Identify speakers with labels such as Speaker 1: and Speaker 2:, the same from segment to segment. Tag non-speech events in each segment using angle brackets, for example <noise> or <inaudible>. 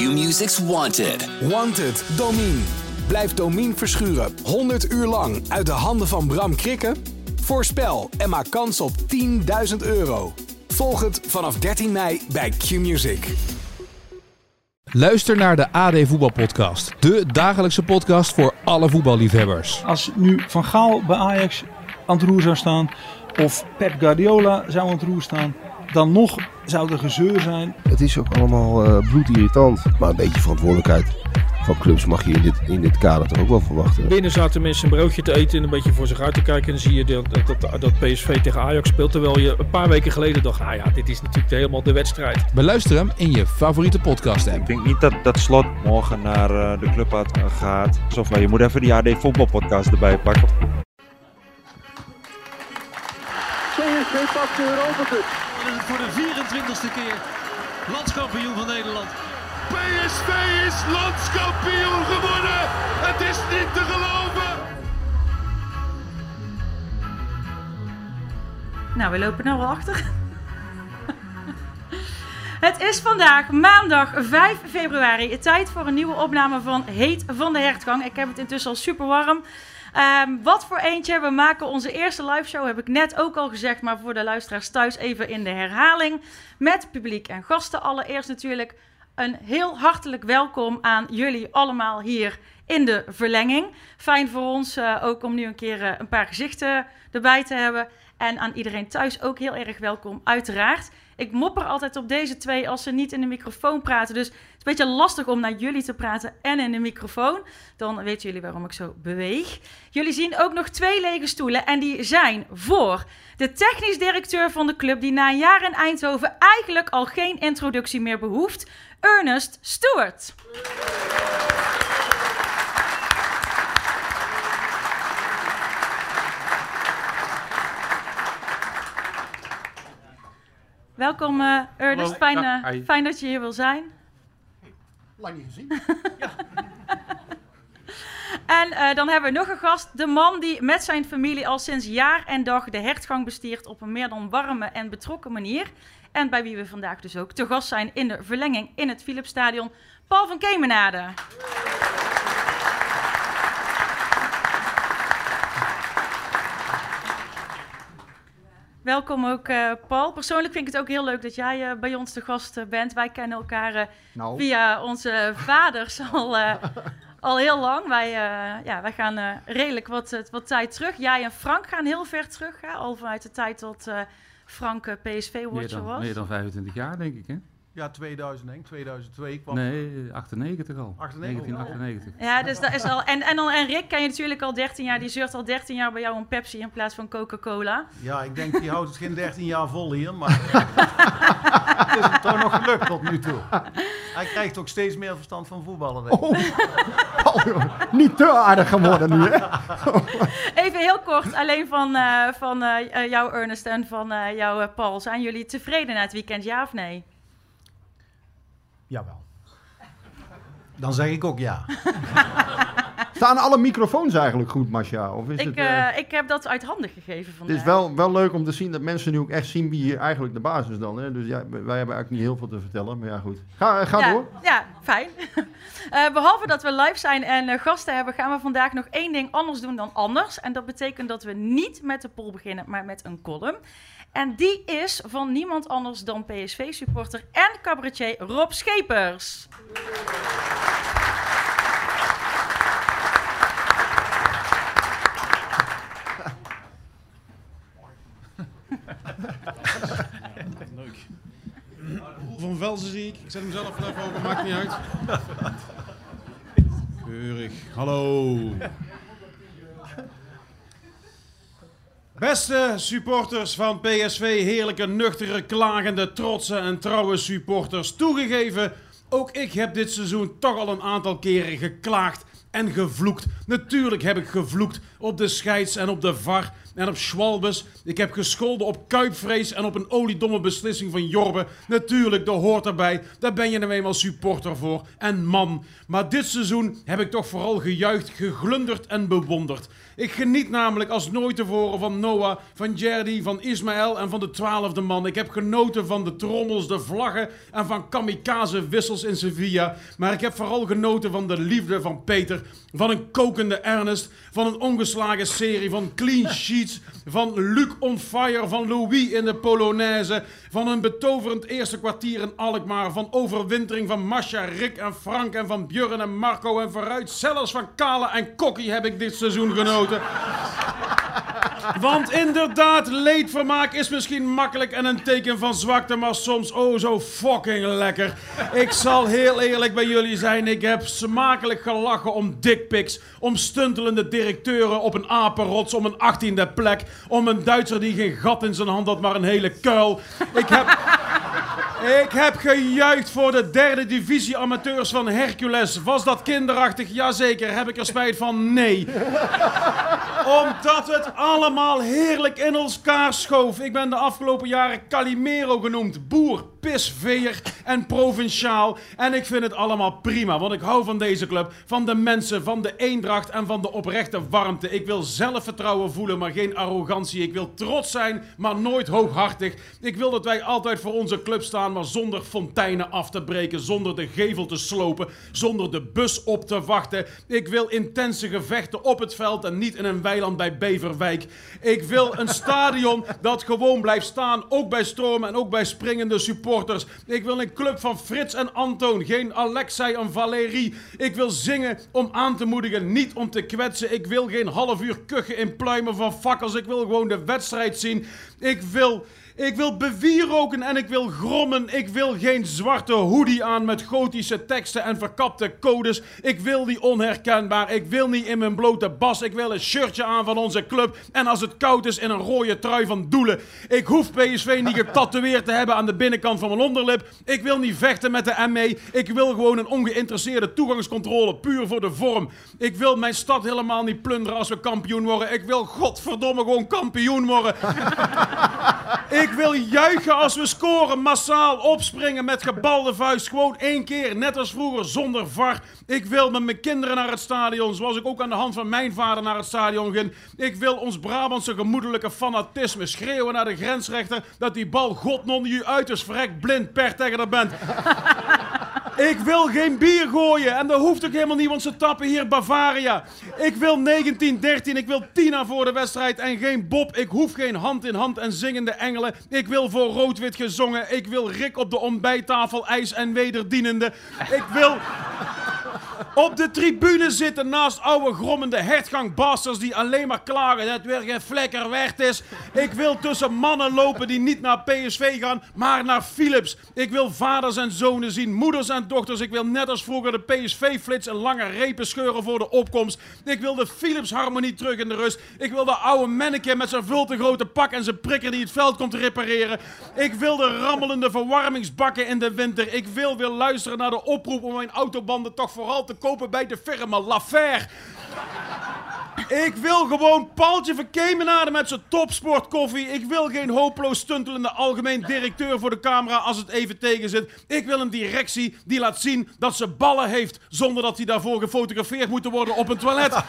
Speaker 1: Q-Music's Wanted.
Speaker 2: Wanted, Domine. Blijf Domine verschuren 100 uur lang uit de handen van Bram Krikken? Voorspel en maak kans op 10.000 euro. Volg het vanaf 13 mei bij Q-Music.
Speaker 3: Luister naar de AD Voetbalpodcast. De dagelijkse podcast voor alle voetballiefhebbers.
Speaker 4: Als nu Van Gaal bij Ajax aan het roer zou staan, of Pep Guardiola zou aan het roer staan, dan nog zou er gezeur zijn.
Speaker 5: Het is ook allemaal eh, bloedirritant. Maar een beetje verantwoordelijkheid van clubs mag je in dit, in dit kader toch ook wel verwachten.
Speaker 6: Binnen zaten mensen een broodje te eten en een beetje voor zich uit te kijken. En dan zie je dat, dat, dat PSV tegen Ajax speelt. Terwijl je een paar weken geleden dacht, nou ja, dit is natuurlijk helemaal de wedstrijd.
Speaker 3: Beluister hem in je favoriete podcast app.
Speaker 7: Ik denk niet dat, dat Slot morgen naar uh, de club gaat. Of je moet even die AD voetbalpodcast erbij pakken.
Speaker 8: PSV pakt de Europa Cup.
Speaker 9: Voor de 24ste keer landskampioen van Nederland.
Speaker 10: PSV is landskampioen geworden. Het is niet te geloven.
Speaker 11: Nou, we lopen nou wel achter. <laughs> Het is vandaag maandag 5 februari. Tijd voor een nieuwe opname van Heet van de Hertgang. Ik heb het intussen al super warm. Um, wat voor eentje. We maken onze eerste live show, heb ik net ook al gezegd. Maar voor de luisteraars thuis even in de herhaling. Met publiek en gasten. Allereerst natuurlijk een heel hartelijk welkom aan jullie allemaal hier in de verlenging. Fijn voor ons uh, ook om nu een keer uh, een paar gezichten erbij te hebben. En aan iedereen thuis ook heel erg welkom, uiteraard. Ik mopper altijd op deze twee als ze niet in de microfoon praten. Dus is een beetje lastig om naar jullie te praten en in de microfoon. Dan weten jullie waarom ik zo beweeg. Jullie zien ook nog twee lege stoelen. En die zijn voor de technisch directeur van de club, die na een jaar in Eindhoven eigenlijk al geen introductie meer behoeft. Ernest Stewart. Welkom uh, Ernest, fijn, uh, fijn, dat je hier wil zijn.
Speaker 12: Lang gezien. <laughs>
Speaker 11: En uh, dan hebben we nog een gast, de man die met zijn familie al sinds jaar en dag de hertgang bestiert op een meer dan warme en betrokken manier. En bij wie we vandaag dus ook te gast zijn in de verlenging in het Philipsstadion, Paul van Kemenade. Welkom ook, uh, Paul. Persoonlijk vind ik het ook heel leuk dat jij uh, bij ons de gast uh, bent. Wij kennen elkaar nou. via onze vaders <laughs> al, al heel lang. Wij, ja, wij gaan redelijk wat, wat tijd terug. Jij en Frank gaan heel ver terug, hè? al vanuit de tijd dat Frank PSV-watcher was.
Speaker 13: Meer dan 25 jaar, denk ik, hè?
Speaker 12: Ja, 2001, 2002 kwam
Speaker 13: Nee, 98 al.
Speaker 12: 98,
Speaker 13: 1998.
Speaker 11: Ja, dus dat is al. En, en, dan, en Rick ken je natuurlijk al 13 jaar. Die zeurt al 13 jaar bij jou een Pepsi in plaats van Coca-Cola.
Speaker 12: Ja, ik denk die houdt het geen 13 jaar vol hier, maar <laughs> het is hem toch nog gelukt tot nu toe. Hij krijgt ook steeds meer verstand van voetballen. Denk ik.
Speaker 14: Oh, niet te aardig geworden nu, hè?
Speaker 11: Even heel kort, alleen van, uh, van uh, jou Ernest en van uh, jou Paul. Zijn jullie tevreden na het weekend, ja of nee?
Speaker 12: Jawel. Dan zeg ik ook ja. <laughs>
Speaker 14: Staan alle microfoons eigenlijk goed, Masha? Of is
Speaker 11: ik,
Speaker 14: het,
Speaker 11: uh, ik heb dat uit handen gegeven vandaag.
Speaker 14: Het is wel, wel leuk om te zien dat mensen nu ook echt zien wie hier eigenlijk de basis dan. Hè? Dus ja, wij hebben eigenlijk niet heel veel te vertellen, maar ja goed. Ga, ga
Speaker 11: ja,
Speaker 14: door.
Speaker 11: Ja, fijn. Uh, <laughs> behalve dat we live zijn en uh, gasten hebben, gaan we vandaag nog één ding anders doen dan anders. En dat betekent dat we niet met de poll beginnen, maar met een column. En die is van niemand anders dan PSV-supporter en cabaretier Rob Schepers.
Speaker 15: Van Velzen zie ik. Ik zet hem zelf even over, maakt niet uit. Keurig. Hallo. Beste supporters van PSV, heerlijke, nuchtere, klagende, trotse en trouwe supporters. Toegegeven, ook ik heb dit seizoen toch al een aantal keren geklaagd en gevloekt. Natuurlijk heb ik gevloekt op de scheids en op de VAR en op Schwalbes. Ik heb gescholden op kuipvrees en op een oliedomme beslissing van Jorbe. Natuurlijk, dat hoort erbij. Daar ben je nou eenmaal supporter voor. En man. Maar dit seizoen heb ik toch vooral gejuicht, geglunderd en bewonderd. Ik geniet namelijk als nooit tevoren van Noah, van Jerdy, van Ismaël en van de twaalfde man. Ik heb genoten van de trommels, de vlaggen en van kamikaze wissels in Sevilla. Maar ik heb vooral genoten van de liefde van Peter, van een kokende Ernest, van een ongeslagen serie, van clean <laughs> sheets, van Luc on fire, van Louis in de Polonaise, van een betoverend eerste kwartier in Alkmaar, van overwintering van Masha, Rick en Frank en van Björn en Marco en vooruit zelfs van Kale en Kokkie heb ik dit seizoen genoten. <laughs> Want inderdaad, leedvermaak is misschien makkelijk en een teken van zwakte, maar soms oh zo fucking lekker. Ik zal heel eerlijk bij jullie zijn, ik heb smakelijk gelachen om dickpics, om stuntelende directeuren op een apenrots, om een achttiende plek, om een Duitser die geen gat in zijn hand had, maar een hele kuil. Ik heb... Ik heb gejuicht voor de derde divisie amateurs van Hercules. Was dat kinderachtig? Jazeker. Heb ik er spijt van? Nee. Omdat het allemaal heerlijk in elkaar schoof. Ik ben de afgelopen jaren Calimero genoemd. Boer, pisveer en provinciaal. En ik vind het allemaal prima, want ik hou van deze club. Van de mensen, van de eendracht en van de oprechte warmte. Ik wil zelfvertrouwen voelen, maar geen arrogantie. Ik wil trots zijn, maar nooit hooghartig. Ik wil dat wij altijd voor onze club staan, maar zonder fonteinen af te breken. Zonder de gevel te slopen. Zonder de bus op te wachten. Ik wil intense gevechten op het veld en niet in een weiland bij Beverwijk. Ik wil een stadion dat gewoon blijft staan. Ook bij stromen en ook bij springende supporters. Ik wil een club van Frits en Antoon. Geen Alexei en Valerie. Ik wil zingen om aan te moedigen, niet om te kwetsen. Ik wil geen half uur kuchen in pluimen van fakkels. Ik wil gewoon de wedstrijd zien. Ik wil... Ik wil bewieroken en ik wil grommen. Ik wil geen zwarte hoodie aan met gotische teksten en verkapte codes. Ik wil die onherkenbaar. Ik wil niet in mijn blote bas. Ik wil een shirtje aan van onze club. En als het koud is in een rode trui van doelen. Ik hoef PSV niet getatoeëerd te hebben aan de binnenkant van mijn onderlip. Ik wil niet vechten met de ME. Ik wil gewoon een ongeïnteresseerde toegangscontrole. Puur voor de vorm. Ik wil mijn stad helemaal niet plunderen als we kampioen worden. Ik wil godverdomme gewoon kampioen worden. <laughs> Ik wil juichen als we scoren, massaal opspringen met gebalde vuist. Gewoon één keer, net als vroeger, zonder VAR. Ik wil met mijn kinderen naar het stadion, zoals ik ook aan de hand van mijn vader naar het stadion ging. Ik wil ons Brabantse gemoedelijke fanatisme schreeuwen naar de grensrechter dat die bal godnon u uit is, verrek blind per tegen de bent. Ik wil geen bier gooien. En dat hoeft ook helemaal niet, want ze tappen hier Bavaria. Ik wil 1913. Ik wil Tina voor de wedstrijd en geen Bob. Ik hoef geen hand in hand en zingende engelen. Ik wil voor rood-wit gezongen. Ik wil Rick op de ontbijttafel, ijs en wederdienende. Ik wil op de tribune zitten naast oude grommende hertgangbasters die alleen maar klagen dat weer geen flekker werd is. Ik wil tussen mannen lopen die niet naar PSV gaan, maar naar Philips. Ik wil vaders en zonen zien, moeders en dochters. Ik wil net als vroeger de PSV-flits en lange repen scheuren voor de opkomst. Ik wil de Philips-harmonie terug in de rust. Ik wil de oude manneke met zijn veel te grote pak en zijn prikker die het veld komt repareren. Ik wil de rammelende verwarmingsbakken in de winter. Ik wil weer luisteren naar de oproep om mijn autobanden toch vooral te kopen bij de firma Lafer. Ik wil gewoon Paaltje van Kemenade met zijn topsportkoffie. Ik wil geen hopeloos stuntelende algemeen directeur voor de camera als het even tegen zit. Ik wil een directie die laat zien dat ze ballen heeft zonder dat hij daarvoor gefotografeerd moet worden op een toilet. <laughs>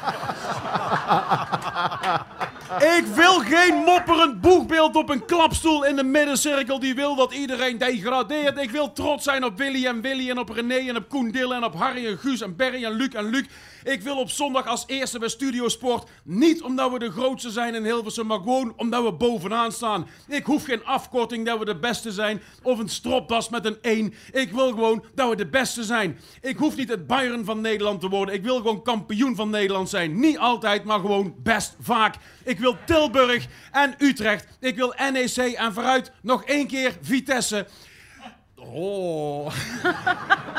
Speaker 15: Ik wil geen mopperend boegbeeld op een klapstoel in de middencirkel die wil dat iedereen degradeert. Ik wil trots zijn op Willy en Willy en op René en op Koen Dille en op Harry en Guus en Berry en Luc en Luc. Ik wil op zondag als eerste bij Studio Sport. Niet omdat we de grootste zijn in Hilversum, maar gewoon omdat we bovenaan staan. Ik hoef geen afkorting dat we de beste zijn of een stropdas met een 1. Ik wil gewoon dat we de beste zijn. Ik hoef niet het Bayern van Nederland te worden. Ik wil gewoon kampioen van Nederland zijn. Niet altijd, maar gewoon best vaak. Ik wil Tilburg en Utrecht. Ik wil NEC en vooruit nog één keer Vitesse. Oh. <laughs>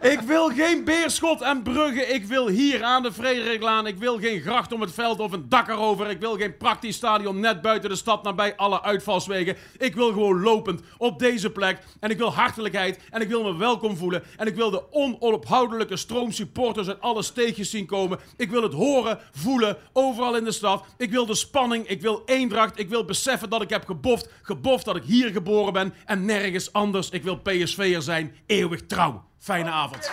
Speaker 15: Ik wil geen Beerschot en Brugge. Ik wil hier aan de Frederiklaan. Ik wil geen gracht om het veld of een dak erover. Ik wil geen praktisch stadion net buiten de stad nabij alle uitvalswegen. Ik wil gewoon lopend op deze plek. En ik wil hartelijkheid. En ik wil me welkom voelen. En ik wil de onophoudelijke stroom supporters uit alle steegjes zien komen. Ik wil het horen, voelen, overal in de stad. Ik wil de spanning. Ik wil eendracht. Ik wil beseffen dat ik heb geboft. Geboft dat ik hier geboren ben en nergens anders. Ik wil PSV'er zijn. Eeuwig trouw. Fijne avond.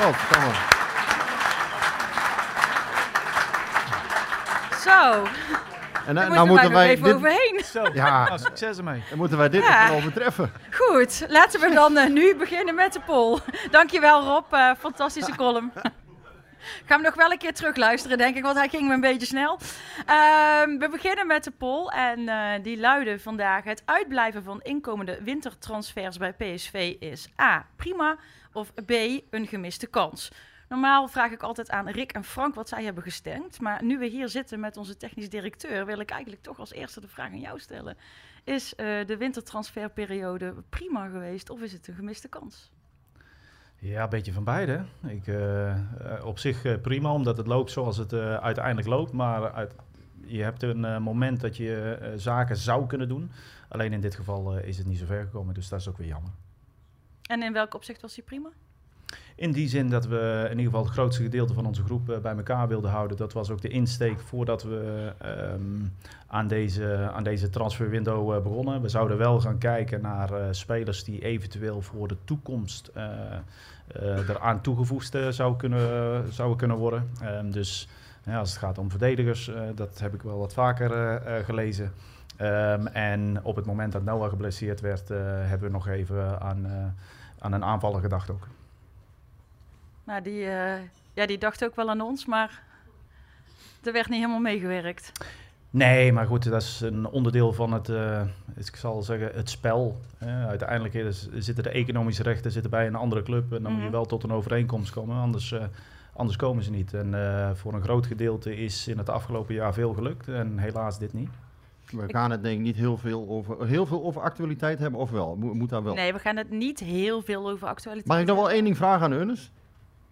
Speaker 14: Godverdomme.
Speaker 11: Zo.
Speaker 14: En
Speaker 11: Daar
Speaker 14: nou, moeten
Speaker 11: moeten wij even
Speaker 14: dit,
Speaker 11: overheen.
Speaker 4: Zo,
Speaker 14: Ja.
Speaker 4: nou, succes ermee.
Speaker 14: dan moeten wij dit
Speaker 11: Ja.
Speaker 14: nog overtreffen.
Speaker 11: Goed, laten we dan eh, nu beginnen met de poll. Dankjewel Rob, eh, fantastische column. Ik ga hem nog wel een keer terugluisteren, denk ik, want hij ging me een beetje snel. Ehm, we beginnen met de poll en eh, die luidde vandaag... het uitblijven van inkomende wintertransfers bij PSV is A, prima... of B, een gemiste kans. Normaal vraag ik altijd aan Rick en Frank wat zij hebben gestemd. Maar nu we hier zitten met onze technisch directeur... wil ik eigenlijk toch als eerste de vraag aan jou stellen. Is eh, de wintertransferperiode prima geweest of is het een gemiste kans?
Speaker 1: Ja, een beetje van beide. Ik, eh, eh, op zich eh, prima, omdat het loopt zoals het uiteindelijk loopt. Maar uit, je hebt een moment dat je zaken zou kunnen doen. Alleen in dit geval is het niet zo ver gekomen, dus dat is ook weer jammer.
Speaker 11: En in welk opzicht was die prima?
Speaker 1: In die zin dat we in ieder geval het grootste gedeelte van onze groep bij elkaar wilden houden. Dat was ook de insteek voordat we ehm, aan, deze, aan deze transferwindow begonnen. We zouden wel gaan kijken naar spelers die eventueel voor de toekomst eraan toegevoegd eh, zou kunnen, zouden kunnen worden. Ehm, dus ja, als het gaat om verdedigers, eh, dat heb ik wel wat vaker eh, eh, gelezen. Ehm, en op het moment dat Noah geblesseerd werd, eh, hebben we nog even aan, eh, aan een aanvaller gedacht ook.
Speaker 11: Nou, die, eh, ja, die dacht ook wel aan ons, maar er werd niet helemaal meegewerkt.
Speaker 1: Nee, maar goed, dat is een onderdeel van het, eh, ik zal zeggen, het spel. Uiteindelijk is- zitten de economische rechten zitten bij een andere club en dan moet je
Speaker 11: Mhm.
Speaker 1: wel tot een overeenkomst komen, anders, eh, anders komen ze niet. En eh, voor een groot gedeelte is in het afgelopen jaar veel gelukt en helaas dit niet.
Speaker 14: We gaan het denk ik niet heel veel over, heel veel over actualiteit hebben, of wel? Moet, moet dat wel?
Speaker 11: Nee, we gaan het niet heel veel over actualiteit
Speaker 14: Mag ik nog wel één ding vragen aan Ernest?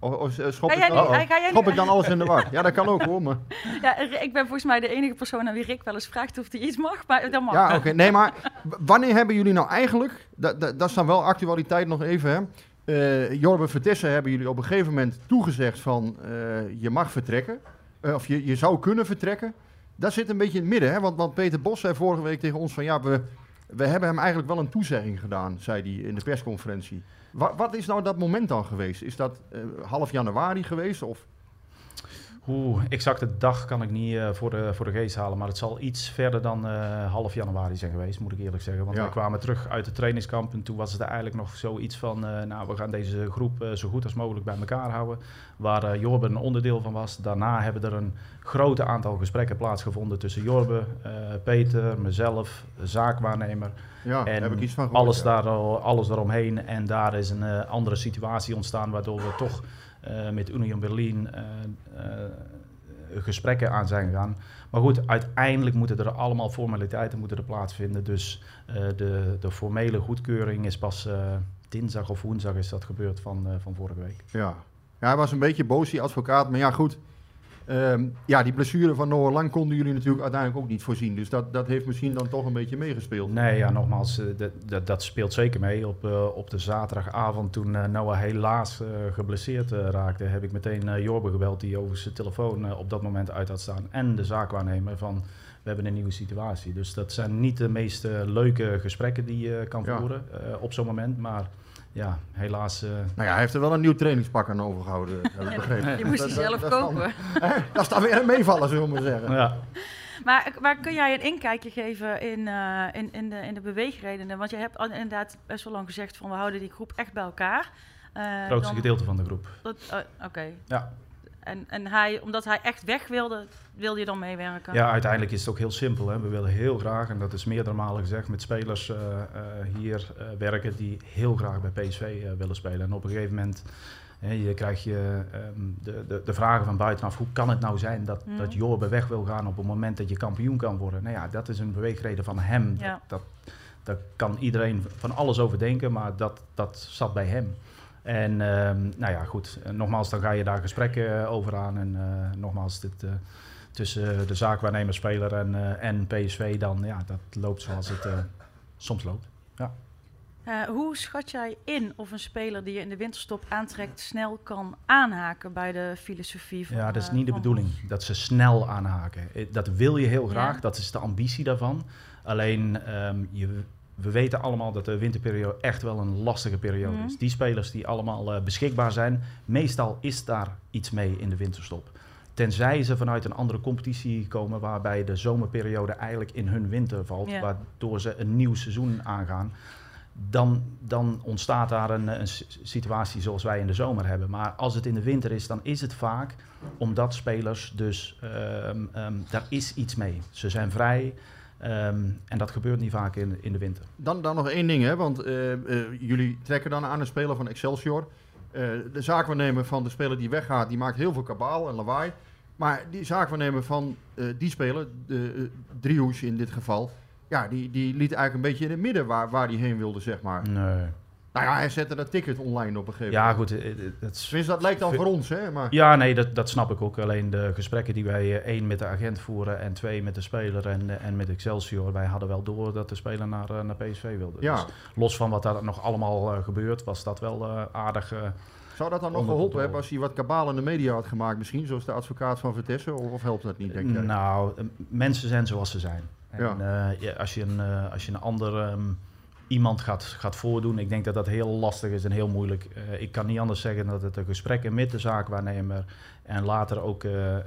Speaker 14: Of, of eh, schop,
Speaker 11: Ga
Speaker 14: ik dan,
Speaker 11: jij
Speaker 14: schop ik dan alles in de war? Ja, dat kan ook hoor. Maar, <laughs>
Speaker 11: Ja, ik ben volgens mij de enige persoon aan wie Rick wel eens vraagt of hij iets mag, maar dat mag.
Speaker 14: ja, oké. Nee, maar wanneer hebben jullie nou eigenlijk, dat, dat, dat is dan wel actualiteit nog even, hè? Eh, Jorbe Vertessen hebben jullie op een gegeven moment toegezegd van eh, je mag vertrekken. Of je, je zou kunnen vertrekken. Dat zit een beetje in het midden, hè? Want, want Peter Bos zei vorige week tegen ons van ja, we, we hebben hem eigenlijk wel een toezegging gedaan, zei hij in de persconferentie. Wa- wat is nou dat moment dan geweest? Is dat eh, half januari geweest? Of?
Speaker 1: Oeh, exacte dag kan ik niet eh, voor, de, voor de geest halen, maar het zal iets verder dan eh, half januari zijn geweest, moet ik eerlijk zeggen. Want
Speaker 14: Ja.
Speaker 1: wij kwamen terug uit de trainingskamp en toen was het eigenlijk nog zoiets van, eh, nou we gaan deze groep zo goed als mogelijk bij elkaar houden, waar Jorbe een onderdeel van was. Daarna hebben er een groot aantal gesprekken plaatsgevonden tussen Jorbe, eh, Peter, mezelf, de zaakwaarnemer.
Speaker 14: Ja,
Speaker 1: en
Speaker 14: heb ik iets van gehoord,
Speaker 1: alles,
Speaker 14: ja.
Speaker 1: daar, al- alles daaromheen. En daar is een andere situatie ontstaan, waardoor we toch met Union Berlin eh, eh, gesprekken aan zijn gegaan. Maar goed, uiteindelijk moeten er allemaal formaliteiten moeten er plaatsvinden. Dus eh, de, de formele goedkeuring is pas eh, dinsdag of woensdag is dat gebeurd van, eh, van vorige week.
Speaker 14: Ja. ja, hij was een beetje boos, die advocaat. Maar ja, goed. Ehm, ja, die blessure van Noah Lang konden jullie natuurlijk uiteindelijk ook niet voorzien. Dus dat, dat heeft misschien dan toch een beetje meegespeeld.
Speaker 1: Nee, ja, nogmaals, eh, dat, dat, dat speelt zeker mee. Op, eh, op de zaterdagavond, toen eh, Noah helaas geblesseerd raakte, heb ik meteen Jorbe gebeld, die over zijn telefoon op dat moment uit had staan. En de zaakwaarnemer van, we hebben een nieuwe situatie. Dus dat zijn niet de meest leuke gesprekken die je kan voeren op zo'n moment. Maar ja, helaas... eh,
Speaker 14: Nou ja, hij heeft er wel een nieuw trainingspak aan overgehouden, heb ik begrepen. <laughs>
Speaker 11: Die moest hij
Speaker 14: Dat-
Speaker 11: zelf
Speaker 14: dat dan-
Speaker 11: kopen. <laughs>
Speaker 14: Hè? dat is dan weer een meevallen, zullen we maar zeggen.
Speaker 1: Ja.
Speaker 11: Maar, maar kun jij een inkijkje geven in, eh, in, in, de, in de beweegredenen? Want je hebt al inderdaad best wel lang gezegd van we houden die groep echt bij elkaar. Eh,
Speaker 1: Het grootste
Speaker 11: dan-
Speaker 1: gedeelte van de groep.
Speaker 11: Dat- eh, Oké.
Speaker 1: Ja.
Speaker 11: En, en hij, omdat hij echt weg wilde, wilde je dan meewerken?
Speaker 1: Ja, uiteindelijk is het ook heel simpel. Hè. We willen heel graag, en dat is meerdere malen gezegd, met spelers eh, eh, hier eh, werken die heel graag bij PSV willen spelen. En op een gegeven moment Hè, je krijgt je, ehm, de, de, de vragen van buitenaf, hoe kan het nou zijn dat,
Speaker 11: Mhm.
Speaker 1: dat Jorbe weg wil gaan op het moment dat je kampioen kan worden? Nou ja, dat is een beweegreden van hem.
Speaker 11: Ja.
Speaker 1: Dat, dat, daar kan iedereen van alles over denken, maar dat, dat zat bij hem. En ehm, nou ja, goed, Eh, nogmaals, dan ga je daar gesprekken eh, over aan. En eh, nogmaals, dit, tussen de zaakwaarnemer, speler en, en PSV, dan ja, dat loopt zoals het soms loopt. Ja.
Speaker 11: Hoe schat jij in of een speler die je in de winterstop aantrekt snel kan aanhaken bij de filosofie van
Speaker 1: Ja, dat is niet de bedoeling. Dat ze snel aanhaken. Dat wil je heel graag.
Speaker 11: Ja.
Speaker 1: Dat is de ambitie daarvan. Alleen, ehm, je, we weten allemaal dat de winterperiode echt wel een lastige periode
Speaker 11: Mhm.
Speaker 1: is. Die spelers die allemaal eh, beschikbaar zijn, meestal is daar iets mee in de winterstop. Tenzij ze vanuit een andere competitie komen waarbij de zomerperiode eigenlijk in hun winter valt, waardoor ze een nieuw seizoen aangaan. Dan, dan ontstaat daar een, een situatie zoals wij in de zomer hebben. Maar als het in de winter is, dan is het vaak omdat spelers dus, ehm, ehm, daar is iets mee. Ze zijn vrij ehm, en dat gebeurt niet vaak in, in de winter.
Speaker 14: Dan, dan nog één ding, hè, want eh, eh, jullie trekken dan aan een speler van Excelsior. Eh, de zaakwaarnemer van de speler die weggaat, die maakt heel veel kabaal en lawaai. Maar die zaakwaarnemer van die speler, de uh, Driehoes in dit geval, ja, die, die liet eigenlijk een beetje in het midden waar, waar hij heen wilde, zeg maar.
Speaker 1: Nee.
Speaker 14: Nou ja, hij zette dat ticket online op een gegeven
Speaker 1: Ja,
Speaker 14: moment.
Speaker 1: goed. eh, eh, Dat, is-
Speaker 14: Tenminste, dat lijkt dan voor ons, hè? Maar...
Speaker 1: Ja, nee, dat, dat snap ik ook. Alleen de gesprekken die wij eh, één met de agent voeren en twee met de speler en, eh, en met Excelsior, wij hadden wel door dat de speler naar, eh, naar PSV wilde.
Speaker 14: Ja.
Speaker 1: Dus los van wat daar nog allemaal eh, gebeurt, was dat wel eh, aardig. eh,
Speaker 14: Zou dat dan nog geholpen hebben als hij wat kabaal in de media had gemaakt misschien, zoals de advocaat van Vitesse? Of, of helpt dat niet, denk jij?
Speaker 1: Nou, eh, mensen zijn zoals ze zijn. En,
Speaker 14: Ja.
Speaker 1: eh, ja, als, je een, eh, als je een ander ehm, iemand gaat, gaat voordoen, ik denk dat dat heel lastig is en heel moeilijk. Eh, ik kan niet anders zeggen dat het de gesprekken met de zaakwaarnemer en later ook eh, eh,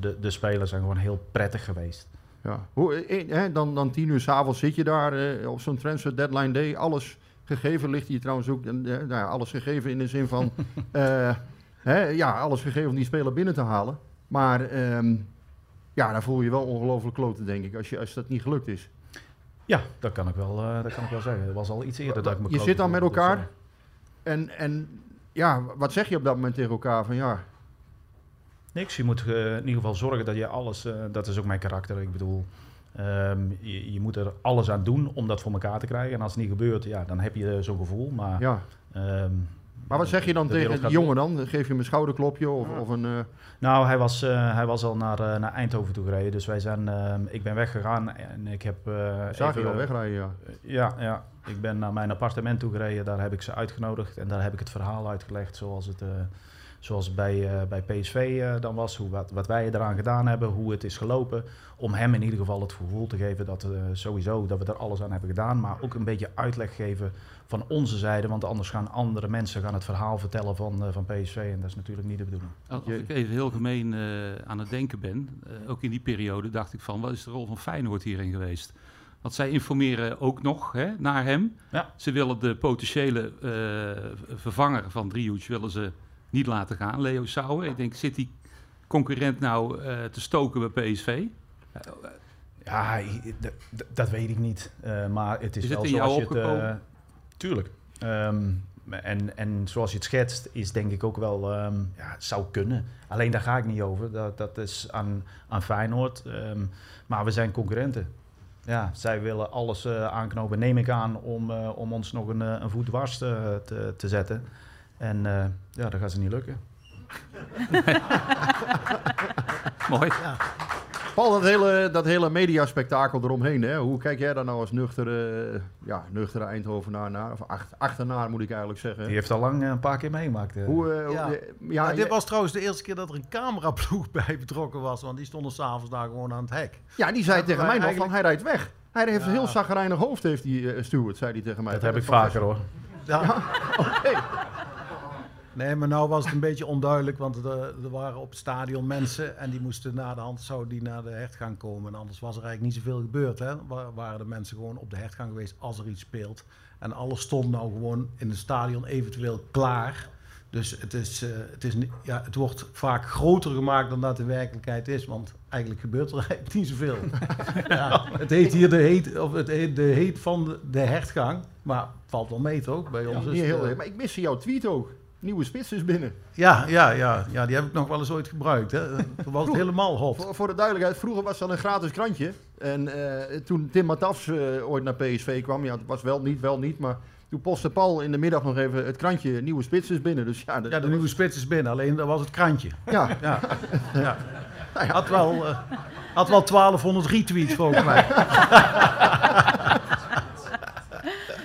Speaker 1: de, de spelers zijn gewoon heel prettig geweest.
Speaker 14: Ja. Hoe, eh, dan, dan tien uur s'avonds zit je daar eh, op zo'n transfer deadline day. Alles gegeven ligt hier trouwens ook. eh, nou ja, alles gegeven in de zin van. <laughs> eh, ja, alles gegeven om die speler binnen te halen. Maar ehm, ja, dan voel je wel ongelooflijk kloten, denk ik. Als, je, als dat niet gelukt is.
Speaker 1: Ja, dat kan ik wel, eh, dat kan ik wel zeggen. Het was al iets eerder dat ik me
Speaker 14: Je zit dan met
Speaker 1: dus,
Speaker 14: elkaar. En, en ja, wat zeg je op dat moment tegen elkaar? Van ja,
Speaker 1: Niks. Je moet eh, in ieder geval zorgen dat je alles, eh, dat is ook mijn karakter. Ik bedoel, ehm, je, je moet er alles aan doen om dat voor elkaar te krijgen. En als het niet gebeurt, ja, dan heb je zo'n gevoel. Maar,
Speaker 14: Ja.
Speaker 1: ehm,
Speaker 14: maar wat zeg je dan tegen die jongen dan? Geef je hem een schouderklopje of, of een... eh,
Speaker 1: Nou, hij was, eh, hij was al naar, eh, naar Eindhoven toe gereden. Dus wij zijn, ik ben weggegaan en ik heb...
Speaker 14: Zag je al wegrijden, ja.
Speaker 1: Ja, ja. Ik ben naar mijn appartement toe gereden. Daar heb ik ze uitgenodigd. En daar heb ik het verhaal uitgelegd zoals het, zoals bij, bij PSV dan was. Hoe, wat, wat wij eraan gedaan hebben. Hoe het is gelopen. Om hem in ieder geval het gevoel te geven dat sowieso dat we er alles aan hebben gedaan. Maar ook een beetje uitleg geven van onze zijde. Want anders gaan andere mensen gaan het verhaal vertellen van, eh, van PSV. En dat is natuurlijk niet de bedoeling.
Speaker 13: Als ik even heel gemeen eh, aan het denken ben, eh, ook in die periode dacht ik van, wat is de rol van Feyenoord hierin geweest? Want zij informeren ook nog hè, naar hem.
Speaker 1: Ja.
Speaker 13: Ze willen de potentiële eh, vervanger van Driehoek willen ze niet laten gaan, Leo Sauer. Ik denk, zit die concurrent nou eh, te stoken bij PSV?
Speaker 1: Ja, dat weet ik niet. Eh, maar het is,
Speaker 13: Is het
Speaker 1: wel
Speaker 13: in jou
Speaker 1: zoals je het... tuurlijk. Ehm, en, en zoals je het schetst, is denk ik ook wel... ehm, ja, het zou kunnen. Alleen daar ga ik niet over. Dat, dat is aan, aan Feyenoord. Ehm, maar we zijn concurrenten. Ja, zij willen alles eh, aanknopen, neem ik aan, om, eh, om ons nog een, eh, een voet dwars te, te, te zetten. En eh, ja, dat gaat ze niet lukken. <laughs>
Speaker 13: Mooi.
Speaker 14: Paul, dat hele, dat hele mediaspectakel eromheen, hè? hoe kijk jij daar nou als nuchtere, ja, nuchtere Eindhovenaar naar? Of ach- achternaar moet ik eigenlijk zeggen.
Speaker 1: Die heeft al lang eh, een paar keer meegemaakt. eh.
Speaker 14: Hoe, eh, hoe-
Speaker 12: Ja. dit
Speaker 14: je-
Speaker 12: was trouwens de eerste keer dat er een cameraploeg <laughs> bij betrokken was. Want die stonden s'avonds daar gewoon aan het hek.
Speaker 14: ja, die zei tegen mij nog van hij rijdt weg. Hij heeft een heel zagrijnig hoofd, heeft die uh, steward, zei hij tegen mij.
Speaker 1: Dat heb ik vaker hoor.
Speaker 12: Ja, <laughs> oké. Nee, maar nou was het een <laughs> beetje onduidelijk, want er, er waren op het stadion mensen en die moesten na de hand zouden die naar de hertgang komen. En anders was er eigenlijk niet zoveel gebeurd. Hè? Wa- Waren de mensen gewoon op de hertgang geweest als er iets speelt. En alles stond nou gewoon in het stadion eventueel klaar. Dus het, is, eh, het, is, ja, het wordt vaak groter gemaakt dan dat de werkelijkheid is. Want eigenlijk gebeurt er <laughs> eigenlijk niet zoveel. <laughs> ja, het heet hier de heet, of het heet de heet van de, hertgang. Maar het valt wel mee toch? Bij ons
Speaker 14: Ja,
Speaker 12: is
Speaker 14: heel,
Speaker 12: eh,
Speaker 14: maar ik miste jouw tweet ook. Nieuwe spits is binnen.
Speaker 12: Ja, ja, ja, ja, die heb ik nog wel eens ooit gebruikt. Hè. Toen was het helemaal hot.
Speaker 14: Voor, voor de duidelijkheid, vroeger was dat een gratis krantje. En eh, toen Tim Matafs eh, ooit naar PSV kwam, ja, het was wel niet, wel niet, maar toen postte Paul in de middag nog even het krantje nieuwe spits is binnen. Dus ja,
Speaker 12: de nieuwe spits is binnen, alleen dat was het krantje.
Speaker 14: Ja. <laughs>
Speaker 12: ja. ja. Had, wel, eh, had wel 1200 retweets volgens mij. <laughs>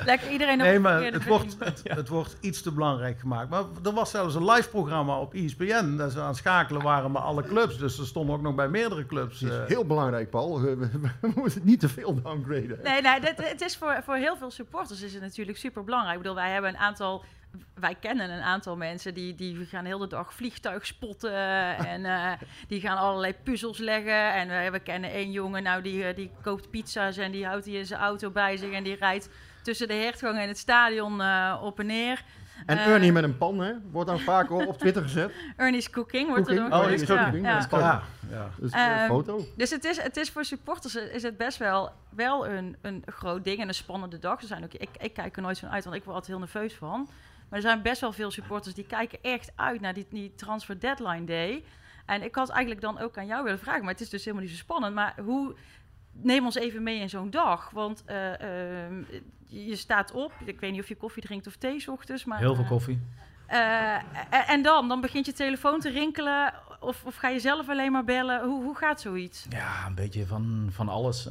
Speaker 11: Lekker iedereen op
Speaker 12: Nee,
Speaker 11: een
Speaker 12: maar het wordt, het, het wordt iets te belangrijk gemaakt. Maar er was zelfs een live programma op ESPN. Dat ze aan het schakelen waren met alle clubs. Dus er stonden ook nog bij meerdere clubs.
Speaker 14: Het is
Speaker 12: eh,
Speaker 14: heel belangrijk, Paul. We, we- we <laughs> moeten het niet te veel downgraden.
Speaker 11: Nee, nee dit, het is voor, voor heel veel supporters is het natuurlijk super belangrijk. Ik bedoel, wij hebben een aantal, wij kennen een aantal mensen die, die gaan heel de dag vliegtuig spotten <laughs> en eh, die gaan allerlei puzzels leggen. En we, we kennen één jongen, nou die, eh, die koopt pizza's en die houdt die in zijn auto bij zich en die rijdt tussen de hertgang en het stadion eh, op en neer.
Speaker 14: En
Speaker 11: Eh,
Speaker 14: Ernie met een pan, hè? Wordt dan vaak op op Twitter gezet.
Speaker 11: Ernie's Cooking wordt er
Speaker 14: Cooking?
Speaker 11: ook
Speaker 14: Oh, Ernie's
Speaker 11: ja,
Speaker 14: Cooking,
Speaker 11: ja.
Speaker 14: dat is pan.
Speaker 12: Ja, ja.
Speaker 14: Dus een
Speaker 11: Ehm,
Speaker 14: foto.
Speaker 11: Dus het is, het is voor supporters is het best wel, wel een, een groot ding en een spannende dag. Er zijn ook, ik, ik kijk er nooit van uit, want ik word altijd heel nerveus van. Maar er zijn best wel veel supporters die kijken echt uit naar die, die transfer deadline day. En ik had eigenlijk dan ook aan jou willen vragen, maar het is dus helemaal niet zo spannend. Maar hoe, neem ons even mee in zo'n dag. Want eh, ehm, je staat op, ik weet niet of je koffie drinkt of thee 's ochtends. Maar,
Speaker 1: Heel veel
Speaker 11: eh,
Speaker 1: koffie.
Speaker 11: eh, en- dan? Dan begint je telefoon te rinkelen of, of ga je zelf alleen maar bellen? Hoe, hoe gaat zoiets?
Speaker 1: Ja, een beetje van, van alles.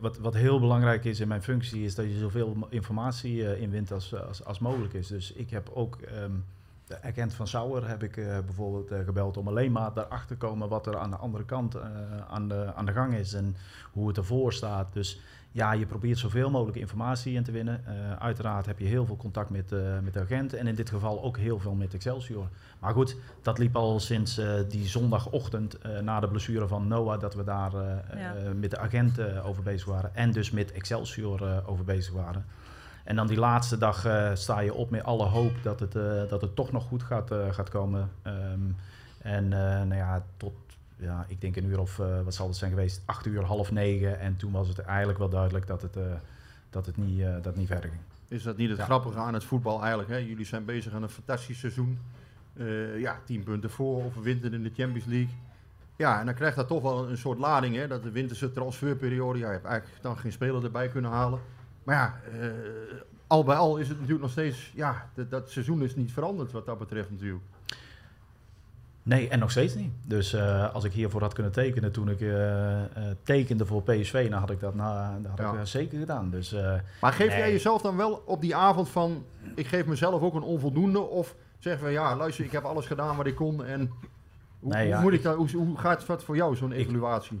Speaker 1: Wat, wat heel belangrijk is in mijn functie, is dat je zoveel informatie eh, inwint als, als, als mogelijk is. Dus ik heb ook ehm, de agent van Sauer heb ik eh, bijvoorbeeld eh, gebeld om alleen maar daarachter te komen wat er aan de andere kant eh, aan, de, aan de gang is en hoe het ervoor staat. Dus ja, je probeert zoveel mogelijk informatie in te winnen. Uiteraard heb je heel veel contact met, met de agent en in dit geval ook heel veel met Excelsior. Maar goed, dat liep al sinds die zondagochtend na de blessure van Noah, dat we daar
Speaker 11: Ja.
Speaker 1: met de agent over bezig waren en dus met Excelsior over bezig waren. En dan die laatste dag eh, sta je op met alle hoop dat het, eh, dat het toch nog goed gaat, eh, gaat komen. Ehm, en nou ja, tot, ja, ik denk een uur of, wat zal het zijn geweest, acht uur, half negen. En toen was het eigenlijk wel duidelijk dat het, dat het niet, dat het niet verder ging.
Speaker 14: Is dat niet het
Speaker 1: Ja.
Speaker 14: grappige aan het voetbal eigenlijk? Hè? Jullie zijn bezig aan een fantastisch seizoen. Ja, tien punten voor, overwinteren in de Champions League. Ja, en dan krijgt dat toch wel een, een soort lading. Hè? Dat de winterse transferperiode, ja, je hebt eigenlijk dan geen speler erbij kunnen halen. Maar ja, eh, al bij al is het natuurlijk nog steeds, ja, dat, dat seizoen is niet veranderd wat dat betreft natuurlijk.
Speaker 1: Nee, en nog steeds niet. Dus eh, als ik hiervoor had kunnen tekenen toen ik eh, tekende voor PSV, dan had ik dat, na, dat had
Speaker 14: Ja.
Speaker 1: ik, zeker gedaan. Dus,
Speaker 14: Maar geef jij jezelf dan wel op die avond van, ik geef mezelf ook een onvoldoende? Of zeggen we, ja, luister, ik heb alles gedaan wat ik kon en hoe,
Speaker 1: Nee,
Speaker 14: hoe
Speaker 1: ja,
Speaker 14: moet ik
Speaker 1: ik-
Speaker 14: dat, hoe, hoe gaat het voor jou, zo'n evaluatie?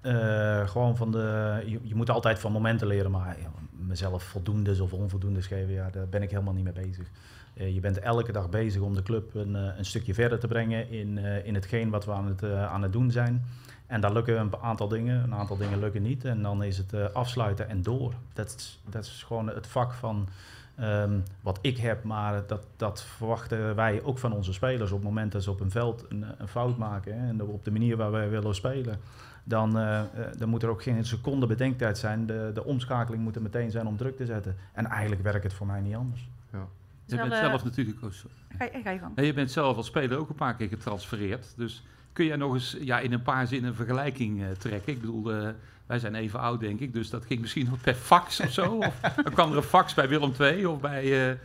Speaker 1: Eh, gewoon van de. Je, moet altijd van momenten leren, maar mezelf voldoendes of onvoldoendes geven, ja, daar ben ik helemaal niet mee bezig. Eh, je bent elke dag bezig om de club een, eh, een stukje verder te brengen in, in hetgeen wat we aan het, aan het doen zijn. En daar lukken een aantal dingen, een aantal dingen lukken niet. En dan is het afsluiten en door. Dat is, gewoon het vak van ehm, wat ik heb, maar dat, dat verwachten wij ook van onze spelers. Op het moment dat ze op een veld een, een fout maken hè, en op de manier waar wij willen spelen, dan, eh, eh, dan moet er ook geen seconde bedenktijd zijn. De, de omschakeling moet er meteen zijn om druk te zetten. En eigenlijk werkt het voor mij niet anders.
Speaker 14: Ja.
Speaker 13: Je bent
Speaker 11: eh,
Speaker 13: zelf natuurlijk ook zo.
Speaker 11: Ga je, ga je gang.
Speaker 13: En je bent zelf als speler ook een paar keer getransfereerd. Dus kun jij nog eens ja, in een paar zinnen een vergelijking eh, trekken? Ik bedoel, eh, wij zijn even oud, denk ik. Dus dat ging misschien nog per fax of zo. of dan <laughs> kwam er een fax bij Willem II of bij...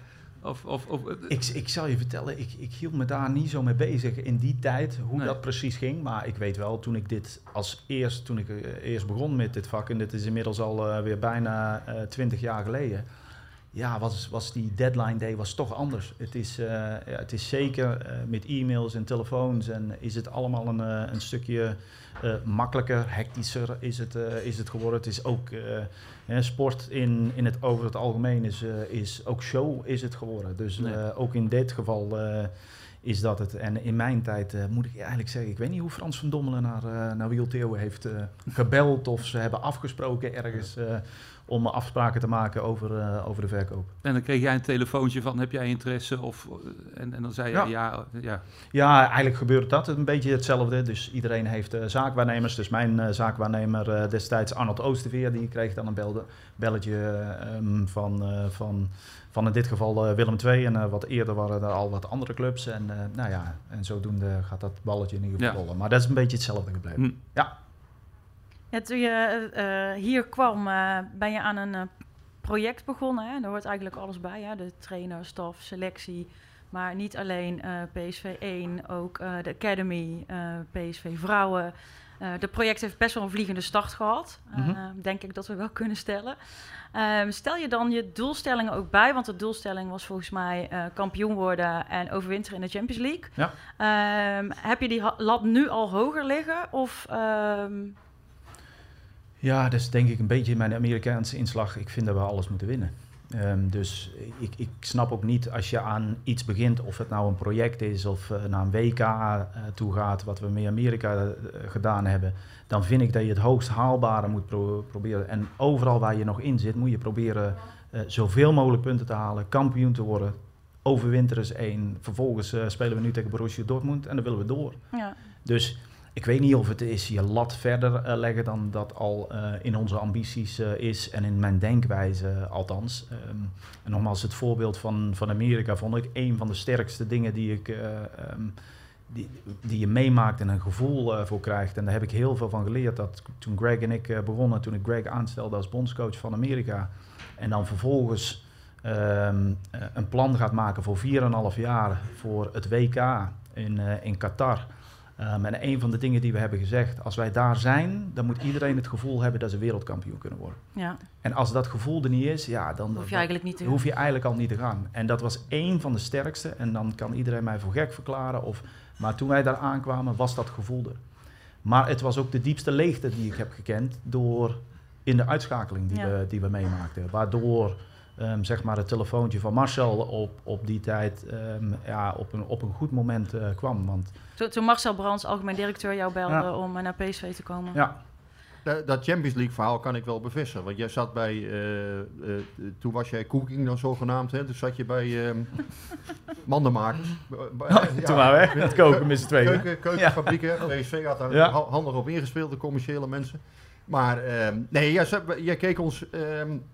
Speaker 13: eh, of, of, of,
Speaker 1: Ik, ik zal je vertellen, ik, ik hield me daar niet zo mee bezig in die tijd, hoe
Speaker 13: Nee.
Speaker 1: dat precies ging. Maar ik weet wel, toen ik dit als eerst, toen ik eh, eerst begon met dit vak, en dit is inmiddels al eh, weer bijna twintig jaar geleden. Ja, was, was die deadline day was toch anders. Het is, eh, ja, het is zeker eh, met e-mails en telefoons en is het allemaal een, eh, een stukje eh, makkelijker, hectischer is het, eh, is het geworden. Het is ook eh, hè, sport in, in het, over het algemeen is, eh, is ook show is het geworden. Dus
Speaker 13: Nee.
Speaker 1: eh, ook in dit geval eh, is dat het. En in mijn tijd eh, moet ik eigenlijk zeggen, ik weet niet hoe Frans van Dommelen naar, uh, naar Wiel Theo heeft uh, gebeld of ze hebben afgesproken ergens om afspraken te maken over, over de verkoop.
Speaker 13: En dan kreeg jij een telefoontje van, heb jij interesse? Of, en, en dan zei je ja. ja.
Speaker 1: Ja, ja. eigenlijk gebeurt dat een beetje hetzelfde. Dus iedereen heeft zaakwaarnemers. Dus mijn zaakwaarnemer destijds Arnold Oosterveer, die kreeg dan een belde, belletje um, van... van van in dit geval Willem II en wat eerder waren er al wat andere clubs. En nou ja, en zodoende gaat dat balletje in ieder geval rollen. Maar dat is een beetje hetzelfde gebleven. Hm. Ja.
Speaker 11: Ja. Toen je hier kwam, ben je aan een project begonnen. Hè? Daar hoort eigenlijk alles bij. Hè? De trainer, staf, selectie. Maar niet alleen PSV 1, ook de Academy, PSV Vrouwen. De project heeft best wel een vliegende start gehad. Mm -hmm. Denk ik dat we wel kunnen stellen. Uh, stel je dan je doelstellingen ook bij, want de doelstelling was volgens mij kampioen worden en overwinteren in de Champions League. Ja. Ehm, heb je die lat nu al hoger liggen? Of, um...
Speaker 1: Ja, dat is denk ik een beetje mijn Amerikaanse inslag. Ik vind dat we alles moeten winnen. Um, dus ik, ik, snap ook niet als je aan iets begint, of het nou een project is of uh, naar een WK uh, toe gaat, wat we met Amerika uh, gedaan hebben, dan vind ik dat je het hoogst haalbare moet pro proberen. En overal waar je nog in zit, moet je proberen zoveel mogelijk punten te halen, kampioen te worden. Overwinter is één. Vervolgens spelen we nu tegen Borussia Dortmund en dan willen we door. Ja. Dus ik weet niet of het is je lat verder uh, leggen dan dat al uh, in onze ambities uh, is en in mijn denkwijze althans. Um, en nogmaals, het voorbeeld van, van Amerika vond ik een van de sterkste dingen die, ik, um, die, die je meemaakt en een gevoel voor krijgt. En daar heb ik heel veel van geleerd. Dat toen Greg en ik begonnen, toen ik Greg aanstelde als bondscoach van Amerika. En dan vervolgens um, een plan gaat maken voor 4,5 jaar voor het WK in, in Qatar. Um, en een van de dingen die we hebben gezegd, als wij daar zijn, dan moet iedereen het gevoel hebben dat ze wereldkampioen kunnen worden. Ja. En als dat gevoel er niet is, ja, dan
Speaker 11: hoef je, eigenlijk, niet te
Speaker 1: hoef je eigenlijk al niet te gaan. En dat was één van de sterkste. En dan kan iedereen mij voor gek verklaren. Of, maar toen wij daar aankwamen, was dat gevoel er. Maar het was ook de diepste leegte die ik heb gekend door in de uitschakeling die, ja. we, die we meemaakten. Waardoor um, zeg maar het telefoontje van Marcel op, op die tijd um, ja, op, een, op een goed moment uh, kwam. Want
Speaker 11: toen, toen Marcel Brands, algemeen directeur, jou belde ja. om naar PSV te komen.
Speaker 14: Ja. Dat Champions League verhaal kan ik wel bevestigen. Want jij zat bij, uh, uh, toen was jij cooking dan zogenaamd, hè? Toen zat je bij <laughs> uh, Mandenmakers.
Speaker 1: Oh, ja, toen waren we het koken met z'n tweeën.
Speaker 14: Keuken, keukenfabrieken. Ja. PSV had daar ja. handig op ingespeeld, de commerciële mensen. Maar uh, nee, jij, keek ons. Uh,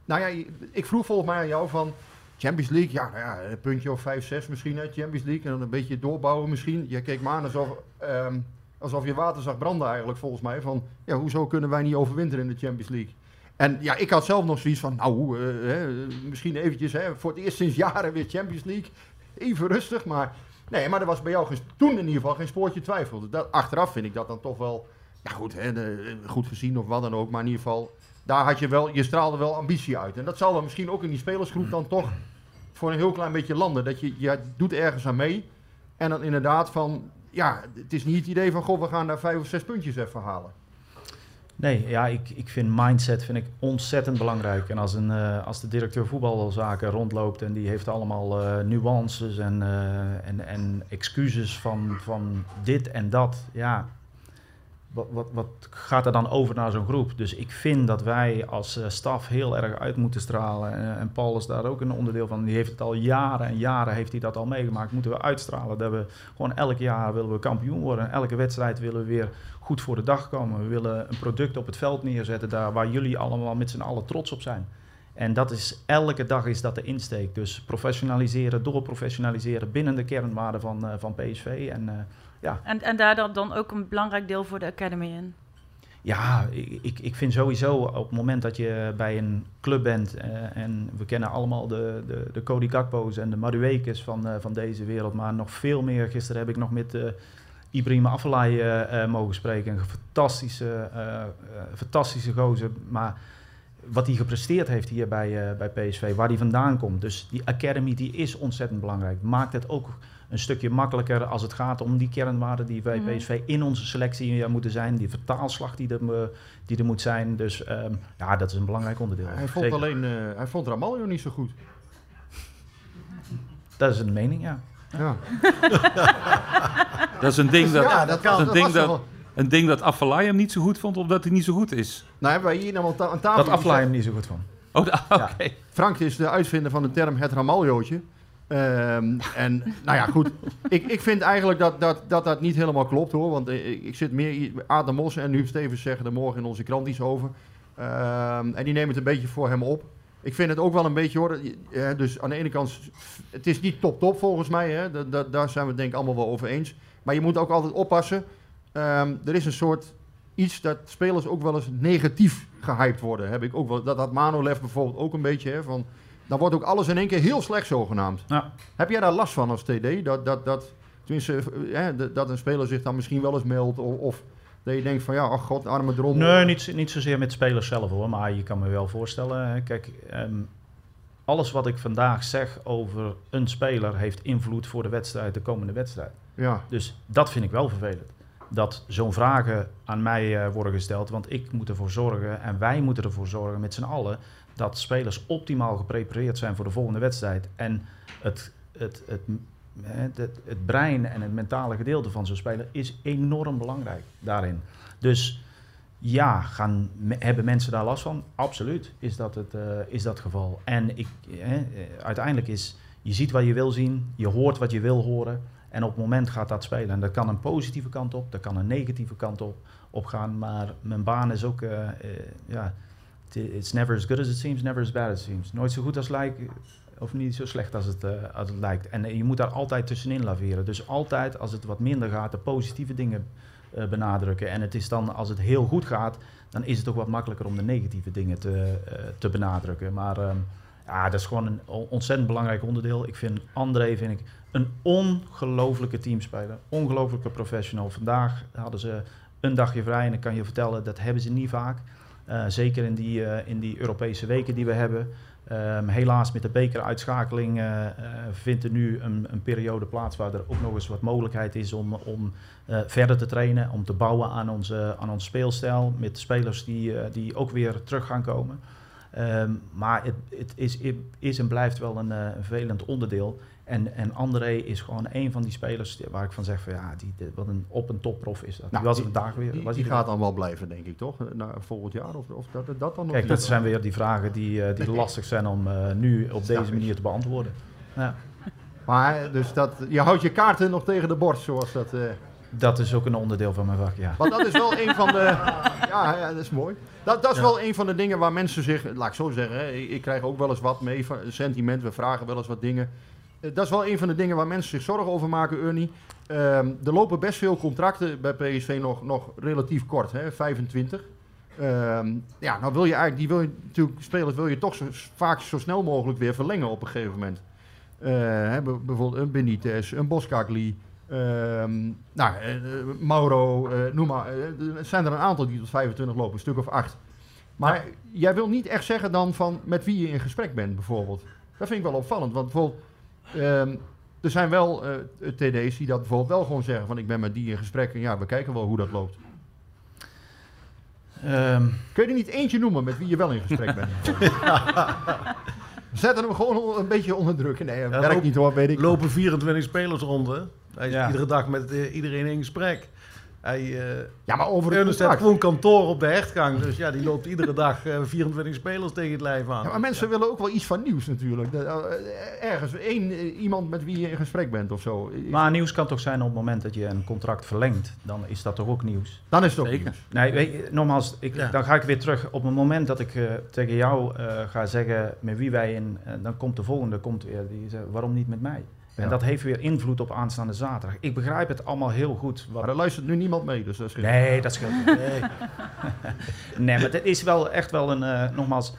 Speaker 14: nou ja, ik vroeg volgens mij aan jou van. Champions League, ja, nou een puntje of 5, 6 misschien uit Champions League. En dan een beetje doorbouwen misschien. Jij keek me aan alsof, um, alsof je water zag branden eigenlijk volgens mij. Van, ja, hoezo kunnen wij niet overwinteren in de Champions League? En ja, ik had zelf nog zoiets van, nou, hè, misschien eventjes, hè, voor het eerst sinds jaren weer Champions League. Even rustig, maar... Nee, maar er was bij jou toen in ieder geval geen spoortje twijfel. Dat, achteraf vind ik dat dan toch wel ja goed, hè, de, goed gezien of wat dan ook. Maar in ieder geval, daar had je wel, je straalde wel ambitie uit. En dat zal dan misschien ook in die spelersgroep dan toch voor een heel klein beetje landen. Dat je, je doet ergens aan mee. En dan inderdaad van, ja, het is niet het idee van, goh, we gaan daar vijf of zes puntjes even halen.
Speaker 1: Nee, ja, ik, ik vind mindset vind ik ontzettend belangrijk. En als, een, uh, als de directeur voetbalzaken rondloopt en die heeft allemaal uh, nuances en, en, en excuses van, van dit en dat, ja, wat, wat, wat, gaat er dan over naar zo'n groep? Dus ik vind dat wij als uh, staf heel erg uit moeten stralen. En, en, Paul is daar ook een onderdeel van. Die heeft het al jaren en jaren heeft hij dat al meegemaakt. Moeten we uitstralen dat we gewoon elk jaar willen we kampioen worden. En elke wedstrijd willen we weer goed voor de dag komen. We willen een product op het veld neerzetten daar waar jullie allemaal met z'n allen trots op zijn. En dat is, elke dag is dat de insteek. Dus professionaliseren, doorprofessionaliseren binnen de kernwaarden van, uh, van PSV. En, ja.
Speaker 11: en, en daar dan ook een belangrijk deel voor de Academy in?
Speaker 1: Ja, ik, ik vind sowieso op het moment dat je bij een club bent... Uh, en we kennen allemaal de, de, de Cody Gakpo's en de Maduekes van, van deze wereld... maar nog veel meer. Gisteren heb ik nog met... Ibrahim Afellay mogen spreken. Een fantastische, fantastische gozer. Maar wat hij gepresteerd heeft hier bij, uh, bij PSV, waar hij vandaan komt. Dus die academy die is ontzettend belangrijk. Maakt het ook een stukje makkelijker als het gaat om die kernwaarden die bij mm. PSV in onze selectie moeten zijn. Die vertaalslag die er, die er moet zijn. Dus um, ja, dat is een belangrijk onderdeel.
Speaker 14: Hij vond alleen, uh, hij vond Ramaljo niet zo goed.
Speaker 1: Dat is een mening, ja.
Speaker 14: Ja. <laughs>
Speaker 13: Dat is een ding dat,
Speaker 14: Ja, dat kan,
Speaker 13: een
Speaker 14: dat
Speaker 13: ding dat,
Speaker 14: wel-
Speaker 13: een ding dat hem niet zo goed vond, omdat hij niet zo goed is.
Speaker 14: Nou hebben wij hier nou aan ta- aan tafel...
Speaker 1: Dat
Speaker 14: gezegd-
Speaker 1: hem niet zo goed van.
Speaker 13: Oh, oké.
Speaker 14: Frank is de uitvinder van de term het ramaljootje. Ehm, en nou ja, goed. Ik, ik vind eigenlijk dat dat, dat dat niet helemaal klopt hoor. Want ik, ik zit meer... Mos en Huub Stevens zeggen er morgen in onze krant iets over. Ehm, en die nemen het een beetje voor hem op. Ik vind het ook wel een beetje hoor. eh, dus aan de ene kant, het is niet top-top volgens mij. Hè. Da- da- daar zijn we het denk ik allemaal wel over eens. Maar je moet ook altijd oppassen. Ehm, er is een soort iets dat spelers ook wel eens negatief gehyped worden. Heb ik ook wel, dat had Manolev bijvoorbeeld ook een beetje. Hè, van, dan wordt ook alles in één keer heel slecht zogenaamd.
Speaker 1: Ja.
Speaker 14: Heb jij daar last van als TD? Dat, dat, dat, tenminste, eh, hè, dat- een speler zich dan misschien wel eens meldt? Of, of dat je denkt van ja, ach god, arme drom.
Speaker 1: Nee, niet, niet zozeer met spelers zelf hoor, maar je kan me wel voorstellen. Kijk, ehm, alles wat ik vandaag zeg over een speler heeft invloed voor de wedstrijd, de komende wedstrijd.
Speaker 14: Ja.
Speaker 1: Dus dat vind ik wel vervelend. Dat zo'n vragen aan mij eh, worden gesteld, want ik moet ervoor zorgen en wij moeten ervoor zorgen met z'n allen dat spelers optimaal geprepareerd zijn voor de volgende wedstrijd. En het, het, het, het, het brein en het mentale gedeelte van zo'n speler is enorm belangrijk daarin. Dus ja, gaan, hebben mensen daar last van? Absoluut is dat het, eh, is dat geval. En ik, eh, uiteindelijk is, je ziet wat je wil zien, je hoort wat je wil horen. En op het moment gaat dat spelen. En dat kan een positieve kant op, dat kan een negatieve kant op, op gaan. Maar mijn baan is ook, eh, ja, it's never as good as it seems, never as bad as it seems. Nooit zo goed als lijkt, of niet zo slecht als het, eh, als het lijkt. En eh, je moet daar altijd tussenin laveren. Dus altijd als het wat minder gaat, de positieve dingen eh, benadrukken. En het is dan, als het heel goed gaat, dan is het ook wat makkelijker om de negatieve dingen te, te benadrukken. Maar ehm, ja, dat is gewoon een ontzettend belangrijk onderdeel. Ik vind André vind ik een ongelofelijke teamspeler. Ongelofelijke professional. Vandaag hadden ze een dagje vrij en ik kan je vertellen, dat hebben ze niet vaak. Eh, zeker in die, eh, in die Europese weken die we hebben. Ehm, helaas met de bekeruitschakeling eh, eh, vindt er nu een, een periode plaats waar er ook nog eens wat mogelijkheid is om, om verder te trainen, om te bouwen aan onze, aan ons speelstijl met spelers die, die ook weer terug gaan komen. Ehm, maar het, het is, is en blijft wel een, een vervelend onderdeel. En, en André is gewoon een van die spelers waar ik van zeg van ja, die, die- wat een op- en topprof is dat.
Speaker 14: Nou,
Speaker 1: die was vandaag weer.
Speaker 14: Die,
Speaker 1: was
Speaker 14: die
Speaker 1: hij
Speaker 14: gaat dan wel blijven, denk ik, toch? Na volgend jaar? Of, of dat, dat dan nog
Speaker 1: Kijk, dat zijn weer die vragen die, eh, die lastig zijn om eh, nu op
Speaker 14: Snap
Speaker 1: deze
Speaker 14: ik.
Speaker 1: manier te beantwoorden. Ja.
Speaker 14: Maar dus dat, je houdt je kaarten nog tegen de borst, zoals dat... eh,
Speaker 1: Dat is ook een onderdeel van mijn vak, ja.
Speaker 14: Want dat is wel een van de. <laughs> Ja, ja dat is mooi. Dat, dat is
Speaker 1: Ja.
Speaker 14: wel een van de dingen waar mensen zich. Laat ik zo zeggen, hè, ik krijg ook wel eens wat mee van sentiment. We vragen wel eens wat dingen. Eh, Dat is wel een van de dingen waar mensen zich zorgen over maken, Ernie. Ehm, er lopen best veel contracten bij PSV nog, nog relatief kort, hè, 25. Ehm, ja, nou wil je eigenlijk, die wil je natuurlijk, spelers wil je toch zo, vaak zo snel mogelijk weer verlengen op een gegeven moment. Hè, b- bijvoorbeeld een Benitez, een Boskakli, ehm, nou, eh, Mauro, noem maar. er zijn er een aantal die tot 25 lopen, een stuk of acht. Maar jij wil niet echt zeggen dan van met wie je in gesprek bent, bijvoorbeeld. Dat vind ik wel opvallend, want bijvoorbeeld, ehm, er zijn wel eh, TD's die dat bijvoorbeeld wel gewoon zeggen van ik ben met die in gesprek en ja, we kijken wel hoe dat loopt.
Speaker 1: Ehm,
Speaker 14: Kun je er niet eentje noemen met wie je wel in gesprek bent? <laughs> Zetten hem gewoon een beetje onder druk. Nee, dat
Speaker 12: Ja,
Speaker 14: werkt
Speaker 12: loop-
Speaker 14: niet hoor, weet ik.
Speaker 12: lopen 24 spelers rond, hè? Hij is
Speaker 14: Ja.
Speaker 12: iedere dag met eh, iedereen in gesprek. Hij, eh
Speaker 14: Ja, maar over het
Speaker 12: Ernest
Speaker 14: contract.
Speaker 12: heeft gewoon kantoor op de hertgang. Dus ja, die loopt iedere dag eh, 24 spelers tegen het lijf aan.
Speaker 14: Ja, maar mensen willen ook wel iets van nieuws natuurlijk. Dat, eh, ergens één iemand met wie je in gesprek bent of zo.
Speaker 1: Maar nieuws kan toch zijn op het moment dat je een contract verlengt, dan is dat toch ook nieuws?
Speaker 14: Dan is het ook nieuws.
Speaker 1: Nee, weet je, nogmaals, ik, dan ga ik weer terug. Op het moment dat ik eh, tegen jou eh, ga zeggen met wie wij in, dan komt de volgende, komt weer, die zegt, waarom niet met mij?
Speaker 14: Ja.
Speaker 1: En dat heeft weer invloed op aanstaande zaterdag. Ik begrijp het allemaal heel goed. Wat...
Speaker 14: Maar er luistert nu niemand mee, dus dat scheelt.
Speaker 1: Nee, dat scheelt niet. <laughs> Nee. <laughs> nee, maar het is wel echt wel een, eh, nogmaals,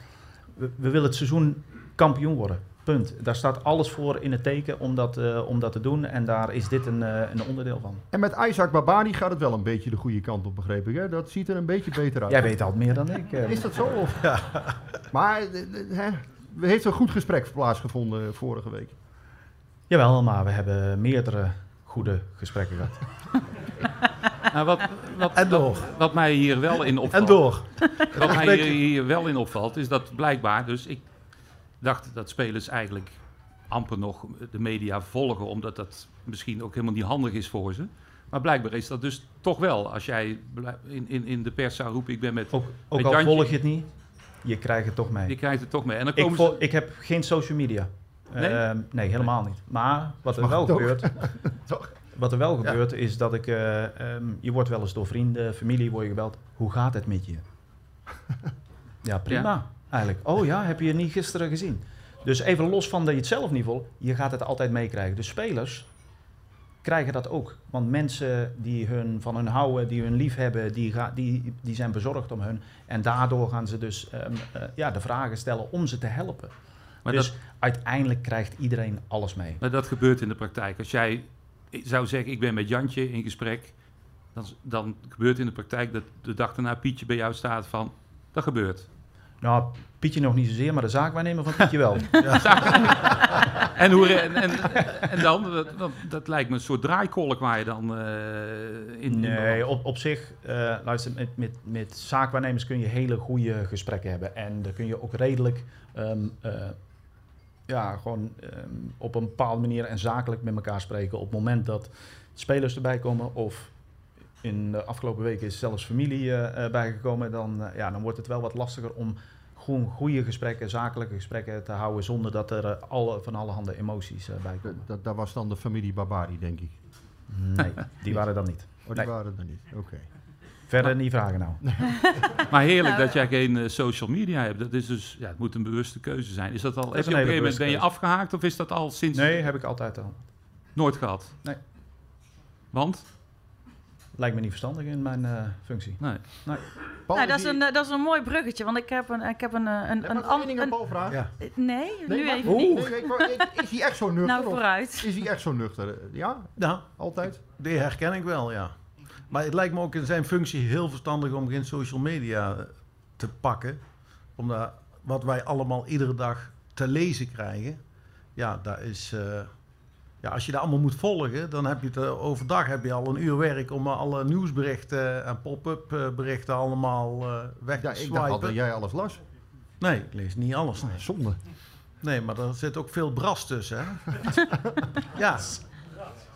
Speaker 1: we, we willen het seizoen kampioen worden. Punt. Daar staat alles voor in het teken om dat, eh, om dat te doen. En daar is dit een, eh, een onderdeel van.
Speaker 14: En met Isaac Babani gaat het wel een beetje de goede kant op, begreep ik. Hè? Dat ziet er een beetje beter uit.
Speaker 1: Jij weet al meer dan ik.
Speaker 14: Is dat zo? Of? Maar eh, eh, hè, er heeft een goed gesprek plaatsgevonden vorige week.
Speaker 1: Jawel, maar we hebben meerdere goede gesprekken gehad. <laughs>
Speaker 13: Nou, wat, wat,
Speaker 12: En door.
Speaker 13: Wat, wat mij hier wel in opvalt.
Speaker 12: En door.
Speaker 13: Wat mij hier, hier wel in opvalt, is dat blijkbaar, dus ik dacht dat spelers eigenlijk amper nog de media volgen, omdat dat misschien ook helemaal niet handig is voor ze. Maar blijkbaar is dat dus toch wel. Als jij in, in, in de pers zou roepen, ik ben met,
Speaker 1: Ook, ook
Speaker 13: met
Speaker 1: al
Speaker 13: Jantje,
Speaker 1: volg je het niet, je krijgt het toch mee.
Speaker 13: je krijgt het toch mee. En dan
Speaker 1: Ik,
Speaker 13: komen
Speaker 1: vol-
Speaker 13: ze...
Speaker 1: ik heb geen social media.
Speaker 13: Nee?
Speaker 1: Ehm, nee, helemaal niet. Maar wat er wel gebeurt, <laughs> wat er wel gebeurt, is dat ik, eh, ehm, je wordt wel eens door vrienden, familie, word je gebeld. Hoe gaat het met je? <laughs> ja, prima.
Speaker 13: Ja.
Speaker 1: Eigenlijk. Oh ja, heb je het niet gisteren gezien? Dus even los van dat je het zelf niet volgt, je gaat het altijd meekrijgen. Dus spelers krijgen dat ook. Want mensen die hun, van hun houden, die hun lief hebben, die, ga, die, die zijn bezorgd om hun. En daardoor gaan ze dus ehm, eh, ja, de vragen stellen om ze te helpen.
Speaker 13: Maar
Speaker 1: dus
Speaker 13: dat-
Speaker 1: uiteindelijk krijgt iedereen alles mee.
Speaker 13: Maar dat gebeurt in de praktijk. Als jij zou zeggen, ik ben met Jantje in gesprek, dan, dan gebeurt in de praktijk dat de dag daarna Pietje bij jou staat van, dat gebeurt.
Speaker 1: Nou, Pietje nog niet zozeer, maar de zaakwaarnemer van Pietje wel. <laughs>
Speaker 13: En, hoe, en, en, en dan, dat, dat, dat lijkt me een soort draaikolk waar je dan eh, in...
Speaker 1: Nee, op, op zich, eh, luister, met, met, met zaakwaarnemers kun je hele goede gesprekken hebben. En daar kun je ook redelijk, ehm, eh, ja, gewoon ehm, op een bepaalde manier en zakelijk met elkaar spreken. Op het moment dat spelers erbij komen of in de afgelopen weken is zelfs familie eh, bijgekomen, dan, eh, ja, dan wordt het wel wat lastiger om gewoon goede gesprekken, zakelijke gesprekken te houden zonder dat er alle, van alle handen emoties bij komen.
Speaker 14: Dat, dat was dan de familie Barbari, denk ik.
Speaker 1: Nee, die waren dan niet.
Speaker 14: Oh, die
Speaker 1: Nee.
Speaker 14: waren er niet. Oké.
Speaker 1: Verder niet vragen nou. <laughs>
Speaker 13: Maar heerlijk
Speaker 11: Nou,
Speaker 13: dat jij geen eh, social media hebt. Dat is dus, ja, het moet een bewuste keuze zijn. Is dat al,
Speaker 1: Dat
Speaker 13: heb je
Speaker 1: een
Speaker 13: op een gegeven moment, ben je afgehaakt of is dat al sinds...
Speaker 1: Nee, heb ik altijd al.
Speaker 13: Nooit gehad?
Speaker 1: Nee.
Speaker 13: Want?
Speaker 1: Lijkt me niet verstandig in mijn eh, functie.
Speaker 13: Nee.
Speaker 1: nee.
Speaker 11: Nou, dat, is een, eh, dat is een mooi bruggetje, want ik heb een, ik heb een, een, een, een,
Speaker 14: Paul vragen?
Speaker 12: Ja.
Speaker 11: Nee, nu
Speaker 14: maar-
Speaker 11: even
Speaker 14: Oeh.
Speaker 11: niet.
Speaker 14: Nee, ik is hij echt zo <laughs> nuchter?
Speaker 11: Nou,
Speaker 14: of
Speaker 11: vooruit.
Speaker 14: Is hij echt zo nuchter? Ja?
Speaker 12: Nou,
Speaker 14: Altijd?
Speaker 12: die herken ik wel, ja. Maar het lijkt me ook in zijn functie heel verstandig om geen social media eh, te pakken. Omdat wat wij allemaal iedere dag te lezen krijgen, ja, dat is... eh, ja, als je dat allemaal moet volgen, dan heb je het eh, overdag heb je al een uur werk om alle nieuwsberichten en pop-up berichten allemaal weg
Speaker 14: Ja,
Speaker 12: te
Speaker 14: ik dacht al dat
Speaker 12: swipen.
Speaker 14: jij alles las.
Speaker 12: Nee, ik lees niet alles. Nee.
Speaker 14: Zonde.
Speaker 12: Nee, maar er zit ook veel bras tussen, hè? <laughs> ja.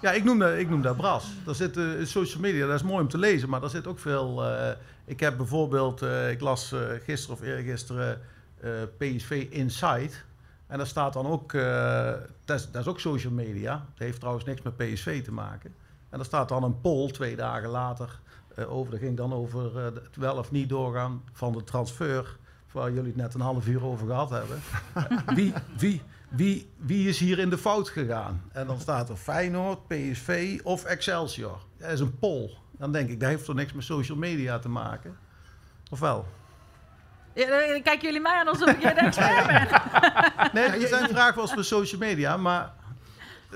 Speaker 12: Ja, ik noem dat, ik noem dat bras. Daar zit eh, social media, dat is mooi om te lezen, maar daar zit ook veel... eh, ik heb bijvoorbeeld, eh, ik las eh, gisteren of eergisteren eh PSV Insight. En daar staat dan ook, eh, dat, is, dat is ook social media. Dat heeft trouwens niks met PSV te maken. En daar staat dan een poll twee dagen later eh, over. Dat ging dan over eh, het wel of niet doorgaan van de transfer. Waar jullie het net een half uur over gehad hebben. <laughs> wie, wie, wie, wie is hier in de fout gegaan? En dan staat er Feyenoord, PSV of Excelsior. Dat is een poll. Dan denk ik, dat heeft toch niks met social media te maken? Of wel?
Speaker 11: Ja, dan kijken jullie mij aan alsof ik jij de expert ben. <laughs>
Speaker 12: Nee, zijn vraag was voor social media, maar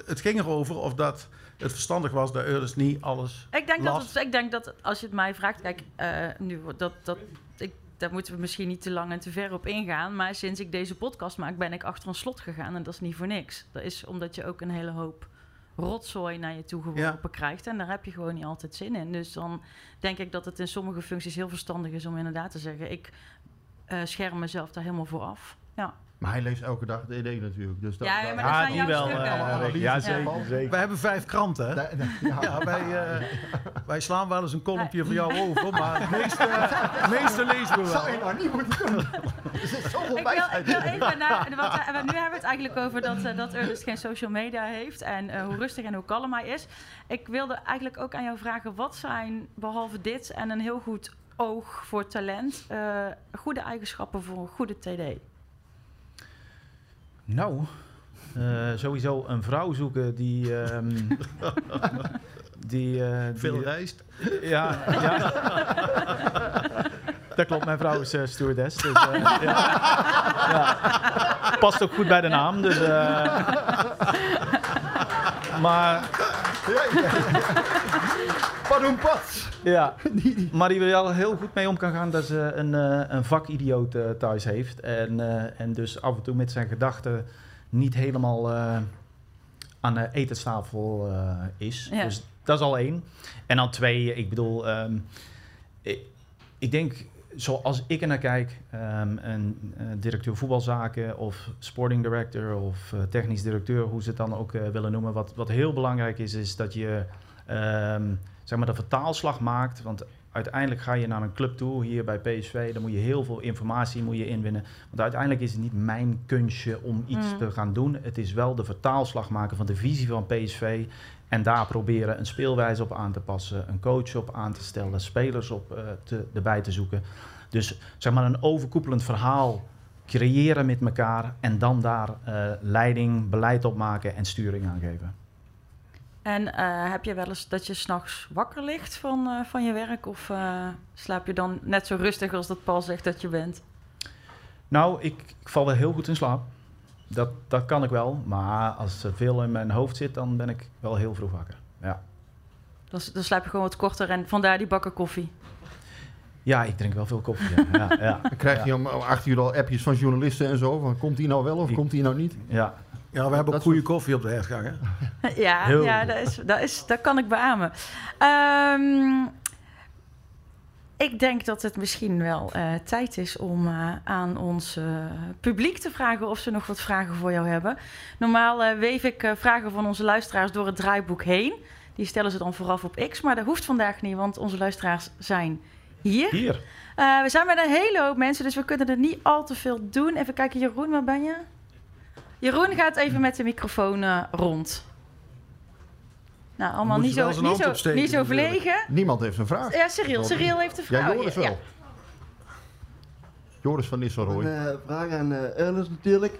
Speaker 12: het ging erover of dat het verstandig was dat Eulers niet alles
Speaker 11: Ik denk, dat het, ik denk dat als je het mij vraagt, kijk, eh, nu wordt dat, dat, ik, daar moeten we misschien niet te lang en te ver op ingaan. Maar sinds ik deze podcast maak, ben ik achter een slot gegaan. En dat is niet voor niks. Dat is omdat je ook een hele hoop rotzooi naar je toe geworpen krijgt. En daar heb je gewoon niet altijd zin in. Dus dan denk ik dat het in sommige functies heel verstandig is om inderdaad te zeggen: ik eh, scherm mezelf daar helemaal voor af. Ja.
Speaker 14: Maar hij leest elke dag het ED natuurlijk. Dus dat,
Speaker 11: Ja, ja, maar dat zijn
Speaker 1: wel, eh,
Speaker 14: analyses
Speaker 1: ja,
Speaker 14: van
Speaker 1: zeker, zeker.
Speaker 12: Wij hebben vijf kranten, hè? <laughs> Ja, wij, eh, wij slaan wel eens een kolompje voor jou over, <laughs> maar het meeste, het meeste lezen we
Speaker 14: Zou je
Speaker 12: wel.
Speaker 14: nou niet moeten doen? Er zit zoveel
Speaker 11: Ik wil,
Speaker 14: wijsheid
Speaker 11: ik wil
Speaker 14: in.
Speaker 11: even naar, want we- nu hebben we het eigenlijk over dat, eh, dat Ernest geen social media heeft en eh, hoe rustig en hoe kalm hij is. Ik wilde eigenlijk ook aan jou vragen, wat zijn behalve dit en een heel goed oog voor talent, eh, goede eigenschappen voor een goede TD?
Speaker 1: Nou, eh, sowieso een vrouw zoeken die... ehm, <laughs> die, eh, die
Speaker 12: Veel reist.
Speaker 1: Ja, ja. Dat klopt, mijn vrouw is eh, stewardess. Dus, ja. Ja. Past ook goed bij de naam. Dus, eh, maar
Speaker 14: Pardon, pas.
Speaker 1: ja, <laughs> maar die er wel heel goed mee om kan gaan dat ze een, eh, een vakidioot eh, thuis heeft. En, eh, en dus af en toe met zijn gedachten niet helemaal eh, aan de etenstafel eh, is.
Speaker 11: Ja.
Speaker 1: Dus dat is al één. En dan twee, ik bedoel, ehm, ik, ik denk zoals ik er naar kijk, ehm, een eh, directeur voetbalzaken of sporting director of eh, technisch directeur, hoe ze het dan ook eh, willen noemen. Wat, wat heel belangrijk is, is dat je ehm, zeg maar de vertaalslag maakt. Want uiteindelijk ga je naar een club toe, hier bij PSV, dan moet je heel veel informatie moet je inwinnen. Want uiteindelijk is het niet mijn kunstje om iets
Speaker 16: Mm.
Speaker 1: te gaan doen. Het is wel de vertaalslag maken van de visie van PSV. En daar proberen een speelwijze op aan te passen, een coach op aan te stellen, spelers op eh, te, erbij te zoeken. Dus zeg maar een overkoepelend verhaal creëren met elkaar en dan daar eh, leiding, beleid op maken en sturing aan geven.
Speaker 11: En eh, heb je wel eens dat je s'nachts wakker ligt van, eh, van je werk? Of eh, slaap je dan net zo rustig als dat Paul zegt dat je bent?
Speaker 1: Nou, ik, ik val wel heel goed in slaap. Dat, dat kan ik wel. Maar als er veel in mijn hoofd zit, dan ben ik wel heel vroeg wakker. Ja,
Speaker 11: Dan, dan slaap je gewoon wat korter en vandaar die bakken koffie.
Speaker 1: Ja ik drink wel veel koffie. Ja, <laughs> ja, ja.
Speaker 14: Dan krijg je om om acht uur al appjes van journalisten en zo. Van, komt die nou wel of komt die nou niet?
Speaker 1: Ja.
Speaker 12: Ja, we hebben ook goede koffie op de hertgang, hè? <laughs>
Speaker 11: ja,
Speaker 12: Heel
Speaker 11: ja dat, is, dat, is, dat kan ik beamen. Ehm, ik denk dat het misschien wel eh, tijd is om eh, aan ons eh, publiek te vragen of ze nog wat vragen voor jou hebben. Normaal eh, weef ik vragen van onze luisteraars door het draaiboek heen. Die stellen ze dan vooraf op X, maar dat hoeft vandaag niet, want onze luisteraars zijn hier.
Speaker 1: Hier.
Speaker 11: Eh, we zijn met een hele hoop mensen, dus we kunnen er niet al te veel doen. Even kijken, Jeroen, waar ben je? Jeroen gaat even met de microfoon eh, rond. Nou, allemaal niet zo, niet zo,
Speaker 14: opsteken
Speaker 11: niet zo
Speaker 14: natuurlijk.
Speaker 11: verlegen.
Speaker 14: Niemand heeft een vraag.
Speaker 11: Ja, Cyril. Cyril heeft een vraag.
Speaker 14: Ja, Joris
Speaker 11: Ja.
Speaker 14: wel. Joris van Nistelrooy.
Speaker 17: Een eh, vraag aan eh, Ernest natuurlijk.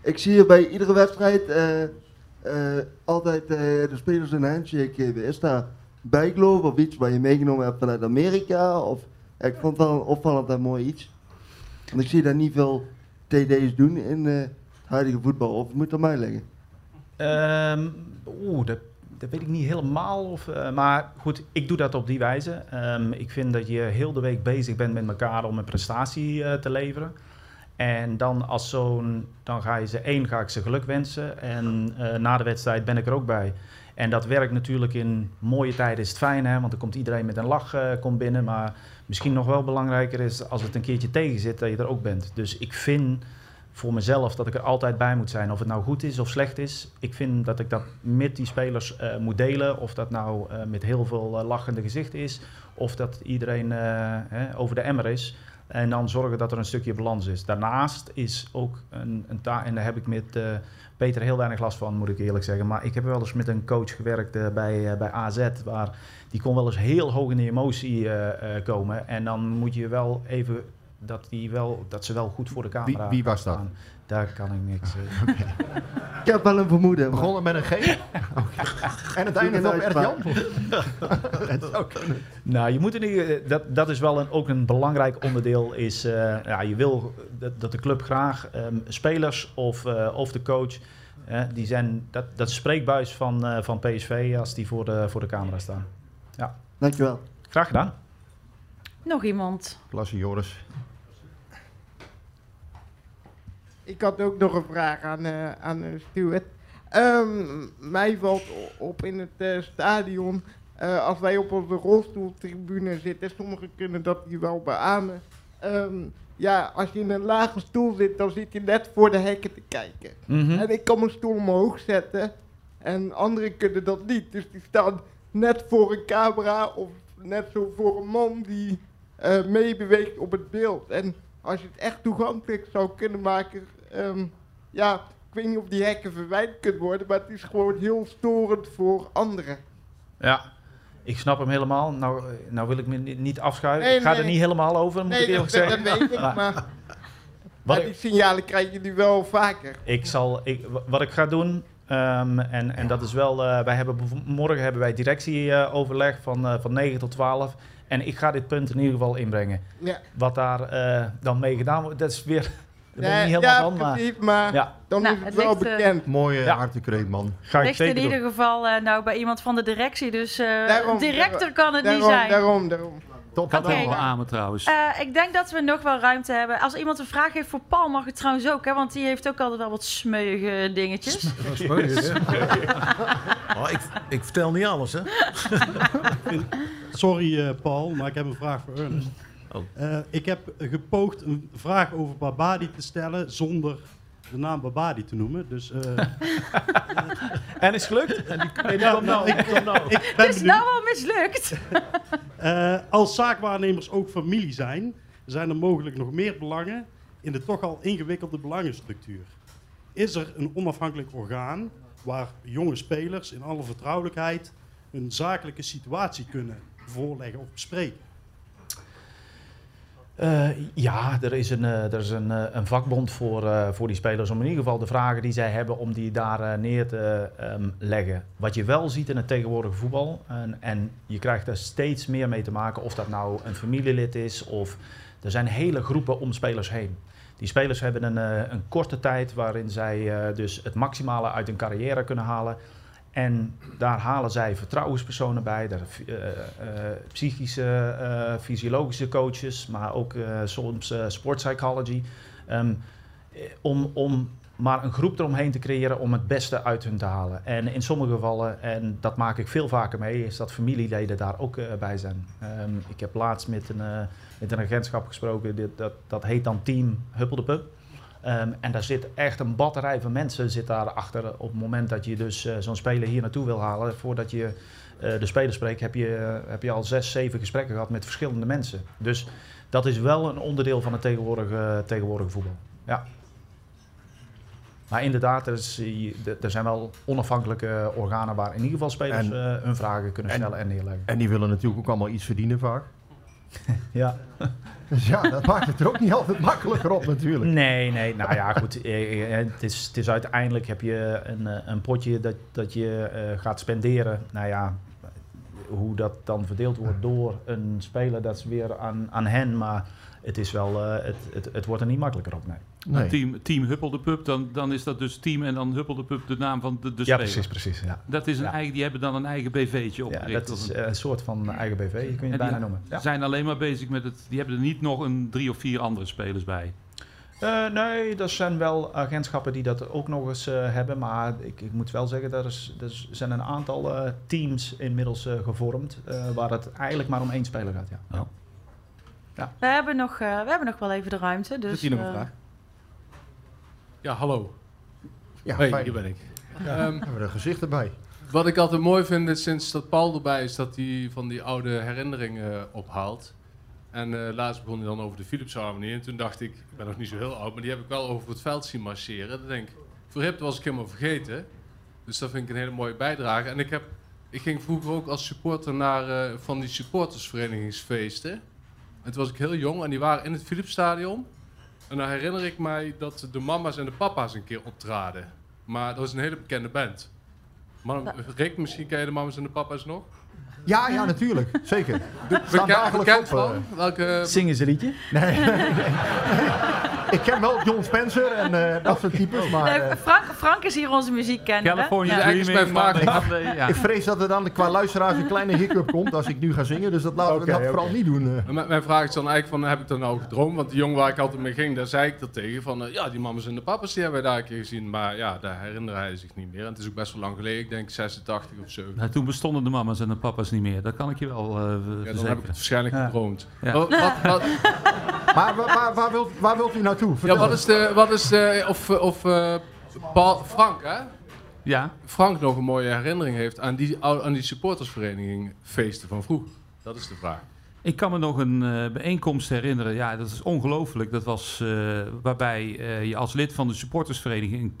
Speaker 17: Ik zie je bij iedere wedstrijd eh, eh, altijd eh, de spelers een handshake geven. Is daar bijgeloof of iets wat je meegenomen hebt vanuit Amerika? Of, ik vond wel een opvallend en mooi iets. Want ik zie daar niet veel TD's doen in eh, het huidige voetbal. Of moet er mij liggen?
Speaker 1: Ehm, Oeh, dat, dat weet ik niet helemaal. Of, eh, maar goed, ik doe dat op die wijze. Ehm, ik vind dat je heel de week bezig bent met elkaar om een prestatie eh, te leveren. En dan als zo'n, dan ga je ze één, ga ik ze geluk wensen. En na de wedstrijd ben ik er ook bij. En dat werkt natuurlijk in mooie tijden is het fijn, hè, want dan komt iedereen met een lach eh, komt binnen. Maar misschien nog wel belangrijker is als het een keertje tegen zit, dat je er ook bent. Dus ik vind voor mezelf dat ik er altijd bij moet zijn. Of het nou goed is of slecht is. Ik vind dat ik dat met die spelers eh, moet delen. Of dat nou eh, met heel veel lachende gezichten is. Of dat iedereen hè, over de emmer is. En dan zorgen dat er een stukje balans is. Daarnaast is ook een, een taak, en daar heb ik met Peter heel weinig last van, moet ik eerlijk zeggen. Maar ik heb wel eens met een coach gewerkt eh, bij, eh, bij AZ, waar die kon wel eens heel hoog in de emotie eh, komen. En dan moet je wel even dat, die wel, dat ze wel goed voor de camera
Speaker 14: Wie- wie was dat?
Speaker 1: staan. Daar kan ik niks. eh, <laughs>
Speaker 17: Ik heb wel een vermoeden. maar-
Speaker 14: Begonnen met een G. <laughs> En het einde op R. Jan. <laughs>
Speaker 1: Nou, je moet in ieder, dat, dat is wel een, ook een belangrijk onderdeel. Is, eh, ja, je wil dat, dat de club graag ehm, spelers of, eh, of de coach. eh, die zijn, dat, dat is spreekbuis van, eh, van PSV als die voor de, voor de camera staan. Ja.
Speaker 17: Dankjewel.
Speaker 1: Graag gedaan.
Speaker 11: Nog iemand?
Speaker 14: Klasse Joris.
Speaker 16: Ik had ook nog een vraag aan, eh aan eh, Stuart. Ehm, mij valt op in het eh, stadion, als wij op onze rolstoeltribune zitten, sommigen kunnen dat hier wel beamen. Ehm, ja, als je in een lage stoel zit, dan zit je net voor de hekken te kijken.
Speaker 1: Mhm.
Speaker 16: En ik kan mijn stoel omhoog zetten en anderen kunnen dat niet. Dus die staan net voor een camera of net zo voor een man die meebeweegt op het beeld. En als je het echt toegankelijk zou kunnen maken, ehm, ja, ik weet niet of die hekken verwijderd kunnen worden, maar het is gewoon heel storend voor anderen.
Speaker 1: Ja, ik snap hem helemaal. Nou, nou wil ik me niet- afschuiven.
Speaker 16: Nee,
Speaker 1: ik ga er niet helemaal over, moet
Speaker 16: nee,
Speaker 1: ik eerlijk
Speaker 16: dat,
Speaker 1: zeggen.
Speaker 16: dat weet ik, maar, <laughs>
Speaker 1: Wat
Speaker 16: maar die signalen krijg je nu wel vaker.
Speaker 1: Ik zal, ik, wa- wat ik ga doen, ehm, en, en dat is wel, eh, wij hebben morgen hebben wij directieoverleg van, eh, van 9 tot 12. En ik ga dit punt in ieder geval inbrengen.
Speaker 16: Ja.
Speaker 1: Wat daar eh, dan mee gedaan wordt, dat is weer, <laughs> ik
Speaker 16: Nee,
Speaker 1: niet helemaal
Speaker 16: ja,
Speaker 1: van. Maar,
Speaker 16: maar
Speaker 1: ja.
Speaker 16: dan
Speaker 11: Nou,
Speaker 16: is het,
Speaker 11: het
Speaker 16: wel
Speaker 11: ligt, eh,
Speaker 16: bekend.
Speaker 14: Mooie
Speaker 1: Ja.
Speaker 14: hartekreet, man.
Speaker 1: ga ik
Speaker 11: Ligt in
Speaker 1: doen.
Speaker 11: ieder geval eh, nou bij iemand van de directie, dus eh,
Speaker 16: Daarom,
Speaker 11: directer
Speaker 16: daarom,
Speaker 11: kan het niet
Speaker 16: daarom,
Speaker 11: zijn.
Speaker 16: Daarom, daarom.
Speaker 14: Top.
Speaker 11: Oké.
Speaker 13: ook wel amen trouwens.
Speaker 11: Eh, ik denk dat we nog wel ruimte hebben. Als iemand een vraag heeft voor Paul, mag het trouwens ook, hè? Want die heeft ook altijd wel wat smeuïge dingetjes.
Speaker 12: Dat hè? <laughs> Oh, ik, ik vertel niet alles, hè? <laughs>
Speaker 18: Sorry eh, Paul, maar ik heb een vraag voor Ernest. Eh, ik heb gepoogd een vraag over Babadi te stellen zonder de naam Babadi te noemen. Dus, eh, <laughs>
Speaker 1: En is gelukt? En die, nee,
Speaker 18: nou,
Speaker 1: nou.
Speaker 18: ik-
Speaker 1: nou.
Speaker 18: ik ben
Speaker 11: Het is
Speaker 18: benieuwd.
Speaker 11: nou al mislukt. <laughs>
Speaker 18: Eh, als zaakwaarnemers ook familie zijn, zijn er mogelijk nog meer belangen in de toch al ingewikkelde belangenstructuur. Is er een onafhankelijk orgaan waar jonge spelers in alle vertrouwelijkheid hun zakelijke situatie kunnen voorleggen of bespreken?
Speaker 1: Eh, ja, er is, een, eh, er is een, eh, een vakbond voor, voor die spelers om in ieder geval de vragen die zij hebben, om die daar neer te ehm, leggen. Wat je wel ziet in het tegenwoordige voetbal, en, en je krijgt er steeds meer mee te maken, of dat nou een familielid is of er zijn hele groepen om spelers heen. Die spelers hebben een, eh, een korte tijd waarin zij eh, dus het maximale uit hun carrière kunnen halen. En daar halen zij vertrouwenspersonen bij, daar, eh, psychische, fysiologische coaches, maar ook soms sportpsychology. Ehm, eh, om, om maar een groep eromheen te creëren om het beste uit hun te halen. En in sommige gevallen, en dat maak ik veel vaker mee, is dat familieleden daar ook bij zijn. Ehm, ik heb laatst met een, met een agentschap gesproken, dit, dat, dat heet dan Team Huppel de Pup. Ehm, en daar zit echt een batterij van mensen zit daar achter. Op het moment dat je dus eh, zo'n speler hier naartoe wil halen, voordat je eh, de speler spreekt, heb je, eh, heb je al zes, zeven gesprekken gehad met verschillende mensen. Dus dat is wel een onderdeel van het tegenwoordige, tegenwoordige voetbal. Ja. Maar inderdaad, er, is, er zijn wel onafhankelijke organen waar in ieder geval spelers
Speaker 5: En-
Speaker 1: hun vragen kunnen
Speaker 5: en-
Speaker 1: stellen en neerleggen.
Speaker 5: En die willen natuurlijk ook allemaal iets verdienen vaak. <laughs>
Speaker 1: Ja.
Speaker 5: Dus <laughs> ja, dat maakt het er ook niet altijd makkelijker op natuurlijk.
Speaker 1: Nee, nee. Nou ja, goed. eh, eh, Het is, het is uiteindelijk heb je een, eh, een potje dat, dat je eh, gaat spenderen. Nou ja, hoe dat dan verdeeld wordt door een speler, dat is weer aan, aan hen. Maar het is wel, eh, het, het, het wordt er niet makkelijker op, nee.
Speaker 13: Team, team Huppel de Pup, dan, dan is dat dus team en dan Huppel de Pup de naam van de, de
Speaker 1: Ja,
Speaker 13: speler.
Speaker 1: precies, precies. Ja.
Speaker 13: Dat is een
Speaker 1: Ja.
Speaker 13: eigen, die hebben dan een eigen BV'tje
Speaker 1: Ja,
Speaker 13: opgericht.
Speaker 1: dat
Speaker 13: of
Speaker 1: is
Speaker 13: een-
Speaker 1: eh, een soort van eigen BV, kun je
Speaker 13: En
Speaker 1: het
Speaker 13: die
Speaker 1: bijna noemen. Ja.
Speaker 13: zijn alleen maar bezig met het... Die hebben er niet nog een drie of vier andere spelers bij.
Speaker 1: Eh, nee, er zijn wel agentschappen die dat ook nog eens eh, hebben. Maar ik, ik moet wel zeggen, er, is, er zijn een aantal teams inmiddels gevormd. eh, waar het eigenlijk maar om één speler gaat. Ja. Ja.
Speaker 11: We hebben nog, eh, we hebben nog wel even de ruimte. Dus,
Speaker 19: Zit hier nog een
Speaker 11: eh,
Speaker 19: vraag? Ja, hallo.
Speaker 5: Ja,
Speaker 19: hey,
Speaker 5: fijn.
Speaker 19: hier ben ik.
Speaker 5: Ja,
Speaker 19: Ehm,
Speaker 5: hebben we er gezicht erbij.
Speaker 19: Wat ik altijd mooi vind is sinds dat Paul erbij is, dat hij van die oude herinneringen eh, ophaalt. En eh, laatst begon hij dan over de Philips-harmonie. En toen dacht ik, ik ben nog niet zo heel oud, maar die heb ik wel over het veld zien marcheren. Dan denk ik, voor Hip was ik helemaal vergeten. Dus dat vind ik een hele mooie bijdrage. En ik, heb, ik ging vroeger ook als supporter naar eh, van die supportersverenigingsfeesten. En toen was ik heel jong en die waren in het Philipsstadion. En dan herinner ik mij dat de mama's en de papa's een keer optraden. Maar dat was een hele bekende band. Rick, misschien ken je de mama's en de papa's nog?
Speaker 5: Ja, ja, natuurlijk. Zeker. Staan
Speaker 19: Bekend,
Speaker 5: dagelijks op, eh.
Speaker 19: van? Welke...
Speaker 1: Zingen ze een liedje?
Speaker 5: Nee. <laughs> Ik ken wel John Spencer en eh, dat soort types, maar... eh,
Speaker 11: Frank, Frank is hier onze muziekkenner.
Speaker 5: California
Speaker 11: Ja.
Speaker 19: Dreaming,
Speaker 5: Eigenlijk is mijn vraag.
Speaker 19: Monday,
Speaker 5: Ik-
Speaker 19: ja. <laughs>
Speaker 5: Ik vrees dat er dan qua luisteraars een kleine hiccup komt als ik nu ga zingen. Dus dat laten we dat vooral niet doen. eh.
Speaker 19: Mijn, vraag is dan eigenlijk van, heb ik dat nou gedroomd? Want die jongen waar ik altijd mee ging, daar zei ik dat tegen. Van, ja, die mama's en de papa's, die hebben wij daar een keer gezien. Maar ja, daar herinnerde hij zich niet meer. En het is ook best wel lang geleden. Ik denk 86 of zo.
Speaker 13: Nou, toen bestonden de mama's en de papa's niet meer. Dat kan ik je wel eh
Speaker 19: Ja, dan heb ik het waarschijnlijk gedroomd.
Speaker 13: Ja.
Speaker 19: Wat, wat, <laughs> wat-
Speaker 5: Maar waar, waar, wilt, waar wilt u naartoe?
Speaker 19: ja, wat is de... Wat is de of of eh, Paul, Frank, hè?
Speaker 13: Ja.
Speaker 19: Frank nog een mooie herinnering heeft aan die, aan die supportersvereniging feesten van vroeg. Dat is de vraag.
Speaker 13: Ik kan me nog een eh, bijeenkomst herinneren. Ja, dat is ongelooflijk. Dat was eh, waarbij eh, je als lid van de supportersvereniging een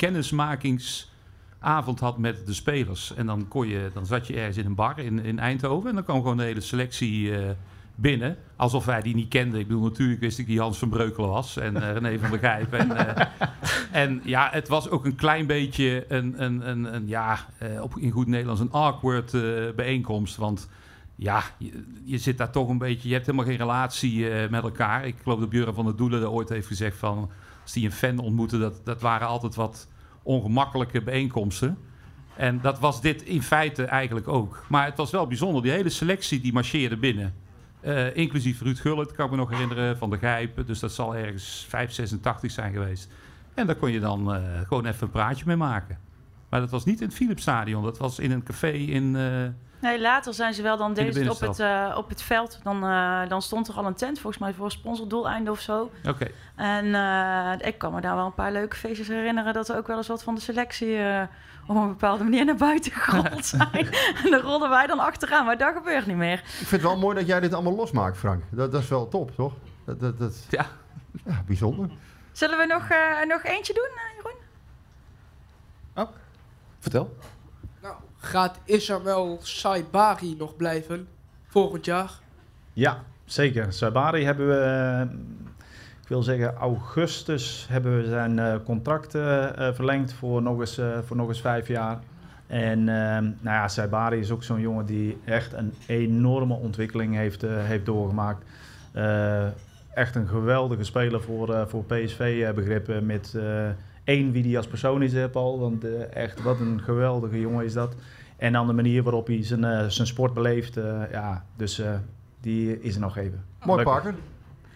Speaker 13: kennismakingsavond had met de spelers. En dan, kon je, dan zat je ergens in een bar in, in Eindhoven en dan kwam gewoon de hele selectie eh, binnen. Alsof wij die niet kenden. Ik bedoel, natuurlijk wist ik die Hans van Breukelen was en eh, René van der Gijp. En, eh, en ja, het was ook een klein beetje een, een, een, een ja, op, in goed Nederlands een awkward bijeenkomst. Want ja, je, zit daar toch een beetje, je hebt helemaal geen relatie met elkaar. Ik geloof dat Björn van der Doelen er ooit heeft gezegd van, als die een fan ontmoette, dat, dat waren altijd wat ongemakkelijke bijeenkomsten. En dat was dit in feite eigenlijk ook. Maar het was wel bijzonder, die hele selectie die marcheerde binnen. Eh, inclusief Ruud Gullit, kan ik me nog herinneren, van de Gijpen. Dus dat zal ergens 5, 86 zijn geweest. En daar kon je dan eh, gewoon even een praatje mee maken. Maar dat was niet in het Philipsstadion. Dat was in een café in... eh,
Speaker 11: Nee, later zijn ze wel, dan
Speaker 13: de
Speaker 11: deden ze het op het, eh, op het veld. Dan, eh, dan stond er al een tent, volgens mij voor sponsordoeleinden of zo.
Speaker 13: Oké.
Speaker 11: En eh, ik kan me daar wel een paar leuke feestjes herinneren... dat er ook wel eens wat van de selectie eh, op een bepaalde manier naar buiten <laughs> gerold zijn. <laughs> en dan rollen wij dan achteraan, maar dat gebeurt niet meer.
Speaker 14: Ik vind het wel mooi dat jij dit allemaal losmaakt, Frank. Dat, dat is wel top, toch? Dat, dat, dat...
Speaker 13: Ja.
Speaker 14: ja. Bijzonder.
Speaker 11: Zullen we nog, eh, nog eentje doen, Jeroen?
Speaker 20: Vertel.
Speaker 21: Gaat Isabel Saibari nog blijven volgend jaar?
Speaker 1: Ja, zeker. Sabari hebben we, ik wil zeggen augustus, hebben we zijn eh, contract eh, eh, verlengd voor nog, eens, voor nog eens vijf jaar. En eh, nou ja, Sabari is ook zo'n jongen die echt een enorme ontwikkeling heeft, heeft doorgemaakt. Echt een geweldige speler voor, voor PSV-begrippen. met één wie die als persoon is, eh, Paul. Want echt, wat een geweldige jongen is dat. En dan de manier waarop hij zijn, eh, zijn sport beleeft. eh, ja, dus eh, die is er nog even.
Speaker 14: Mooi. Parker.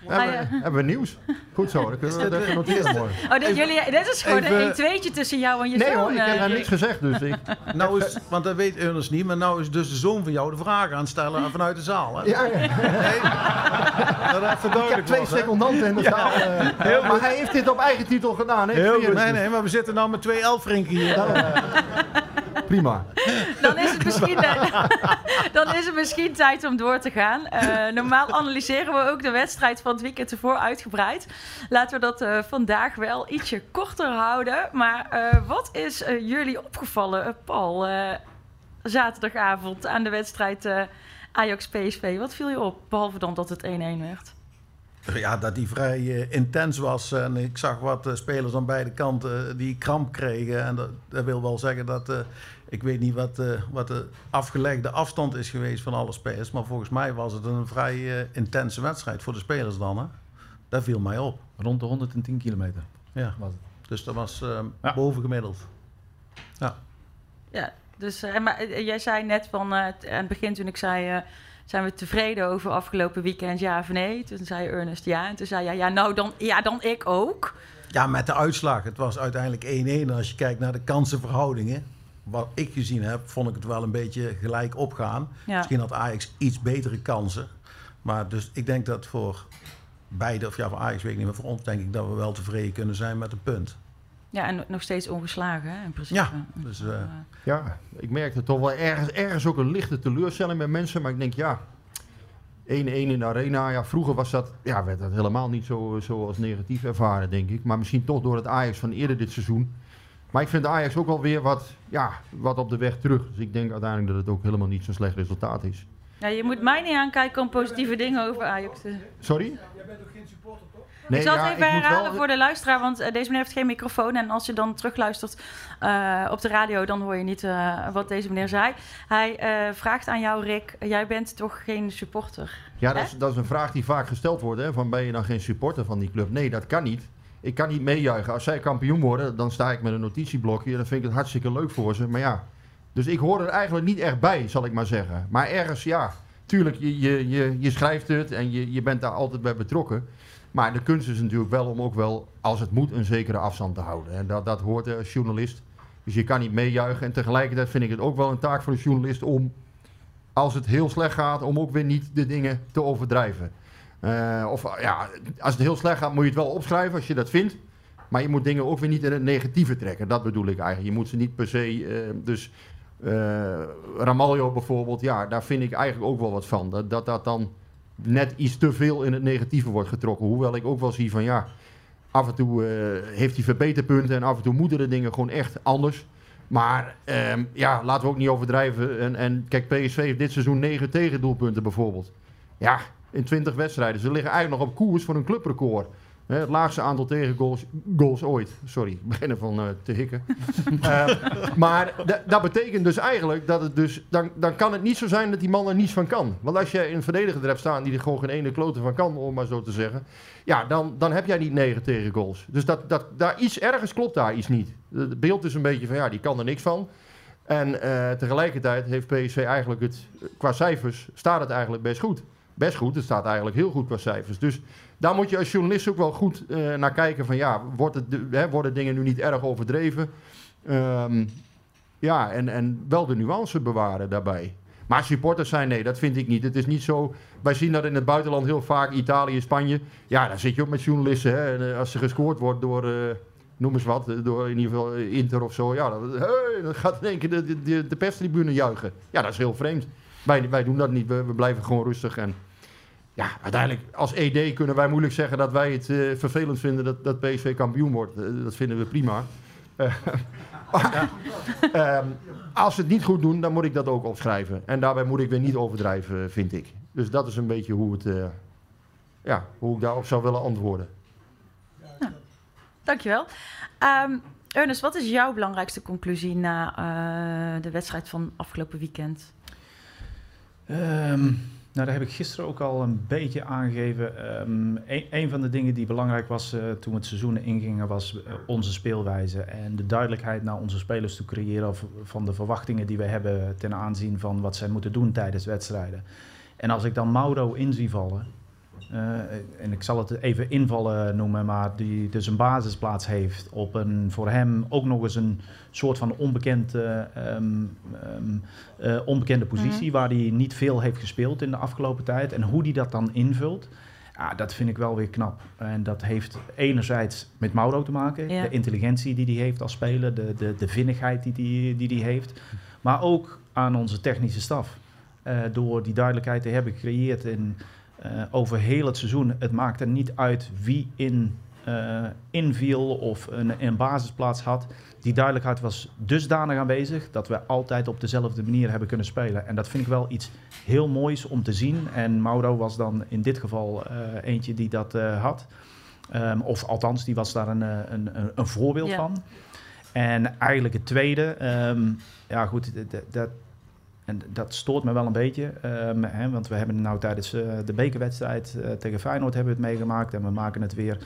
Speaker 14: Hebben, we,
Speaker 11: ja.
Speaker 14: hebben we nieuws? Goed zo, dan kunnen we dat even noteren mooi.
Speaker 11: Oh, dit, jullie, dit is gewoon
Speaker 12: Even-
Speaker 11: een tweetje tussen jou en je
Speaker 14: Nee
Speaker 11: zoon.
Speaker 14: hoor, ik heb daar niks gezegd, dus ik... <laughs>
Speaker 12: Nou is, want dat weet Ernest niet, maar nou is dus de zoon van jou de vragen aan het stellen vanuit de zaal. Hè?
Speaker 14: Ja, ja.
Speaker 12: Nee, dat even
Speaker 14: Ik heb twee
Speaker 12: was,
Speaker 14: secondanten in de
Speaker 12: Ja.
Speaker 14: zaal. eh,
Speaker 12: Heel
Speaker 14: maar
Speaker 12: goed.
Speaker 14: hij heeft dit op eigen titel gedaan, hè?
Speaker 12: Heel
Speaker 14: Serieus.
Speaker 12: goed. Nee, nee, maar we zitten nou met twee elfrinken hier. <laughs>
Speaker 14: Prima. <laughs>
Speaker 11: Dan is, het misschien, eh, <laughs> dan is het misschien tijd om door te gaan. Eh, normaal analyseren we ook de wedstrijd van het weekend ervoor uitgebreid. Laten we dat eh, vandaag wel ietsje korter houden. Maar eh, wat is jullie opgevallen, Paul, eh, zaterdagavond aan de wedstrijd eh, Ajax-PSV? Wat viel je op, behalve dan dat het 1-1 werd?
Speaker 12: Ja, dat die vrij eh, intens was. En ik zag wat eh, spelers aan beide kanten die kramp kregen. En dat, dat wil wel zeggen dat... ik weet niet wat, eh, wat de afgelegde afstand is geweest van alle spelers. Maar volgens mij was het een vrij eh, intense wedstrijd voor de spelers dan. Hè? Dat viel mij op.
Speaker 1: Rond de 110 kilometer.
Speaker 12: Ja,
Speaker 1: was het.
Speaker 12: dus dat was eh bovengemiddeld. Ja.
Speaker 11: Ja, dus eh, maar, jij zei net van eh, aan het begin toen ik zei. eh, zijn we tevreden over afgelopen weekend, ja of nee? Toen zei Ernest ja. En toen zei jij, ja, nou dan, ja, dan ik ook.
Speaker 12: Ja, met de uitslag. Het was uiteindelijk 1-1. En als je kijkt naar de kansenverhoudingen, wat ik gezien heb, vond ik het wel een beetje gelijk opgaan.
Speaker 11: Ja.
Speaker 12: Misschien had Ajax iets betere kansen. Maar dus ik denk dat voor beide, of ja, voor Ajax weet ik niet, maar voor ons denk ik dat we wel tevreden kunnen zijn met een punt.
Speaker 11: Ja, en nog steeds ongeslagen, hè, in principe.
Speaker 12: Ja, dus... eh,
Speaker 14: Ja, ik merkte toch wel ergens, ergens ook een lichte teleurstelling bij mensen. Maar ik denk, ja, 1-1 in de arena. Ja, vroeger was dat, ja, werd dat helemaal niet zo, zo als negatief ervaren, denk ik. Maar misschien toch door het Ajax van eerder dit seizoen. Maar ik vind Ajax ook wel weer wat, ja, wat op de weg terug. Dus ik denk uiteindelijk dat het ook helemaal niet zo'n slecht resultaat is.
Speaker 11: Ja, je moet mij niet aankijken om positieve dingen over Ajax te...
Speaker 14: Sorry?
Speaker 11: ik zal het
Speaker 14: ja,
Speaker 11: even
Speaker 14: ik moet
Speaker 11: herhalen
Speaker 14: wel-
Speaker 11: voor de luisteraar, want eh, deze meneer heeft geen microfoon. En als je dan terugluistert eh, op de radio, dan hoor je niet eh, wat deze meneer zei. Hij eh, vraagt aan jou, Rick, jij bent toch geen supporter?
Speaker 14: Ja, dat is, dat is een vraag die vaak gesteld wordt. Hè, van ben je dan geen supporter van die club? Nee, dat kan niet. Ik kan niet meejuichen. Als zij kampioen worden, dan sta ik met een notitieblokje. Dan vind ik het hartstikke leuk voor ze. Maar ja, dus ik hoor er eigenlijk niet echt bij, zal ik maar zeggen. Maar ergens, ja, tuurlijk, je, je, je, je schrijft het en je, je bent daar altijd bij betrokken. Maar de kunst is natuurlijk wel om ook wel, als het moet, een zekere afstand te houden. En dat, dat hoort als journalist. Dus je kan niet meejuichen. En tegelijkertijd vind ik het ook wel een taak voor een journalist om als het heel slecht gaat, om ook weer niet de dingen te overdrijven. Eh, of ja, als het heel slecht gaat, moet je het wel opschrijven als je dat vindt. Maar je moet dingen ook weer niet in het negatieve trekken. Dat bedoel ik eigenlijk. Je moet ze niet per se. eh, dus Ramaljo bijvoorbeeld, ja, daar vind ik eigenlijk ook wel wat van. Dat, dat dat dan net iets te veel in het negatieve wordt getrokken. Hoewel ik ook wel zie van ja, af en toe heeft hij verbeterpunten en af en toe moeten de dingen gewoon echt anders. Maar ehm, ja, laten we ook niet overdrijven. En, en kijk, PSV heeft dit seizoen 9 tegendoelpunten bijvoorbeeld. Ja, in 20 wedstrijden. Ze liggen eigenlijk nog op koers voor een clubrecord. Hè, het laagste aantal tegengoals goals ooit. Sorry, ik begin ervan eh, te hikken. <laughs> Eh, maar da- dat betekent dus eigenlijk dat het dus... Dan, dan kan het niet zo zijn dat die man er niets van kan. Want als je een verdediger er hebt staan die er gewoon geen ene klote van kan, om maar zo te zeggen. Ja, dan, dan heb jij niet negen tegengoals. Dus dat, dat, daar iets ergens klopt daar iets niet. Het beeld is een beetje van ja, die kan er niks van. En eh, tegelijkertijd heeft PSV eigenlijk het, qua cijfers, staat het eigenlijk best goed. Best goed, het staat eigenlijk heel goed qua cijfers. Dus daar moet je als journalist ook wel goed eh, naar kijken van ja, wordt het, hè, worden dingen nu niet erg overdreven? Ehm, Ja, en, en wel de nuance bewaren daarbij. Maar supporters zijn, nee, dat vind ik niet. Het is niet zo. Wij zien dat in het buitenland heel vaak, Italië, Spanje. Ja, dan zit je ook met journalisten. Hè, en, eh, als er gescoord wordt door, eh, noem eens wat, door in ieder geval Inter of zo. Ja, dan, hey, gaat in één keer de, de, de, de perstribune juichen. Ja, dat is heel vreemd. Wij, wij doen dat niet. We, we blijven gewoon rustig. En ja, uiteindelijk, als ED kunnen wij moeilijk zeggen dat wij het eh, vervelend vinden dat, dat PSV kampioen wordt. Eh, dat vinden we prima. <laughs> Eh, Ehm, als ze het niet goed doen, dan moet ik dat ook opschrijven. En daarbij moet ik weer niet overdrijven, vind ik. Dus dat is een beetje hoe, het, eh, ja, hoe ik daarop zou willen antwoorden.
Speaker 11: Dankjewel. Ehm Ernest, wat is jouw belangrijkste conclusie na eh, de wedstrijd van afgelopen weekend?
Speaker 1: Ehm, nou, daar heb ik gisteren ook al een beetje aangegeven. Ehm, een, van de dingen die belangrijk was eh, toen we het seizoen ingingen, was eh, onze speelwijze. En de duidelijkheid naar onze spelers te creëren van de verwachtingen die we hebben ten aanzien van wat zij moeten doen tijdens wedstrijden. En als ik dan Mauro in zie vallen, en ik zal het even invallen noemen, maar die dus een basisplaats heeft op een voor hem ook nog eens een soort van onbekend, eh, ehm, ehm, eh, onbekende positie waar hij niet veel heeft gespeeld in de afgelopen tijd. En hoe hij dat dan invult, ja, dat vind ik wel weer knap. En dat heeft enerzijds met Mauro te maken,
Speaker 11: Ja.
Speaker 1: de intelligentie die hij heeft als speler, de, de, de vinnigheid die hij die, die heeft, maar ook aan onze technische staf. Eh, door die duidelijkheid te hebben gecreëerd in, eh, over heel het seizoen. Het maakt er niet uit wie in, eh, inviel of een, een basisplaats had. Die duidelijkheid was dusdanig aanwezig dat we altijd op dezelfde manier hebben kunnen spelen. En dat vind ik wel iets heel moois om te zien. En Mauro was dan in dit geval eh, eentje die dat had. Ehm, of althans, die was daar een, een, een, voorbeeld
Speaker 11: Ja.
Speaker 1: van. En eigenlijk het tweede, ehm, ja goed, dat, en dat stoort me wel een beetje. ehm, hè, want we hebben nou tijdens eh, de bekerwedstrijd eh, tegen Feyenoord hebben we het meegemaakt. En we maken het weer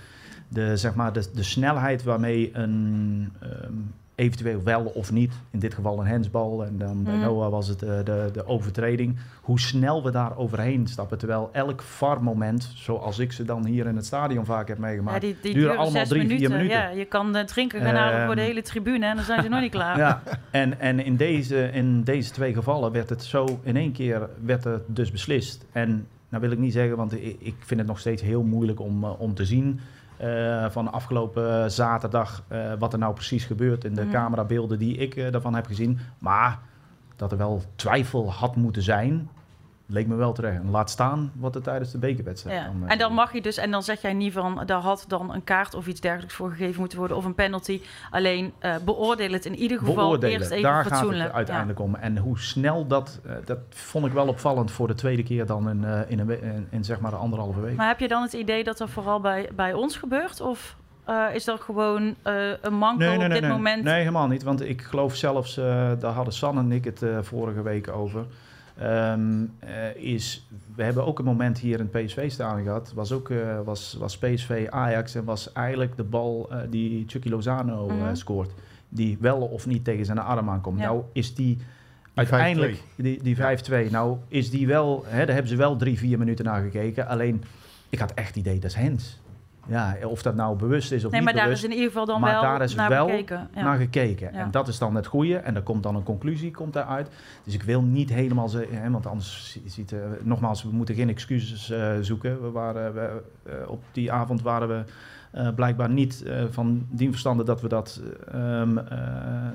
Speaker 1: de, zeg maar, de, de snelheid waarmee een ehm, eventueel wel of niet, in dit geval een hensbal. En dan bij
Speaker 11: Mhm.
Speaker 1: Noah was het eh, de, de overtreding. Hoe snel we daar overheen stappen. Terwijl elk VAR-moment, zoals ik ze dan hier in het stadion vaak heb meegemaakt,
Speaker 11: Ja, die, die
Speaker 1: duren
Speaker 11: duren
Speaker 1: allemaal drie,
Speaker 11: minuten.
Speaker 1: vier minuten.
Speaker 11: Ja, je kan uh, drinken gaan halen voor de
Speaker 1: Ehm,
Speaker 11: hele tribune en dan zijn ze nog niet klaar. <laughs>
Speaker 1: Ja, en, en in, deze, in deze twee gevallen werd het zo in één keer werd er dus beslist. En nou wil ik niet zeggen, want ik, ik vind het nog steeds heel moeilijk om, eh, om te zien eh, van afgelopen zaterdag eh, wat er nou precies gebeurt in de
Speaker 11: Mhm.
Speaker 1: camerabeelden die ik eh, daarvan heb gezien. Maar dat er wel twijfel had moeten zijn, leek me wel terecht. En laat staan wat er tijdens de bekerwedstrijd
Speaker 11: Ja.
Speaker 1: dan, eh,
Speaker 11: En dan mag je dus, en dan zeg jij niet van, daar had dan een kaart of iets dergelijks voor gegeven moeten worden, of een penalty. Alleen eh beoordeel het in ieder geval
Speaker 1: beoordelen.
Speaker 11: eerst even
Speaker 1: Daar gaat
Speaker 11: fatsoenlijk.
Speaker 1: het uiteindelijk om. En hoe snel dat, eh, dat vond ik wel opvallend voor de tweede keer dan in, eh, in, een, in, in zeg maar anderhalve week.
Speaker 11: Maar heb je dan het idee dat dat vooral bij, bij ons gebeurt? Of is dat gewoon een manco op dit moment?
Speaker 1: Nee, helemaal niet. Want ik geloof zelfs, daar hadden San en ik het vorige week over. Ehm, eh, is, we hebben ook een moment hier in het PSV-stadion gehad. Was, ook, eh, was, was PSV Ajax en was eigenlijk de bal eh, die Chucky Lozano eh,
Speaker 11: Mhm.
Speaker 1: scoort. Die wel of niet tegen zijn arm aankomt.
Speaker 11: Ja.
Speaker 1: Nou is die uiteindelijk, die, die 5-2, nou is die wel, hè, daar hebben ze wel drie, vier minuten naar gekeken. Alleen, ik had echt het idee, dat is Hens. Ja, of dat nou bewust is of
Speaker 11: Nee,
Speaker 1: niet
Speaker 11: maar daar is in ieder geval dan
Speaker 1: maar
Speaker 11: wel
Speaker 1: daar is
Speaker 11: naar
Speaker 1: wel
Speaker 11: bekeken, ja.
Speaker 1: naar gekeken.
Speaker 11: Ja.
Speaker 1: En dat is dan het goede. En er komt dan een conclusie komt daaruit. Dus ik wil niet helemaal... Ze, hè, want anders ziet... eh, nogmaals, we moeten geen excuses eh, zoeken. We waren, we, eh, op die avond waren we... blijkbaar niet van dien verstande dat we, dat, ehm, eh,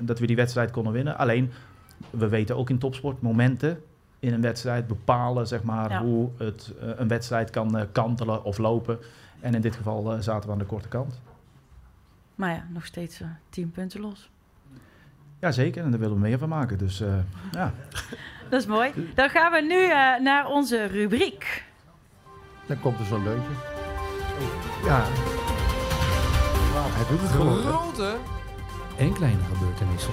Speaker 1: dat we die wedstrijd konden winnen. Alleen, we weten ook in topsport momenten in een wedstrijd bepalen zeg maar,
Speaker 11: Ja.
Speaker 1: hoe het, een wedstrijd kan kantelen of lopen. En in dit geval eh, zaten we aan de korte kant.
Speaker 11: Maar ja, nog steeds eh, tien punten los.
Speaker 1: Jazeker, en daar willen we meer van maken. Dus eh, ja. <laughs>
Speaker 11: Dat is mooi. Dan gaan we nu eh, naar onze rubriek.
Speaker 14: Dan komt er zo'n deuntje. Ja. Hij doet het gewoon.
Speaker 3: Grote en kleine gebeurtenissen.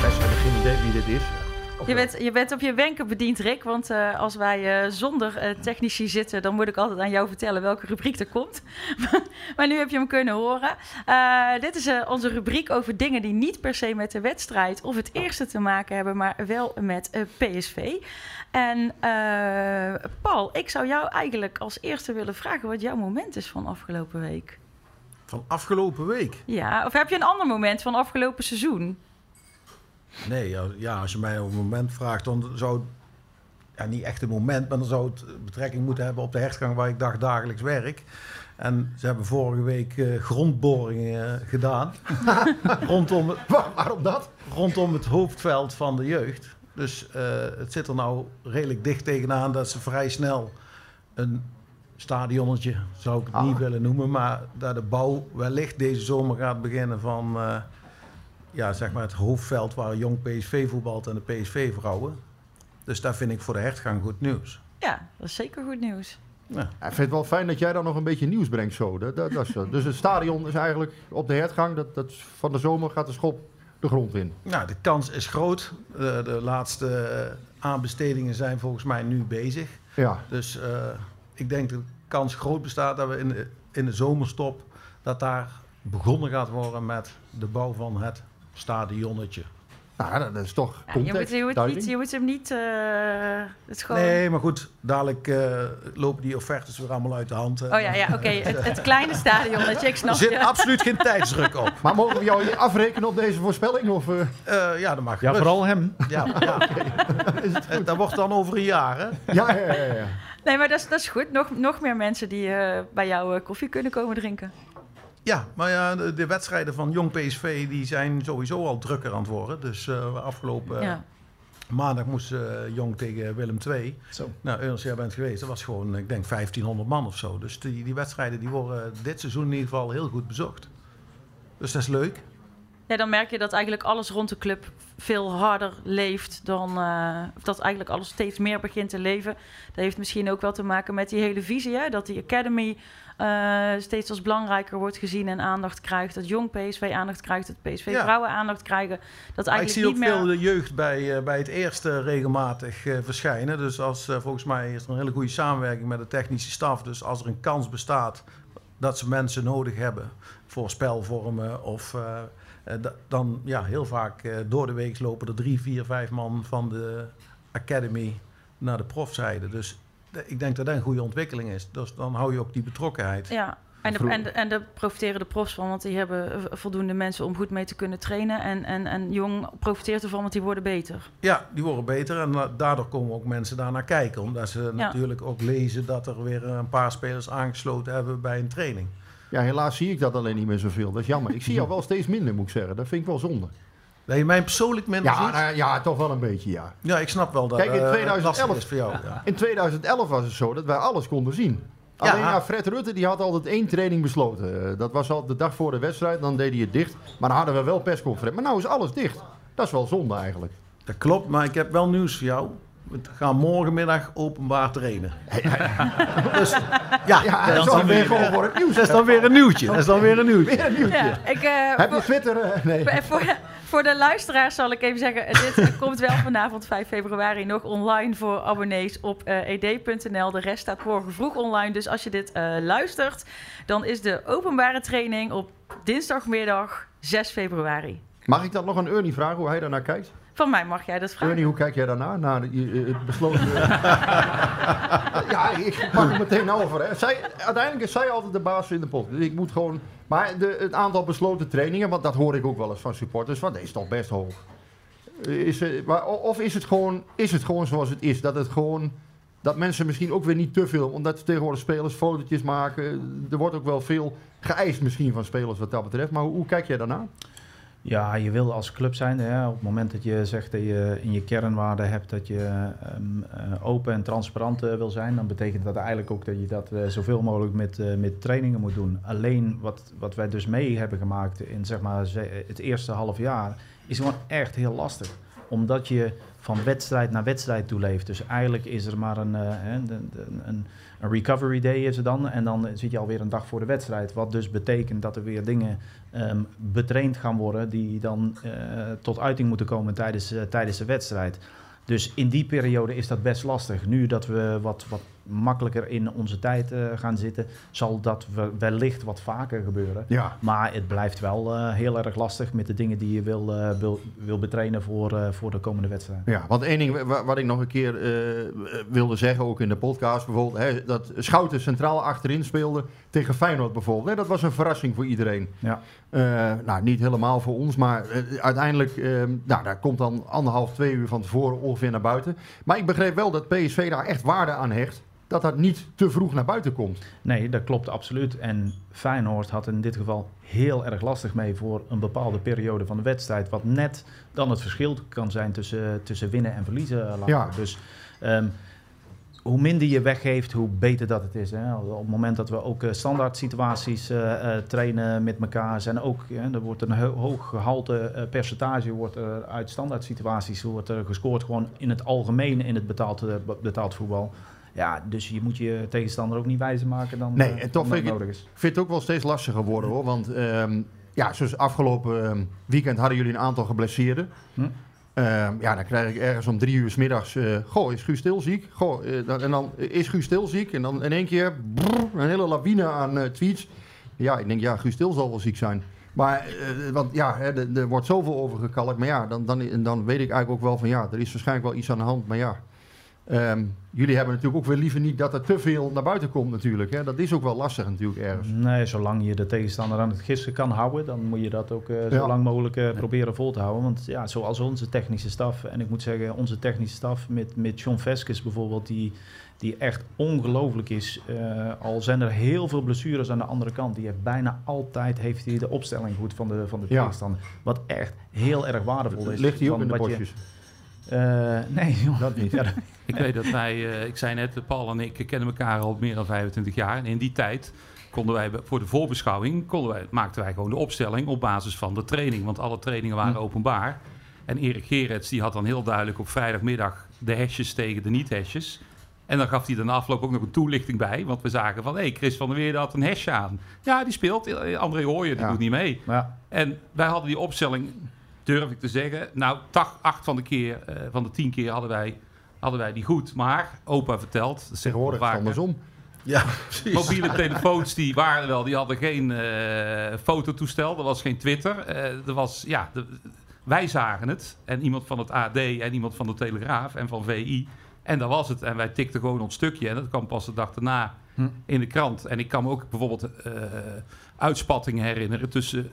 Speaker 14: Wij hebben geen idee wie dit is.
Speaker 11: Je bent, je bent op je wenken bediend, Rick. Want eh, als wij eh, zonder eh, technici zitten, dan moet ik altijd aan jou vertellen welke rubriek er komt. <laughs> maar nu heb je hem kunnen horen. Dit is onze rubriek over dingen die niet per se met de wedstrijd of het eerste te maken hebben, maar wel met PSV. En Paul, ik zou jou eigenlijk als eerste willen vragen wat jouw moment is van afgelopen week.
Speaker 12: Van afgelopen week?
Speaker 11: Ja, of heb je een ander moment van afgelopen seizoen?
Speaker 12: Nee, ja, als je mij op een moment vraagt, dan zou het... Ja, niet echt een moment, maar dan zou het betrekking moeten hebben op de hertgang waar ik dag dagelijks werk. En ze hebben vorige week eh, grondboringen eh, gedaan. <laughs> rondom, het,
Speaker 14: waarom dat?
Speaker 12: Rondom het hoofdveld van de jeugd. Dus eh, het zit er nou redelijk dicht tegenaan dat ze vrij snel een stadionnetje, zou ik het niet willen noemen, maar dat de bouw wellicht deze zomer gaat beginnen van ja, zeg maar het hoofdveld waar jong PSV voetbalt en de PSV vrouwen. Dus daar vind ik voor de hertgang goed nieuws.
Speaker 11: Ja, dat is zeker goed nieuws.
Speaker 12: Ja.
Speaker 14: Ik vind het wel fijn dat jij dan nog een beetje nieuws brengt zo. Dat, dat, dat is zo. Dus het stadion is eigenlijk op de hertgang. Dat, dat van de zomer gaat de schop de grond in.
Speaker 12: Nou, de kans is groot. De, de laatste eh, aanbestedingen zijn volgens mij nu bezig.
Speaker 14: Ja.
Speaker 12: Dus eh, ik denk dat de kans groot bestaat dat we in de, in de zomerstop... dat daar begonnen gaat worden met de bouw van het stadionnetje.
Speaker 14: Nou, dat is toch
Speaker 11: Ja, je, moet, je, moet niet, je moet hem niet... eh, het is gewoon...
Speaker 12: Nee, maar goed, dadelijk eh, lopen die offertes weer allemaal uit de hand.
Speaker 11: Oh ja, ja oké. Het, het <laughs> kleine stadion, dat je, ik snap
Speaker 12: Er zit
Speaker 11: je.
Speaker 12: absoluut geen tijdsdruk op.
Speaker 14: Maar mogen we jou afrekenen op deze voorspelling? Of, eh?
Speaker 12: ja, dat mag
Speaker 1: Ja, vooral hem.
Speaker 12: Ja, ja. <laughs> <laughs> Eh, dat wordt dan over een jaar, hè?
Speaker 14: Ja, ja, ja. ja.
Speaker 11: Nee, maar dat is, dat is goed. Nog, nog meer mensen die eh, bij jou eh, koffie kunnen komen drinken.
Speaker 12: Ja, maar ja, de, de wedstrijden van Jong PSV die zijn sowieso al drukker aan het worden. Dus eh, afgelopen
Speaker 11: Ja.
Speaker 12: maandag moest eh, Jong tegen Willem II.
Speaker 1: Zo.
Speaker 12: Nou, Ernst, jij bent geweest. Dat was gewoon, ik denk, 1500 man of zo. Dus die, die wedstrijden die worden dit seizoen in ieder geval heel goed bezocht. Dus dat is leuk.
Speaker 11: Ja, dan merk je dat eigenlijk alles rond de club veel harder leeft dan... eh, of dat eigenlijk alles steeds meer begint te leven. Dat heeft misschien ook wel te maken met die hele visie. Hè? Dat die academy eh, steeds als belangrijker wordt gezien en aandacht krijgt. Dat jong PSV aandacht krijgt. Dat PSV
Speaker 12: Ja.
Speaker 11: vrouwen aandacht krijgen. Dat
Speaker 12: Maar ik
Speaker 11: eigenlijk
Speaker 12: zie ook
Speaker 11: meer...
Speaker 12: veel de jeugd bij, eh, bij het eerste regelmatig verschijnen. Dus als, volgens mij is er een hele goede samenwerking met de technische staf. Dus als er een kans bestaat dat ze mensen nodig hebben voor spelvormen of... eh, eh, da- dan ja, heel vaak eh, door de week lopen er drie, vier, vijf man van de academy naar de profzijde. Dus de- ik denk dat dat een goede ontwikkeling is. Dus dan hou je ook die betrokkenheid.
Speaker 11: Ja, en, de, en, de- en daar profiteren de profs van, want die hebben eh, voldoende mensen om goed mee te kunnen trainen. En, en, en Jong profiteert ervan, want die worden beter.
Speaker 12: Ja, die worden beter en da- daardoor komen ook mensen daar naar kijken. Omdat ze natuurlijk ook lezen dat er weer een paar spelers aangesloten hebben bij een training.
Speaker 14: Ja, helaas zie ik dat alleen niet meer zoveel. Dat is jammer. Ik zie jou wel steeds minder, moet ik zeggen. Dat vind ik wel zonde.
Speaker 12: Dat je mij persoonlijk minder
Speaker 14: Ja, nou, ja, toch wel een beetje, ja.
Speaker 12: Ja, ik snap wel dat
Speaker 14: Kijk, in
Speaker 12: eh,
Speaker 14: 2011,
Speaker 12: lastig is voor jou. Ja.
Speaker 14: in 2011 was het zo dat wij alles konden zien.
Speaker 12: Ja.
Speaker 14: Alleen ja, Fred Rutte die had altijd één training besloten. Eh, Dat was al de dag voor de wedstrijd, dan deed hij het dicht. Maar dan hadden we wel persconferentie. Maar nou is alles dicht. Dat is wel zonde eigenlijk.
Speaker 12: Dat klopt, maar ik heb wel nieuws voor jou. We gaan morgenmiddag openbaar trainen. <laughs> dus ja,
Speaker 14: Ja,
Speaker 12: dat is dan weer
Speaker 14: gewoon
Speaker 12: eh,
Speaker 14: voor het nieuws.
Speaker 12: Dat is dan weer een nieuwtje. Dat is dan weer een nieuwtje.
Speaker 14: Weer een nieuwtje.
Speaker 11: Ja, ik, eh,
Speaker 14: Heb je
Speaker 11: voor-
Speaker 14: Twitter? eh, nee.
Speaker 11: Voor, voor, de luisteraars zal ik even zeggen, dit <laughs> komt wel vanavond 5 februari nog online voor abonnees op eh, ed.nl. De rest staat morgen vroeg online. Dus als je dit eh, luistert, dan is de openbare training op dinsdagmiddag 6 februari.
Speaker 14: Mag ik dan nog aan Ernie vragen hoe hij daarnaar kijkt?
Speaker 11: Van mij mag jij dat vragen.
Speaker 14: Ernie, hoe kijk jij de- eh, het besloten... <laughs> ja, ik pak hem meteen over. Hè. Zij, uiteindelijk is zij altijd de baas in de pot. Dus ik moet gewoon... Maar de, het aantal besloten trainingen, want dat hoor ik ook wel eens van supporters, want dat is toch best hoog. Is, maar, of is het, gewoon, is het gewoon zoals het is? Dat het gewoon... Dat mensen misschien ook weer niet te veel, omdat tegenwoordig spelers fotootjes maken. Er wordt ook wel veel geëist misschien van spelers wat dat betreft. Maar hoe, hoe kijk jij daarnaar?
Speaker 1: Ja, je wil als club zijn. Hè, op het moment dat je zegt dat je in je kernwaarden hebt dat je ehm, eh, open en transparant eh, wil zijn, dan betekent dat eigenlijk ook dat je dat eh, zoveel mogelijk met, met trainingen moet doen. Alleen wat, wat wij dus mee hebben gemaakt in zeg maar, het eerste half jaar, is gewoon echt heel lastig. Omdat je van wedstrijd naar wedstrijd toe leeft. Dus eigenlijk is er maar een, eh, de- de- een, een recovery day is er dan. En dan zit je alweer een dag voor de wedstrijd. Wat dus betekent dat er weer dingen ehm, betraind gaan worden die dan eh, tot uiting moeten komen tijdens, eh, tijdens de wedstrijd. Dus in die periode is dat best lastig. Nu dat we wat, wat makkelijker in onze tijd eh, gaan zitten, zal dat we- wellicht wat vaker gebeuren.
Speaker 14: Ja.
Speaker 1: Maar het blijft wel eh, heel erg lastig met de dingen die je wil, eh, wil, wil betrainen voor, voor de komende wedstrijd.
Speaker 14: Ja, want één ding wa- wat ik nog een keer wilde zeggen, ook in de podcast bijvoorbeeld, hè, dat Schouten centraal achterin speelde tegen Feyenoord bijvoorbeeld. Hè, dat was een verrassing voor iedereen.
Speaker 1: Ja.
Speaker 14: Nou, niet helemaal voor ons, maar uiteindelijk, nou, daar komt dan anderhalf, twee uur van tevoren ongeveer naar buiten. Maar ik begreep wel dat PSV daar echt waarde aan hecht, dat dat niet te vroeg naar buiten komt.
Speaker 1: Nee, dat klopt absoluut. En Feyenoord had in dit geval heel erg lastig mee voor een bepaalde periode van de wedstrijd. Wat net dan het verschil kan zijn tussen, tussen winnen en verliezen. later.
Speaker 14: Ja.
Speaker 1: Dus ehm, hoe minder je weggeeft, hoe beter dat het is. Hè. Op het moment dat we ook eh, standaard situaties eh, eh, trainen met elkaar, zijn ook, ja, er wordt een ho- hoog gehalte eh, percentage wordt er uit standaard situaties wordt er gescoord. Gewoon in het algemeen in het betaald, eh, betaald voetbal. Ja, dus je moet je tegenstander ook niet wijzer maken dan,
Speaker 14: Nee,
Speaker 1: eh,
Speaker 14: en toch
Speaker 1: dan
Speaker 14: vind ik,
Speaker 1: is.
Speaker 14: vind het ook wel steeds lastiger worden hoor. Want ehm, ja, zoals afgelopen ehm, weekend hadden jullie een aantal geblesseerden.
Speaker 1: Hm.
Speaker 14: Ehm, ja, dan krijg ik ergens om drie uur 's middags. eh goh, is Guus Stil ziek? Goh, eh, dan, en dan is Guus Stil ziek. En dan in één keer brrr, een hele lawine aan tweets. Ja, ik denk, ja, Guus Stil zal wel ziek zijn. Maar, want ja, er, er wordt zoveel over gekalkt. Maar ja, dan, dan, dan weet ik eigenlijk ook wel van ja, er is waarschijnlijk wel iets aan de hand. Maar ja, ehm, jullie hebben natuurlijk ook weer liever niet dat er te veel naar buiten komt natuurlijk. Hè. Dat is ook wel lastig natuurlijk ergens.
Speaker 1: Nee, zolang je de tegenstander aan het gissen kan houden, dan moet je dat ook eh, zo
Speaker 14: Ja.
Speaker 1: lang mogelijk eh, proberen vol te houden. Want ja, zoals onze technische staf, en ik moet zeggen, onze technische staf met, met John Veskes bijvoorbeeld, die, die echt ongelooflijk is. Eh, al zijn er heel veel blessures aan de andere kant, die heeft bijna altijd heeft hij de opstelling goed van de, van de
Speaker 14: Ja.
Speaker 1: tegenstander. Wat echt heel erg waardevol is.
Speaker 14: Ligt hij ook
Speaker 1: van
Speaker 14: in de
Speaker 1: je-? Eh, nee, joh. <laughs>
Speaker 14: Dat niet.
Speaker 1: Ja,
Speaker 13: Ik weet dat wij, eh, ik zei net, Paul en ik kennen elkaar al meer dan 25 jaar. En in die tijd konden wij voor de voorbeschouwing, konden wij, maakten wij gewoon de opstelling op basis van de training. Want alle trainingen waren
Speaker 1: Hm.
Speaker 13: openbaar. En Erik Gerets die had dan heel duidelijk op vrijdagmiddag de hesjes tegen de niet-hesjes. En dan gaf hij na afloop ook nog een toelichting bij. Want we zagen van, hé, hey, Chris van der Weerde had een hesje aan. Ja, die speelt. Eh, André Hooijer, die
Speaker 1: Ja.
Speaker 13: doet niet mee.
Speaker 1: Ja.
Speaker 13: En wij hadden die opstelling, durf ik te zeggen. Nou, acht van de, keer, eh, van de tien keer hadden wij, hadden wij die goed. Maar opa vertelt, dat zeggen we
Speaker 14: Tegenwoordig
Speaker 13: vaker,
Speaker 14: andersom.
Speaker 12: Ja, <laughs> precies.
Speaker 13: Mobiele telefoons die waren wel, die hadden geen eh, fototoestel, er was geen Twitter. Eh, er was, ja, de- wij zagen het. En iemand van het AD en iemand van de Telegraaf en van VI. En dat was het. En wij tikten gewoon ons stukje. En dat kwam pas de dag daarna
Speaker 1: Hm.
Speaker 13: in de krant. En ik kan me ook bijvoorbeeld eh, uitspattingen herinneren tussen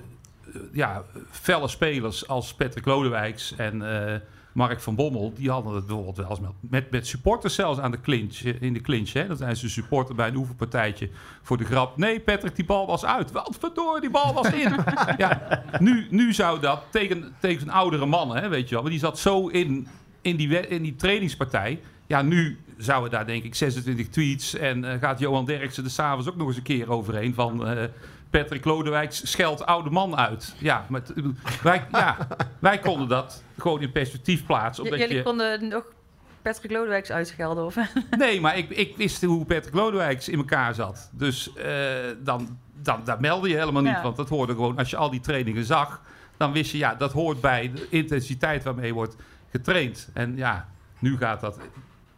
Speaker 13: ja, felle spelers als Patrick Lodewijks en eh, Mark van Bommel. Die hadden het bijvoorbeeld wel eens met, met, met supporters zelfs aan de clinch, eh, in de clinch. Hè. Dan zijn ze supporter bij een oefenpartijtje voor de grap. Nee, Patrick, die bal was uit. Wat verdorie, die bal was in. <laughs> ja, nu, nu zou dat tegen, tegen oudere mannen, hè, weet je wel. Maar die zat zo in, in, die, in die trainingspartij. Ja, nu zouden daar denk ik 26 tweets. En eh, gaat Johan Derksen er s'avonds ook nog eens een keer overheen van... eh, Patrick Lodewijks scheldt oude man uit. Ja, maar wij, ja, wij konden dat gewoon in perspectief plaatsen.
Speaker 11: J-
Speaker 13: Omdat
Speaker 11: Jullie
Speaker 13: je,
Speaker 11: konden nog Patrick Lodewijks uitschelden, of? <laughs>
Speaker 13: Nee, maar ik, ik wist hoe Patrick Lodewijks in elkaar zat. Dus eh, dan, dan, dat meldde je helemaal niet.
Speaker 11: Ja.
Speaker 13: Want dat hoorde gewoon, als je al die trainingen zag... dan wist je, ja, dat hoort bij de intensiteit waarmee wordt getraind. En ja, nu gaat dat...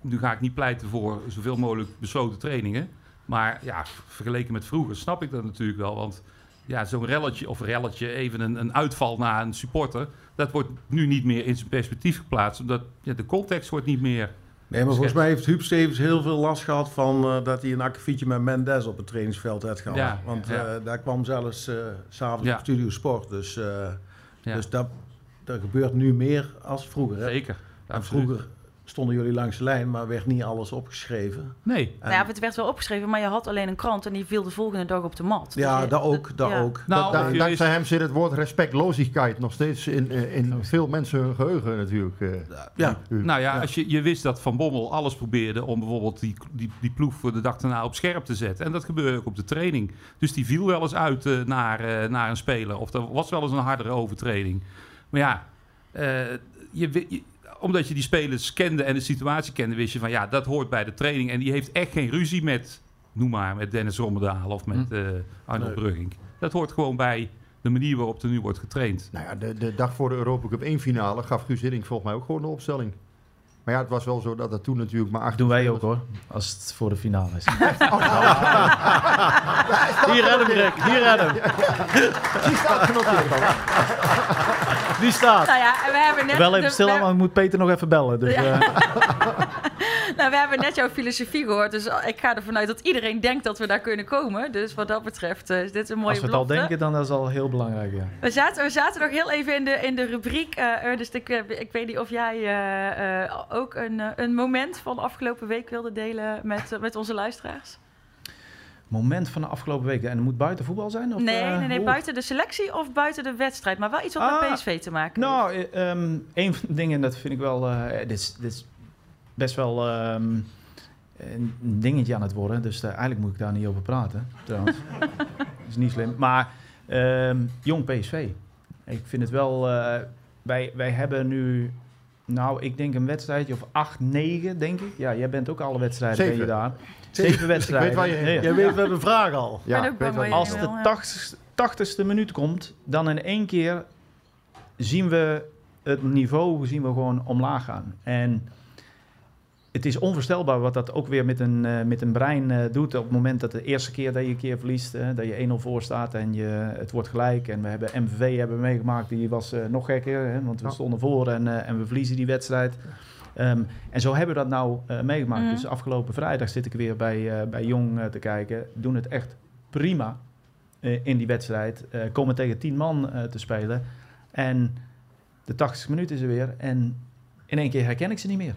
Speaker 13: Nu ga ik niet pleiten voor zoveel mogelijk besloten trainingen. Maar ja, vergeleken met vroeger snap ik dat natuurlijk wel. Want ja, zo'n relletje of relletje, even een, een uitval naar een supporter... dat wordt nu niet meer in zijn perspectief geplaatst. Omdat ja, de context wordt niet meer...
Speaker 12: Nee, maar volgens mij heeft Huub Stevens heel veel last gehad van eh, dat hij een akkefietje met Mendes op het trainingsveld had gehad.
Speaker 13: Ja,
Speaker 12: Want
Speaker 13: ja.
Speaker 12: eh, daar kwam zelfs s s'avonds
Speaker 13: Ja.
Speaker 12: op Studio Sport. Dus, dus dat, dat gebeurt nu meer als vroeger. Hè?
Speaker 13: Zeker,
Speaker 12: En vroeger stonden jullie langs de lijn, maar werd niet alles opgeschreven.
Speaker 13: Nee.
Speaker 12: En-
Speaker 11: Nou ja, het werd wel opgeschreven, maar je had alleen een krant en die viel de volgende dag op de mat.
Speaker 12: Ja,
Speaker 11: Dus je-
Speaker 12: dat ook, dat
Speaker 11: ja.
Speaker 12: ook.
Speaker 13: Nou,
Speaker 14: Da- dankzij
Speaker 13: is-
Speaker 14: hem zit het woord respectloosheid nog steeds in, eh, in veel mensen hun geheugen natuurlijk. eh.
Speaker 12: Ja.
Speaker 13: Nou ja, Als je, je wist dat Van Bommel alles probeerde om bijvoorbeeld die, die, die ploeg voor de dag daarna op scherp te zetten. En dat gebeurde ook op de training. Dus die viel wel eens uit eh, naar, naar een speler. Of er was wel eens een hardere overtreding. Maar ja, eh, je, je- omdat je die spelers kende en de situatie kende, wist je van ja, dat hoort bij de training. En die heeft echt geen ruzie met, noem maar, met Dennis Rommedaal of met eh Arnold
Speaker 12: Nee.
Speaker 13: Brugging. Dat hoort gewoon bij de manier waarop er nu wordt getraind.
Speaker 14: Nou ja, de, de dag voor de Europa Cup 1 finale gaf Guus Hiddink volgens mij ook gewoon de opstelling. Maar ja, het was wel zo dat dat toen natuurlijk maar acht
Speaker 1: Doen wij ook hoor, als het voor de finale is. <laughs>
Speaker 14: Hier
Speaker 1: Hier hem, Rick. Hier hem.
Speaker 14: Die staat genoteerd al.
Speaker 1: Die staat.
Speaker 11: Nou ja, en we hebben net...
Speaker 1: Wel even stil, maar moet Peter nog even bellen. Dus,
Speaker 11: Ja.
Speaker 1: eh, <laughs>
Speaker 11: Nou, we hebben net jouw filosofie gehoord, dus ik ga ervan uit dat iedereen denkt dat we daar kunnen komen. Dus wat dat betreft eh, is dit een mooie
Speaker 1: als we het al denken, dan is het al heel belangrijk. Ja.
Speaker 11: We zaten, we zaten nog heel even in de, in de rubriek. eh Ernest, ik, ik weet niet of jij ook een, een moment van afgelopen week wilde delen met, met onze luisteraars.
Speaker 1: Moment van de afgelopen weken. En het moet buiten voetbal zijn? Of,
Speaker 11: nee,
Speaker 1: eh,
Speaker 11: nee, nee, buiten de selectie of buiten de wedstrijd. Maar wel iets wat
Speaker 1: Ah,
Speaker 11: met PSV te maken
Speaker 1: Nou, eh, ehm, een van de dingen, dat vind ik wel... eh, dit, is, dit is best wel ehm, een dingetje aan het worden. Dus eigenlijk moet ik daar niet over praten, trouwens. dat <laughs> is niet slim. Maar ehm, jong PSV. Ik vind het wel... eh, wij, wij hebben nu... Nou, ik denk een wedstrijdje of acht, negen, denk ik. Ja, jij bent ook alle wedstrijden ben je daar.
Speaker 5: Zeven.
Speaker 1: Wedstrijden.
Speaker 5: Ik weet waar je heen
Speaker 1: Ja.
Speaker 5: Jij weet, we hebben vragen al.
Speaker 1: Ja,
Speaker 5: waar je
Speaker 1: als de
Speaker 5: wil, ja.
Speaker 1: 80 tachtigste minuut komt, dan in één keer zien we het niveau zien we gewoon omlaag gaan. En het is onvoorstelbaar wat dat ook weer met een, eh, met een brein eh, doet. Op het moment dat de eerste keer dat je een keer verliest, eh, dat je 1-0 voor staat en je, het wordt gelijk. En we hebben MVV hebben meegemaakt, die was eh, nog gekker, hè, want we
Speaker 5: Ja.
Speaker 1: stonden voor en, eh, en we verliezen die wedstrijd. Ehm, en zo hebben we dat nou eh, meegemaakt.
Speaker 5: Mhm.
Speaker 1: Dus afgelopen vrijdag zit ik weer bij, eh, bij Jong eh, te kijken. Doen het echt prima in die wedstrijd. Komen tegen tien man te spelen. En de 80 minuut is er weer. En in één keer herken ik ze niet meer.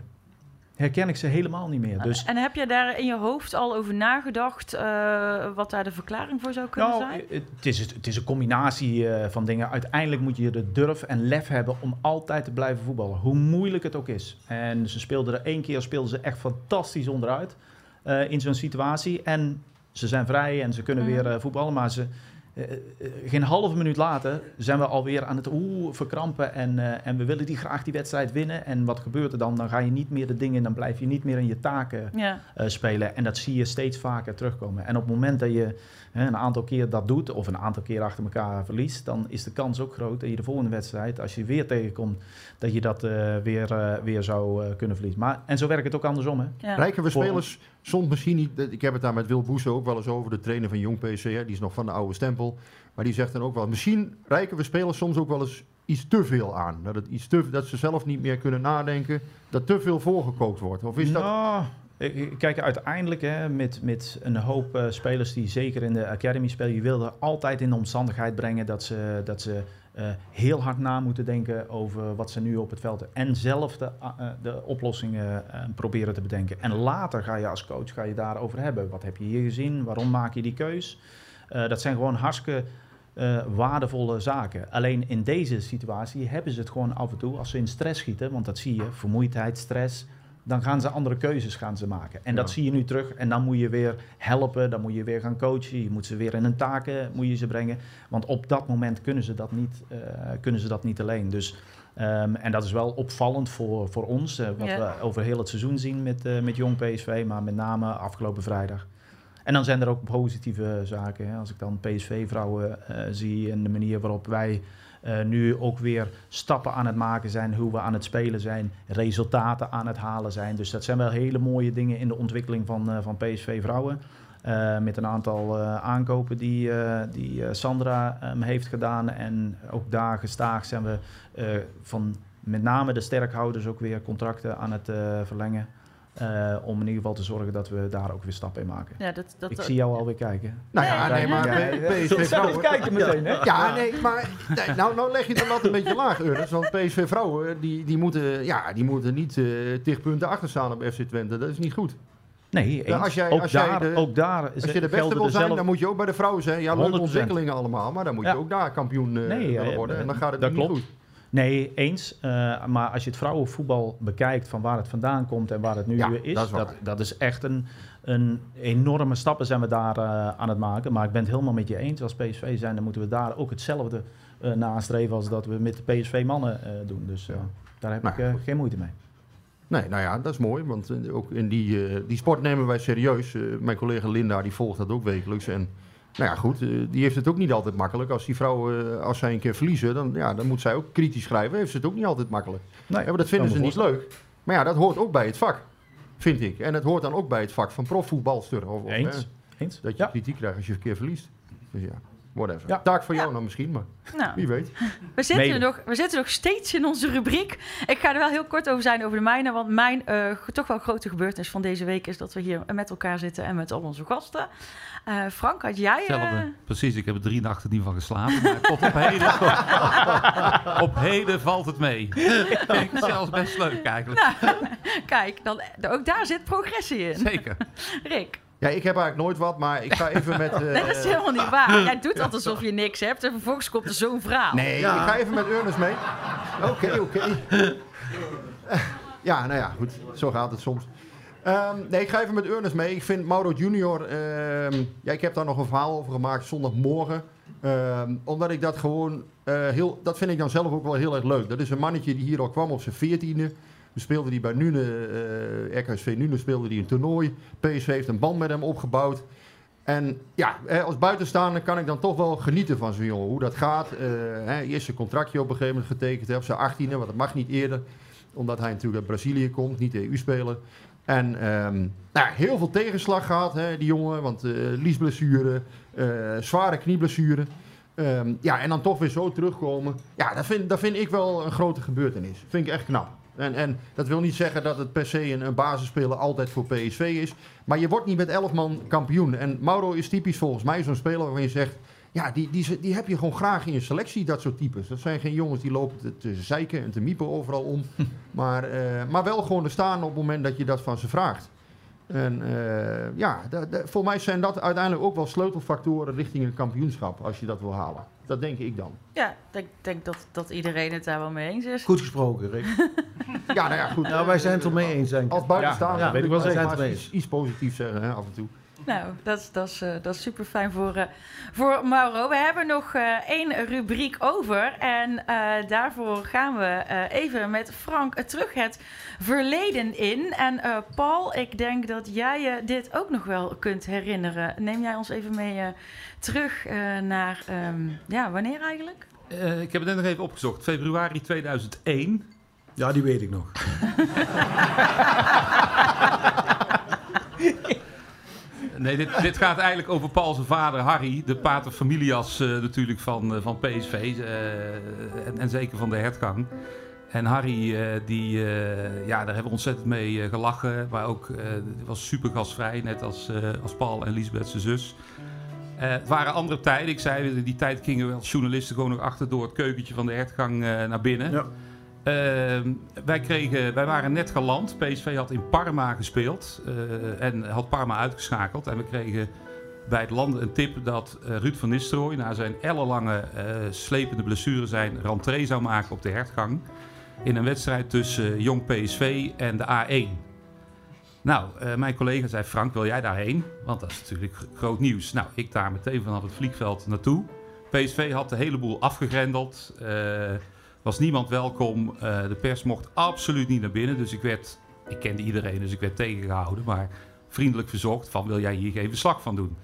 Speaker 1: Herken ik ze helemaal niet meer. Dus
Speaker 11: En heb je daar in je hoofd al over nagedacht eh, wat daar de verklaring voor zou kunnen
Speaker 1: Nou,
Speaker 11: zijn?
Speaker 1: het het is, het is een combinatie eh, van dingen. Uiteindelijk moet je de durf en lef hebben om altijd te blijven voetballen. Hoe moeilijk het ook is. En ze speelden er één keer speelden ze echt fantastisch onderuit eh, in zo'n situatie. En ze zijn vrij en ze kunnen
Speaker 11: Mhm.
Speaker 1: weer eh, voetballen. Maar ze, eh, eh, geen halve minuut later zijn we alweer aan het oeh, verkrampen. En, eh, en we willen die graag die wedstrijd winnen. En wat gebeurt er dan? Dan ga je niet meer de dingen, dan blijf je niet meer in je taken
Speaker 11: Ja.
Speaker 1: spelen. En dat zie je steeds vaker terugkomen. En op het moment dat je een aantal keer dat doet, of een aantal keer achter elkaar verliest, dan is de kans ook groot dat je de volgende wedstrijd, als je weer tegenkomt, dat je dat eh, weer, eh, weer zou eh, kunnen verliezen. Maar, en zo werkt het ook andersom. Hè?
Speaker 14: Rijken we
Speaker 1: Voor-
Speaker 14: spelers soms misschien niet... Ik heb het daar met Wil Boes ook wel eens over, de trainer van Jong PSC. Hè, die is nog van de oude stempel. Maar die zegt dan ook wel... Misschien rijken we spelers soms ook wel eens iets te veel aan. Dat, het iets te, dat ze zelf niet meer kunnen nadenken. Dat te veel voorgekookt wordt. Of is dat...
Speaker 1: Nou, kijk, uiteindelijk hè, met, met een hoop eh, spelers die zeker in de academy spelen, je wil er altijd in de omstandigheid brengen dat ze, dat ze eh, heel hard na moeten denken over wat ze nu op het veld hebben. En zelf de, eh, de oplossingen eh, proberen te bedenken. En later ga je als coach ga je daarover hebben. Wat heb je hier gezien? Waarom maak je die keus? Eh, dat zijn gewoon hartstikke eh, waardevolle zaken. Alleen in deze situatie hebben ze het gewoon af en toe, als ze in stress schieten, want dat zie je, vermoeidheid, stress, dan gaan ze andere keuzes gaan ze maken. En dat zie je nu terug. En dan moet je weer helpen, dan moet je weer gaan coachen, je moet ze weer in hun taken moet je ze brengen. Want op dat moment kunnen ze dat niet, eh, kunnen ze dat niet alleen. Dus, ehm, en dat is wel opvallend voor, voor ons, eh, wat
Speaker 5: Ja.
Speaker 1: we over heel het seizoen zien met, eh, met Jong PSV, maar met name afgelopen vrijdag. En dan zijn er ook positieve zaken. Hè. Als ik dan PSV-vrouwen eh, zie en de manier waarop wij eh, nu ook weer stappen aan het maken zijn, hoe we aan het spelen zijn, resultaten aan het halen zijn. Dus dat zijn wel hele mooie dingen in de ontwikkeling van, eh, van PSV-vrouwen. Eh, met een aantal aankopen die, die Sandra ehm, heeft gedaan. En ook daar gestaag zijn we van met name de sterkhouders ook weer contracten aan het verlengen. Eh, om in ieder geval te zorgen dat we daar ook weer stappen in maken.
Speaker 11: Ja, dat, dat,
Speaker 1: Ik zie jou alweer kijken.
Speaker 14: Nou ja, nee, maar. PSV vrouwen...
Speaker 1: eens kijken meteen, hè?
Speaker 14: Ja, nee, maar nee, nou, nou leg je de lat een beetje laag, Ernest. Want PSV vrouwen, die, die, moeten, ja, die moeten niet eh tig punten achter staan op FC Twente. Dat is niet goed.
Speaker 1: Nee,
Speaker 14: als jij,
Speaker 1: ook,
Speaker 14: als
Speaker 1: daar,
Speaker 14: jij de,
Speaker 1: ook daar
Speaker 14: als je de beste wil zijn, dan moet je ook bij de vrouwen zijn. Ja, leuke
Speaker 1: 100%.
Speaker 14: ontwikkelingen allemaal, maar dan moet je
Speaker 1: Ja.
Speaker 14: ook daar kampioen eh,
Speaker 1: Nee,
Speaker 14: willen worden. En dan gaat het
Speaker 1: dat
Speaker 14: niet
Speaker 1: klopt.
Speaker 14: goed.
Speaker 1: Nee, eens. Eh, maar als je het vrouwenvoetbal bekijkt van waar het vandaan komt en waar het nu
Speaker 14: Ja,
Speaker 1: is,
Speaker 14: dat is
Speaker 1: dat, dat is echt een, een enorme stappen zijn we daar eh, aan het maken. Maar ik ben het helemaal met je eens. Als PSV zijn, dan moeten we daar ook hetzelfde eh nastreven als dat we met de PSV-mannen doen. Dus daar heb
Speaker 14: Nou,
Speaker 1: ik geen moeite mee.
Speaker 14: Nee, nou ja, dat is mooi. Want ook in die, die sport nemen wij serieus. Mijn collega Linda die volgt dat ook wekelijks. En nou ja, goed, eh, die heeft het ook niet altijd makkelijk. Als die vrouwen, eh, als zij een keer verliezen, dan, ja, dan moet zij ook kritisch schrijven. Heeft ze het ook niet altijd makkelijk.
Speaker 1: Nee,
Speaker 14: ja, maar dat vinden ze niet leuk. Maar ja, dat hoort ook bij het vak, vind ik. En het hoort dan ook bij het vak van profvoetbalster. Of, of,
Speaker 1: Eens.
Speaker 14: hè,
Speaker 1: Eens.
Speaker 14: Dat je kritiek krijgt als je een keer verliest. Dus ja, whatever. Taak voor jou dan misschien, maar
Speaker 11: Nou.
Speaker 14: wie weet. <laughs>
Speaker 11: We zitten,
Speaker 14: Mede.
Speaker 11: nog, we zitten nog steeds in onze rubriek. Ik ga er wel heel kort over zijn over de mijne. Want mijn eh, toch wel grote gebeurtenis van deze week is dat we hier met elkaar zitten en met al onze gasten. Eh, Frank, had jij... eh,
Speaker 13: Hetzelfde. Precies, ik heb er drie nachten niet van geslapen. Maar tot op heden, <laughs> op heden valt het mee. <laughs> Vind ik zelfs best leuk eigenlijk.
Speaker 11: nou, kijk, dan, ook daar zit progressie in.
Speaker 13: Zeker.
Speaker 11: Rick,
Speaker 14: Ja, ik heb eigenlijk nooit wat, maar ik ga even met... <laughs> eh,
Speaker 11: dat is helemaal niet waar. Jij doet altijd alsof je niks hebt en vervolgens komt er zo'n verhaal.
Speaker 14: Nee, ik ga even met Ernest mee. Oké, oké. ja, nou ja, goed. Zo gaat het soms. Ehm, nee, ik ga even met Ernest mee. Ik vind Mauro Junior... ehm, ja, ik heb daar nog een verhaal over gemaakt zondagmorgen. Ehm, omdat ik dat gewoon eh, heel... Dat vind ik dan zelf ook wel heel erg leuk. Dat is een mannetje die hier al kwam op zijn veertiende. Speelde hij bij Nune, eh RKSV Nune speelde hij een toernooi. PSV heeft een band met hem opgebouwd. En ja, eh, als buitenstaander kan ik dan toch wel genieten van zo'n jongen. Hoe dat gaat. Eh, hè, eerst een contractje op een gegeven moment getekend hè, op zijn 18e, want dat mag niet eerder. Omdat hij natuurlijk uit Brazilië komt, niet EU-speler. En ehm, nou, heel veel tegenslag gehad, hè, die jongen. Want eh liesblessure, eh, zware knieblessure. Ehm, ja, en dan toch weer zo terugkomen. Ja, dat vind, dat vind ik wel een grote gebeurtenis. Vind ik echt knap. En, en dat wil niet zeggen dat het per se een, een basisspeler altijd voor PSV is. Maar je wordt niet met 11 man kampioen. En Mauro is typisch volgens mij zo'n speler waarvan je zegt... Ja, die, die, die heb je gewoon graag in je selectie, dat soort types. Dat zijn geen jongens die lopen te, te zeiken en te miepen overal om. <laughs> maar, eh, maar wel gewoon er staan op het moment dat je dat van ze vraagt. En eh, ja, voor mij zijn dat uiteindelijk ook wel sleutelfactoren richting een kampioenschap, als je dat wil halen. Dat denk ik dan.
Speaker 11: Ja, ik denk, denk dat, dat iedereen het daar wel mee eens is.
Speaker 12: Goed gesproken, Rick. <laughs>
Speaker 14: Ja, nou ja, goed.
Speaker 12: Nou, wij zijn het er mee eens, denk ik.
Speaker 14: Als buitenstaander
Speaker 12: Ja, weet ik wel
Speaker 14: eens iets, iets positiefs zeggen, hè, af en toe.
Speaker 11: Nou, dat, is- dat, is, eh, dat is super fijn voor, eh, voor Mauro. We hebben nog eh, één rubriek over. En eh, daarvoor gaan we eh, even met Frank terug het verleden in. En eh, Paul, ik denk dat jij je dit ook nog wel kunt herinneren. Neem jij ons even mee eh, terug eh, naar, ehm, ja, wanneer eigenlijk?
Speaker 13: Eh, ik heb het net nog even opgezocht. Februari 2001.
Speaker 12: Ja, die weet ik nog. <laughs>
Speaker 13: Nee, dit, dit gaat eigenlijk over Paul zijn vader Harry, de pater familias eh, natuurlijk van, eh, van PSV eh, en, en zeker van de hertgang. En Harry, die, ja, daar hebben we ontzettend mee gelachen, maar ook was super gastvrij, net als, als Paul en Lisbeth zijn zus. Het waren andere tijden. Ik zei, die tijd gingen we als journalisten gewoon nog achter door het keukentje van de hertgang naar binnen. Ehm, wij, kregen, wij waren net geland. PSV had in Parma gespeeld eh, en had Parma uitgeschakeld. En we kregen bij het landen een tip dat eh, Ruud van Nistelrooy... na zijn ellenlange eh, slepende blessure zijn rentree zou maken op de hertgang... in een wedstrijd tussen Jong PSV en de A1. Nou, mijn collega zei: Frank, wil jij daarheen? Want dat is natuurlijk gro- groot nieuws. Nou, ik daar meteen vanaf het vliegveld naartoe. PSV had de hele boel afgegrendeld. Was niemand welkom. eh, de pers mocht absoluut niet naar binnen. Dus ik werd, ik kende iedereen, dus ik werd tegengehouden. Maar vriendelijk verzocht: van wil jij hier geen verslag van doen?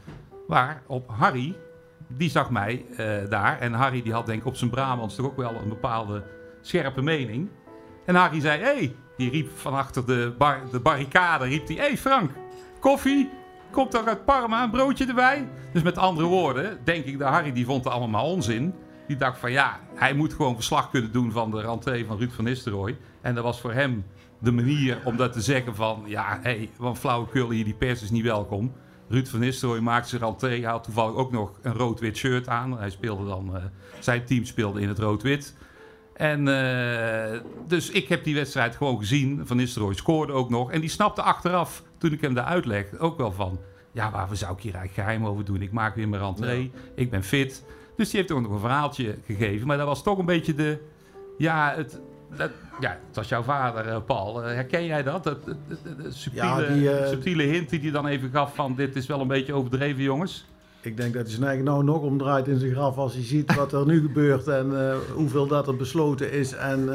Speaker 13: Maar op Harry, die zag mij eh, daar. En Harry die had denk ik op zijn Brabants toch ook wel een bepaalde scherpe mening. En Harry zei, hey, die riep van achter de, bar, de barricade, riep hé hey Frank, koffie, komt toch uit Parma, een broodje erbij? Dus met andere woorden, denk ik dat Harry die vond het allemaal onzin. Die dacht van ja, hij moet gewoon verslag kunnen doen van de rentree van Ruud van Nistelrooy. En dat was voor hem de manier om dat te zeggen van ja, hé, hey, want flauwekul hier, die pers is niet welkom. Ruud van Nistelrooy maakte zijn rentree, hij had toevallig ook nog een rood-wit shirt aan. Hij speelde dan, eh, zijn team speelde in het rood-wit. En eh, dus ik heb die wedstrijd gewoon gezien. Van Nistelrooy scoorde ook nog. En die snapte achteraf, toen ik hem daar uitlegde, ook wel van... Ja, waarvoor zou ik hier eigenlijk geheim over doen? Ik maak weer mijn rentree. Ik ben fit. Dus die heeft ook nog een verhaaltje gegeven. Maar dat was toch een beetje de... Ja, het, dat, ja, het was jouw vader, eh, Paul. Eh, herken jij dat? De subtiele,
Speaker 12: Ja, die, eh,
Speaker 13: subtiele hint die hij dan even gaf van... Dit is wel een beetje overdreven, jongens.
Speaker 12: Ik denk dat hij zijn eigen nou nog omdraait in zijn graf als hij ziet wat er nu <laughs> gebeurt en hoeveel dat er besloten is en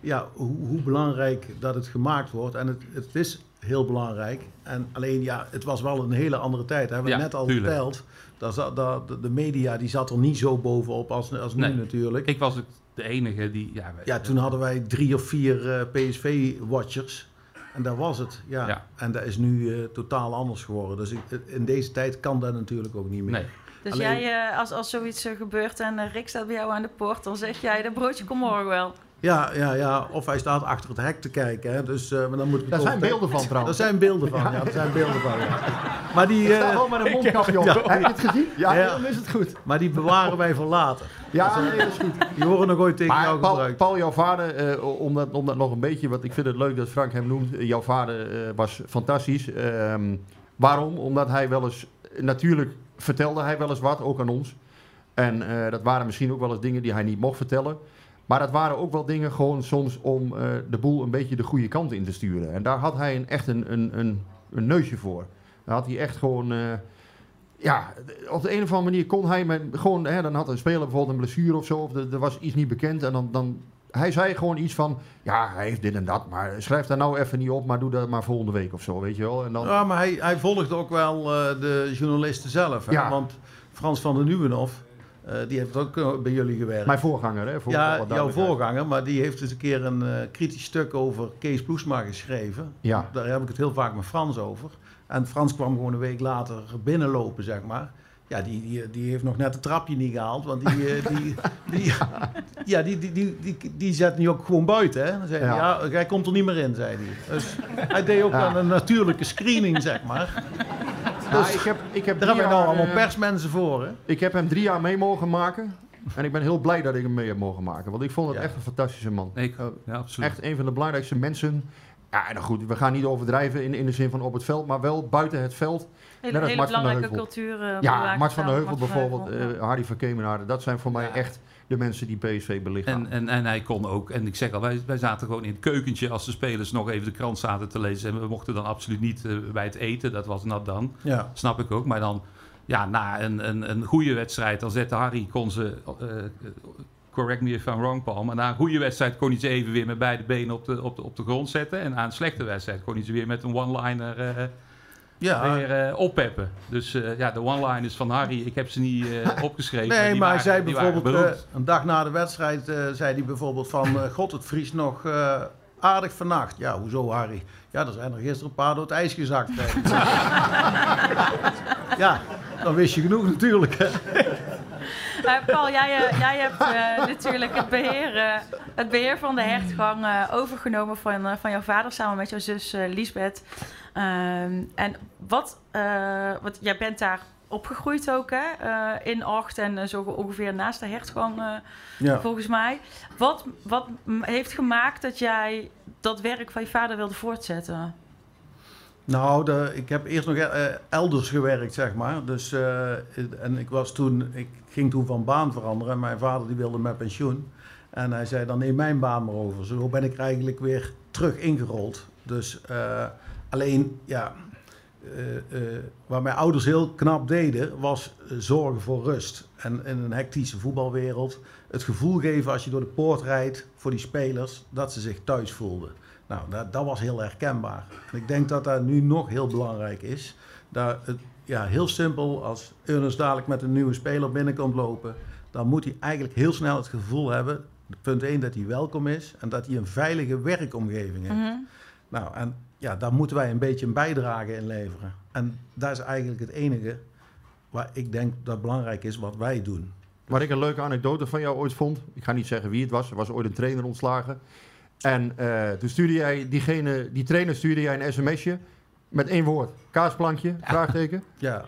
Speaker 12: ja, hoe, hoe belangrijk dat het gemaakt wordt. En het, het is heel belangrijk. En alleen, ja, het was wel een hele andere tijd. Hebben we
Speaker 13: Ja,
Speaker 12: net al
Speaker 13: tuurlijk.
Speaker 12: verteld. Dat, zat- dat, de- media die zat er niet zo bovenop als, als nu
Speaker 13: Nee.
Speaker 12: natuurlijk.
Speaker 13: Ik was de enige die... Ja, wij-
Speaker 12: Ja, toen hadden wij drie of vier eh, PSV-watchers. En dat was het. Ja.
Speaker 13: Ja.
Speaker 12: En dat is nu eh, totaal anders geworden. Dus ik- in deze tijd kan dat natuurlijk ook niet meer.
Speaker 13: Nee.
Speaker 11: Dus
Speaker 12: Alleen-
Speaker 11: jij, eh, als, als zoiets eh, gebeurt en eh, Rick staat bij jou aan de poort, dan zeg jij, dat broodje komt morgen wel.
Speaker 12: Ja, ja, ja, of hij staat achter het hek te kijken. Hè. Dus, eh, maar dan moet ik
Speaker 14: Daar zijn beelden van trouwens.
Speaker 12: Daar zijn beelden van, ja. daar zijn beelden van, ja. <laughs> Maar die...
Speaker 14: Ik sta
Speaker 12: eh,
Speaker 14: gewoon met een <laughs> mondkapje op.
Speaker 12: Ja.
Speaker 14: Heb je het gezien? Ja, dan is het goed.
Speaker 12: Maar die bewaren wij voor later.
Speaker 14: Ja, nee, dat is goed.
Speaker 12: Die horen nog ooit tegen
Speaker 14: Maar
Speaker 12: jou
Speaker 14: Paul,
Speaker 12: gebruikt.
Speaker 14: Paul, jouw vader, eh, om, dat, om dat nog een beetje, want ik vind het leuk dat Frank hem noemt. jouw vader was fantastisch. Ehm, waarom? Omdat hij wel eens, natuurlijk vertelde hij wel eens wat, ook aan ons. En dat waren misschien ook wel eens dingen die hij niet mocht vertellen. Maar dat waren ook wel dingen gewoon soms om eh, de boel een beetje de goede kant in te sturen. En daar had hij een, echt een, een, een, een neusje voor. Daar had hij echt gewoon... eh, ja, op de een of andere manier kon hij met gewoon, hè, dan had een speler bijvoorbeeld een blessure of zo, of er, er was iets niet bekend en dan, dan, hij zei gewoon iets van, ja, hij heeft dit en dat, maar schrijf daar nou even niet op, maar doe dat maar volgende week of zo, weet je wel. En dan,
Speaker 12: Ja, maar hij, hij volgde ook wel eh, de journalisten zelf. Hè?
Speaker 14: Ja.
Speaker 12: Want Frans van der Nieuwenhof, eh, die heeft ook eh, bij jullie gewerkt.
Speaker 14: Mijn voorganger, hè? Voor
Speaker 12: ja, jouw voorganger, maar die heeft eens een keer een eh, kritisch stuk over Kees Ploesma geschreven.
Speaker 14: Ja.
Speaker 12: Daar heb ik het heel vaak met Frans over. En Frans kwam gewoon een week later binnenlopen, zeg maar. Ja, die, die, die heeft nog net het trapje niet gehaald, want die, die, <laughs> die, ja, die, die, die, die, die zet nu ook gewoon buiten. Hè? Dan zei hij,
Speaker 14: Ja.
Speaker 12: ja. jij komt er niet meer in, zei hij. Dus hij deed ook
Speaker 14: Ja.
Speaker 12: aan een natuurlijke screening, zeg maar.
Speaker 14: Nou,
Speaker 12: Dus
Speaker 14: ik heb, ik heb
Speaker 12: daar hebben we nou allemaal
Speaker 14: eh,
Speaker 12: persmensen voor, hè?
Speaker 14: Ik heb hem drie jaar mee mogen maken. En ik ben heel blij dat ik hem mee heb mogen maken. Want ik vond het
Speaker 12: Ja.
Speaker 14: echt een fantastische man.
Speaker 13: Ik-
Speaker 14: Eh,
Speaker 13: ja, absoluut.
Speaker 14: Echt een van de belangrijkste mensen. Ja, nou goed, we gaan niet overdrijven in, in de zin van op het veld, maar wel buiten het veld.
Speaker 11: Hele,
Speaker 14: Net als
Speaker 11: hele
Speaker 14: Mart van der
Speaker 11: belangrijke
Speaker 14: Heuvel.
Speaker 11: cultuur. eh,
Speaker 14: Ja, Mart van der
Speaker 11: zelf,
Speaker 14: Heuvel
Speaker 11: Mart van
Speaker 14: bijvoorbeeld, eh Harry van Kemenade. Dat zijn voor mij echt de mensen die PSV belichamen.
Speaker 13: En, en, en hij kon ook, en ik zeg al, wij, wij zaten gewoon in het keukentje als de spelers nog even de krant zaten te lezen. En we mochten dan absoluut niet eh, bij het eten, dat was nat dan.
Speaker 12: Ja.
Speaker 13: Snap ik ook. Maar dan, ja, na een, een, een goede wedstrijd, dan zette Harry, kon ze, eh, correct me if I'm wrong Paul, maar na een goede wedstrijd kon hij ze even weer met beide benen op de, op de, op de grond zetten. En na een slechte wedstrijd kon hij ze weer met een one-liner eh,
Speaker 12: Ja.
Speaker 13: weer eh, oppeppen. Dus eh, ja, de one-liners van Harry, ik heb ze niet eh, <laughs> opgeschreven.
Speaker 12: Nee, maar hij zei bijvoorbeeld een dag na de wedstrijd zei hij bijvoorbeeld van <laughs> God, het vriest nog aardig vannacht. Ja, hoezo Harry? Ja, er zijn er gisteren een paar door het ijs gezakt. <laughs> ja, dan wist je genoeg natuurlijk.
Speaker 11: Maar Paul, jij, eh, jij hebt eh, natuurlijk het beheer, eh, het beheer van de hertgang overgenomen van, van jouw vader samen met jouw zus Liesbeth. Ehm, en wat, wat, jij bent daar opgegroeid ook, hè? in Acht en zo ongeveer naast de hertgang,
Speaker 12: Ja.
Speaker 11: volgens mij. Wat, wat heeft gemaakt dat jij dat werk van je vader wilde voortzetten?
Speaker 12: Nou, ik heb eerst nog eh, elders gewerkt, zeg maar. Dus, eh, en ik, was toen, ik ging toen van baan veranderen. En mijn vader die wilde met pensioen. En hij zei, dan neem mijn baan maar over. Zo ben ik eigenlijk weer terug ingerold. Dus eh, alleen, ja... eh, eh, waar mijn ouders heel knap deden, was eh, zorgen voor rust. En in een hectische voetbalwereld het gevoel geven als je door de poort rijdt voor die spelers, dat ze zich thuis voelden. Nou, dat, dat was heel herkenbaar. En ik denk dat dat nu nog heel belangrijk is. Dat het, ja, heel simpel, als Ernest dadelijk met een nieuwe speler binnenkomt lopen, dan moet hij eigenlijk heel snel het gevoel hebben, punt 1, dat hij welkom is en dat hij een veilige werkomgeving heeft.
Speaker 11: Mhm.
Speaker 12: Nou, en ja, daar moeten wij een beetje een bijdrage in leveren. En dat is eigenlijk het enige waar ik denk dat belangrijk is wat wij doen.
Speaker 14: Wat ik een leuke anekdote van jou ooit vond. Ik ga niet zeggen wie het was. Er was ooit een trainer ontslagen. En eh, toen stuurde jij diegene, die trainer stuurde jij een sms'je. Met één woord. Kaasplankje, vraagteken. <laughs>
Speaker 12: Ja.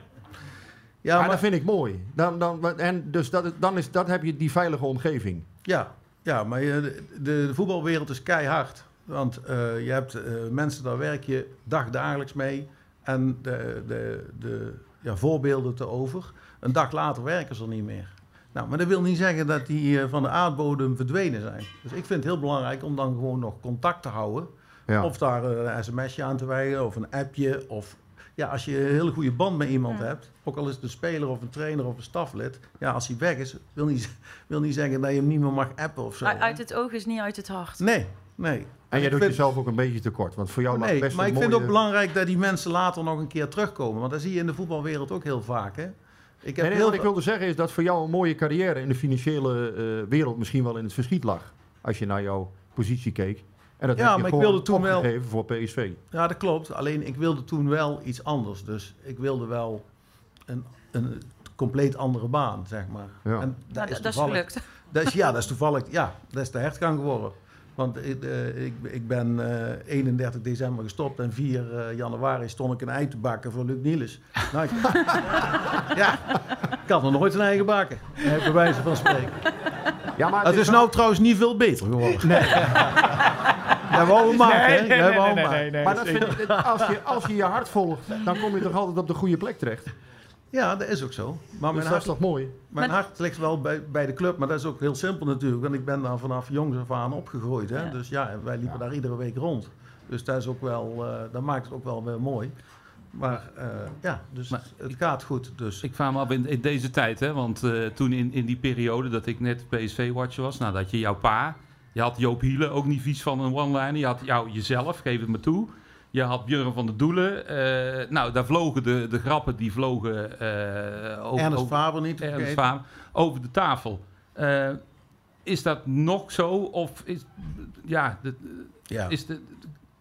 Speaker 14: Ja, maar, dat vind ik mooi. Dan, dan, en dus dat, dan, is, dat heb je die veilige omgeving.
Speaker 12: Ja, ja maar de, de voetbalwereld is keihard. Want eh, je hebt eh, mensen, daar werk je dagdagelijks mee. En de, de, de ja, voorbeelden te over. Een dag later werken ze er niet meer. Nou, maar dat wil niet zeggen dat die eh, van de aardbodem verdwenen zijn. Dus ik vind het heel belangrijk om dan gewoon nog contact te houden.
Speaker 14: Ja.
Speaker 12: Of daar een sms'je aan te wijden of een appje. Of ja, als je een hele goede band met iemand hebt, ook al is het een speler of een trainer of een staflid. Ja, als hij weg is, wil niet, <laughs> wil niet zeggen dat je hem niet meer mag appen of zo.
Speaker 11: Uit, uit het oog is niet uit het hart.
Speaker 12: Nee, Nee.
Speaker 14: En jij doet
Speaker 12: vind-
Speaker 14: jezelf ook een beetje tekort. Want voor jou lag
Speaker 12: Nee,
Speaker 14: best
Speaker 12: maar ik vind het ook belangrijk dat die mensen later nog een keer terugkomen. Want dat zie je in de voetbalwereld ook heel vaak. Hè? Ik heb
Speaker 14: Nee, nee,
Speaker 12: heel
Speaker 14: wat ik wilde zeggen is dat voor jou een mooie carrière in de financiële eh, wereld misschien wel in het verschiet lag. Als je naar jouw positie keek. En dat
Speaker 12: Ja,
Speaker 14: heb je
Speaker 12: maar ik wilde toen wel-
Speaker 14: opgegeven voor PSV.
Speaker 12: Ja, dat klopt. Alleen ik wilde toen wel iets anders. Dus ik wilde wel een, een compleet andere baan, zeg maar.
Speaker 14: Ja.
Speaker 12: En
Speaker 11: Nou, dat is
Speaker 12: toevallig-
Speaker 11: gelukt.
Speaker 12: Dat is, ja, dat is toevallig. Ja, dat is de hertgang geworden. Want ik, eh, ik, ik ben eh, 31 december gestopt en 4 eh, januari stond ik een ei te bakken voor Luc Niels. <laughs> Nou, ik, <laughs> ja, ik had nog nooit een ei gebakken, eh, bij wijze van spreken.
Speaker 14: Ja, maar
Speaker 12: het is nou trouwens niet veel beter geworden. Nee. Dat wou we maken,
Speaker 14: nee, Maar dat vind ik, als, je, als je je hart volgt, dan kom je toch altijd op de goede plek terecht.
Speaker 12: Ja, dat is ook zo. Maar
Speaker 14: Dus
Speaker 12: mijn
Speaker 14: dat is
Speaker 12: hart,
Speaker 14: toch mooi?
Speaker 12: Mijn
Speaker 11: Maar-
Speaker 12: hart ligt wel bij, bij de club, maar dat is ook heel simpel natuurlijk. Want ik ben daar vanaf jongs af aan opgegroeid. Hè?
Speaker 11: Ja.
Speaker 12: Dus ja, wij liepen daar iedere week rond. Dus dat, is ook wel, eh, dat maakt het ook wel weer mooi. Maar eh, ja, dus het gaat goed. Dus.
Speaker 13: Ik vraag me af in, in deze tijd, hè, want eh, toen in, in die periode dat ik net PSV-watcher was, nou, dat je jouw pa, je had Joop Hiele, ook niet vies van een one-liner, je had jou jezelf, geef het me toe. Je had Björn van der Doelen. eh, nou, daar vlogen de, de grappen, die vlogen eh, over, over-
Speaker 12: Faber niet vergeten.
Speaker 13: Faber, over de tafel. Eh, is dat nog zo? Of is, ja, de,
Speaker 12: Ja.
Speaker 13: Is, de,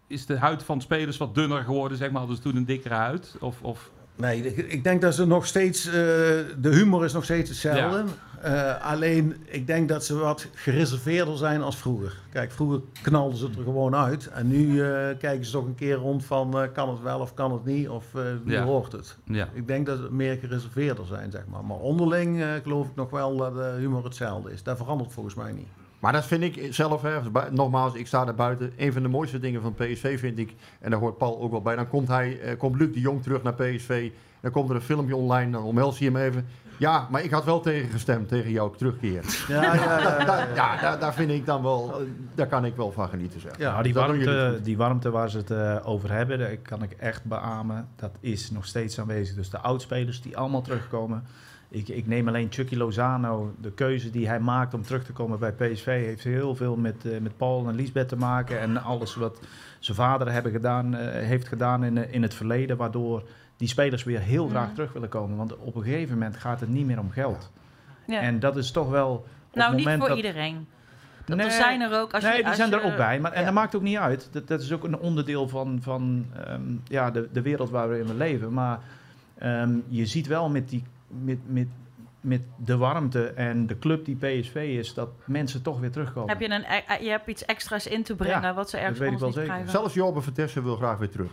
Speaker 13: is de huid van spelers wat dunner geworden, zeg maar? Hadden ze toen een dikkere huid? Of, of
Speaker 12: Nee, ik, denk dat ze nog steeds. eh, de humor is nog steeds hetzelfde. Eh, alleen, ik denk dat ze wat gereserveerder zijn als vroeger. Kijk, vroeger knalden ze het er gewoon uit. En nu eh, kijken ze toch een keer rond van kan het wel of kan het niet? Of wie
Speaker 13: Ja.
Speaker 12: hoort het?
Speaker 13: Ja.
Speaker 12: Ik denk dat ze meer gereserveerder zijn, zeg maar. Maar onderling geloof ik nog wel dat de humor hetzelfde is. Dat verandert volgens mij niet.
Speaker 14: Maar dat vind ik zelf, hè, nogmaals, ik sta daar buiten. Een van de mooiste dingen van PSV vind ik, en daar hoort Paul ook wel bij. Dan komt, hij, eh, komt Luc de Jong terug naar PSV. Dan komt er een filmpje online, dan omhelst hij hem even. Ja, maar ik had wel tegengestemd tegen jouw terugkeer. <laughs>
Speaker 12: Ja, ja, ja, ja.
Speaker 14: Da- ja, daar, daar vind ik dan wel, daar kan ik wel van genieten. Zeg.
Speaker 1: Ja, die warmte, die warmte waar ze het eh, over hebben, daar kan ik echt beamen. Dat is nog steeds aanwezig. Dus de oudspelers die allemaal terugkomen. Ik, ik neem alleen Chucky Lozano. De keuze die hij maakt om terug te komen bij PSV heeft heel veel met, eh, met Paul en Lisbeth te maken. En alles wat zijn vader hebben gedaan, eh, heeft gedaan in, eh, in het verleden. Waardoor die spelers weer heel graag terug willen komen. Want op een gegeven moment gaat het niet meer om geld.
Speaker 11: Ja.
Speaker 1: En dat is toch wel. op
Speaker 11: nou,
Speaker 1: het
Speaker 11: niet
Speaker 1: moment
Speaker 11: voor
Speaker 1: dat-
Speaker 11: iedereen. Dat
Speaker 1: Nee,
Speaker 11: er zijn er ook. Als
Speaker 1: nee,
Speaker 11: je,
Speaker 1: die zijn
Speaker 11: je-
Speaker 1: er ook bij. Maar, en
Speaker 11: ja.
Speaker 1: dat maakt ook niet uit. Dat, dat is ook een onderdeel van, van ehm, ja, de, de wereld waarin we leven. Maar ehm, je ziet wel met, die, met, met, met de warmte en de club die PSV is, dat mensen toch weer terugkomen.
Speaker 11: Heb je, een, e- je hebt iets extra's in te brengen
Speaker 1: Ja,
Speaker 11: wat ze
Speaker 1: dat
Speaker 11: ergens
Speaker 1: weet ik
Speaker 11: anders
Speaker 1: wel
Speaker 11: niet
Speaker 1: zeker.
Speaker 11: krijgen.
Speaker 14: Zelfs Jorbe Vertessen wil graag weer terug.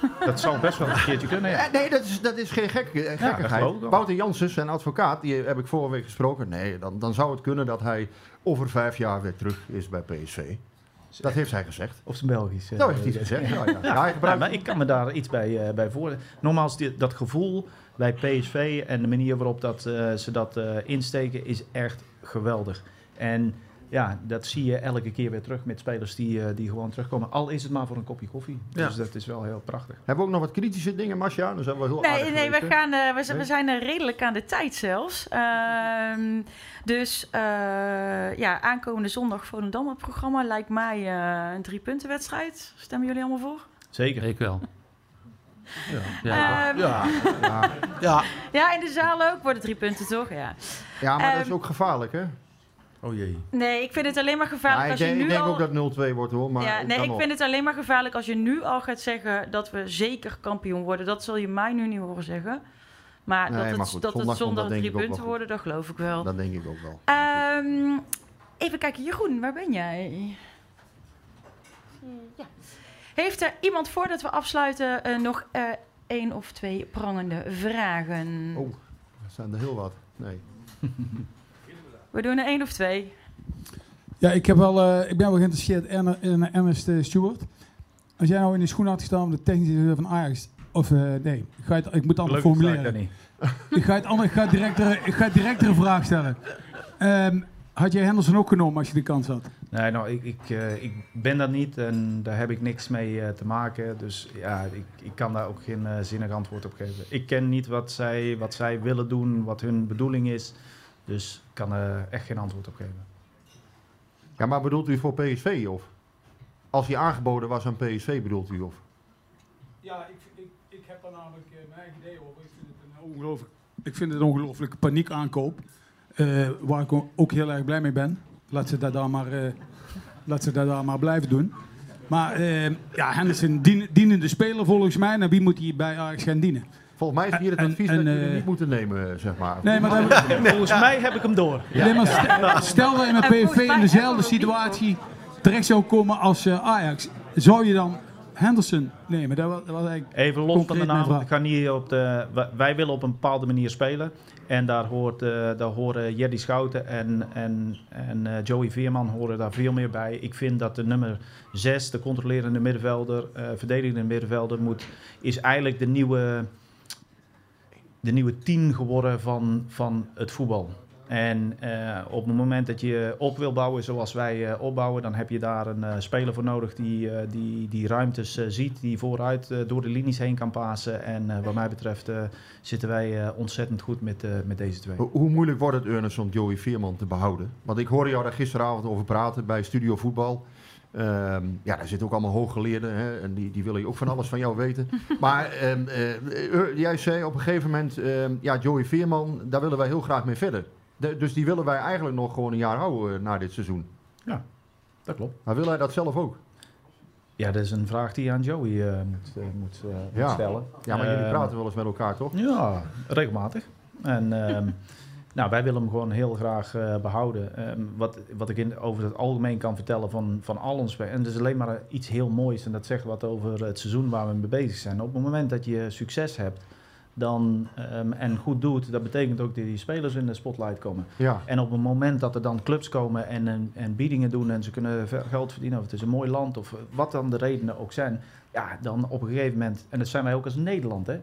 Speaker 14: <laughs>
Speaker 1: Dat zou best wel een keertje kunnen. Ja.
Speaker 14: Eh, nee, dat is, dat is geen gek, eh,
Speaker 1: dat
Speaker 14: gekkigheid.
Speaker 1: wel.
Speaker 14: Wouter Jansen, zijn advocaat, die heb ik vorige week gesproken. Nee, dan, dan zou het kunnen dat hij over vijf jaar weer terug is bij PSV. Dat heeft hij gezegd.
Speaker 1: Of zijn Belgisch. eh,
Speaker 14: Dat heeft hij gezegd, ja, ja. <laughs> Ja, gebruikt-
Speaker 1: maar ik kan me daar iets bij, eh, bij voorstellen. Nogmaals, die- dat gevoel bij PSV en de manier waarop dat, eh, ze dat eh, insteken is echt geweldig. En ja, dat zie je elke keer weer terug met spelers die, eh, die gewoon terugkomen. Al is het maar voor een kopje koffie.
Speaker 14: Ja.
Speaker 1: Dus dat is wel heel prachtig.
Speaker 14: Hebben we ook nog wat kritische dingen, Masja? Dan zijn we heel
Speaker 11: Nee,
Speaker 14: aardig
Speaker 11: nee we,
Speaker 14: geweest,
Speaker 11: gaan, eh, we, zijn, we zijn er redelijk aan de tijd zelfs. Ehm, dus eh, ja, aankomende zondag Volendam het programma lijkt mij eh, een drie punten wedstrijd. Stemmen jullie allemaal voor?
Speaker 1: Zeker.
Speaker 13: Ik wel.
Speaker 11: Ja. Ehm,
Speaker 14: ja. ja.
Speaker 12: Ja. <laughs>
Speaker 11: Ja, in de zaal ook worden drie punten toch? Ja.
Speaker 14: Ja, maar dat is
Speaker 11: Ehm,
Speaker 14: ook gevaarlijk, hè?
Speaker 12: Oh jee.
Speaker 11: Nee, ik vind het alleen maar
Speaker 14: Ja,
Speaker 11: gevaarlijk als je
Speaker 14: denk,
Speaker 11: nu
Speaker 14: ik denk
Speaker 11: al...
Speaker 14: ook dat 0-2 wordt, hoor. Maar
Speaker 11: ja,
Speaker 14: het
Speaker 11: nee, ik
Speaker 14: nog.
Speaker 11: vind het alleen maar gevaarlijk als je nu al gaat zeggen dat we zeker kampioen worden. Dat zul je mij nu niet horen zeggen. Maar
Speaker 14: Nee,
Speaker 11: dat het,
Speaker 14: maar goed,
Speaker 11: dat
Speaker 14: zondag
Speaker 11: het
Speaker 14: denk
Speaker 11: drie punten worden, dat geloof ik wel.
Speaker 14: Dat denk ik ook wel.
Speaker 11: Ehm, even kijken, Jeroen, waar ben jij? Ja. Heeft er iemand voordat we afsluiten eh, nog eh, één of twee prangende vragen?
Speaker 14: Oh, er zijn er heel wat. Nee. <laughs>
Speaker 11: We doen er één of twee.
Speaker 4: Ja, ik, heb wel, eh, ik ben wel geïnteresseerd in, in Ernest Stewart. Als jij nou in de schoen had gestaan van de technische directeur van Ajax, of eh, nee, ik, ga het, ik moet het anders
Speaker 1: ik
Speaker 4: formuleren.
Speaker 1: niet. <laughs>
Speaker 4: ik ga het anders, ik ga direct, er- ik ga direct een vraag stellen. Ehm, had jij Henderson ook genomen als je de kans had?
Speaker 1: Nee, nou, ik, ik, eh, ik ben dat niet en daar heb ik niks mee eh, te maken. Dus ja, ik, ik kan daar ook geen eh, zinnig antwoord op geven. Ik ken niet wat zij, wat zij willen doen, wat hun bedoeling is. Dus ik kan er echt geen antwoord op geven.
Speaker 14: Ja, maar bedoelt u voor PSV, of? als hij aangeboden was aan PSV, bedoelt u? Of?
Speaker 4: Ja, ik, ik, ik heb daar namelijk mijn eigen idee over. Ik vind het een ongelooflijk, ik vind het een ongelooflijke paniekaankoop. eh waar ik ook heel erg blij mee ben. Laat ze dat daar maar, eh, laat ze dat daar maar blijven doen. Maar eh, ja, Henderson, dien, dienende speler volgens mij. En wie moet hij bij Ajax gaan dienen?
Speaker 14: Volgens mij is hier het
Speaker 4: En-
Speaker 14: advies
Speaker 4: en,
Speaker 14: dat jullie
Speaker 4: eh,
Speaker 14: niet moeten nemen, zeg maar.
Speaker 4: Nee, maar dan, <laughs>
Speaker 1: Volgens mij heb ik hem door.
Speaker 4: Nee, maar stel, stel dat je met PSV in dezelfde situatie terecht zou komen als Ajax. Zou je dan Henderson nemen? Dat was, dat was eigenlijk
Speaker 1: Even los van de naam. Ik ga niet op de, wij willen op een bepaalde manier spelen. En daar, hoort, eh, daar horen Jerry Schouten en, en, en eh, Joey Veerman horen daar veel meer bij. Ik vind dat de nummer 6, de controlerende middenvelder, eh verdedigende middenvelder, moet, is eigenlijk de nieuwe, de nieuwe 10 geworden van, van het voetbal. En eh, op het moment dat je op wil bouwen zoals wij eh, opbouwen, dan heb je daar een eh, speler voor nodig die, eh, die, die ruimtes eh, ziet, die vooruit eh, door de linies heen kan pasen. En eh, wat mij betreft eh, zitten wij eh, ontzettend goed met, eh, met deze twee.
Speaker 14: Hoe, hoe moeilijk wordt het, Ernest, om Joey Veerman te behouden? Want ik hoorde jou daar gisteravond over praten bij Studio Voetbal. Ehm, ja, daar zitten ook allemaal hooggeleerden hè, en die, die willen ook van alles van jou weten. <laughs> Maar ehm, eh, eh, jij zei op een gegeven moment, ehm, ja, Joey Veerman, daar willen wij heel graag mee verder. De- dus die willen wij eigenlijk nog gewoon een jaar houden eh, na dit seizoen.
Speaker 1: Ja, dat klopt.
Speaker 14: Maar wil hij dat zelf ook?
Speaker 1: Ja, dat is een vraag die je aan Joey eh, moet, eh, moet, eh, stellen.
Speaker 14: Ja, maar jullie
Speaker 1: Ehm,
Speaker 14: praten wel eens met elkaar, toch?
Speaker 1: Ja, regelmatig. En ehm, <laughs> nou, wij willen hem gewoon heel graag eh, behouden. Ehm, wat, wat ik in, over het algemeen kan vertellen van, van al ons. En dat is alleen maar iets heel moois. En dat zegt wat over het seizoen waar we mee bezig zijn. Op het moment dat je succes hebt dan, ehm, en goed doet, dat betekent ook dat die spelers in de spotlight komen.
Speaker 14: Ja.
Speaker 1: En op het moment dat er dan clubs komen en, en, en biedingen doen en ze kunnen geld verdienen, of het is een mooi land, of wat dan de redenen ook zijn, ja, dan op een gegeven moment, en dat zijn wij ook als Nederland, hè.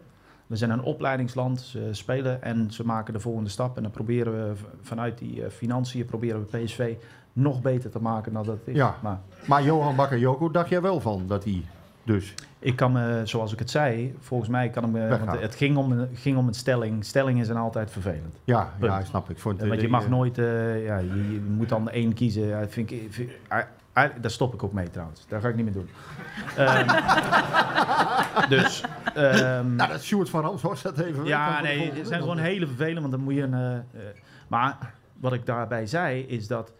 Speaker 1: We zijn een opleidingsland, ze spelen en ze maken de volgende stap. En dan proberen we vanuit die eh, financiën, proberen we PSV nog beter te maken dan dat het is.
Speaker 14: Ja.
Speaker 1: Maar
Speaker 14: Maar Johan Bakayoko dacht jij wel van dat hij dus...
Speaker 1: ik kan me, zoals ik het zei, volgens mij kan ik me,
Speaker 14: Weggaan.
Speaker 1: want het ging om, een- ging om een stelling. Stellingen zijn altijd vervelend.
Speaker 14: Ja,
Speaker 1: Punt.
Speaker 14: ja snap ik.
Speaker 1: Want je mag nooit, eh, ja, je, je moet dan één kiezen. Ja, vind ik, vind, ah, ah, daar stop ik ook mee trouwens. Daar ga ik niet meer doen. Ehm, <laughs> dus. ehm,
Speaker 14: Nou, dat Sjoerd van Ramshorst dat even.
Speaker 1: ja, nee, het zijn gewoon hele vervelend, want dan moet je een... eh, eh, maar wat ik daarbij zei, is dat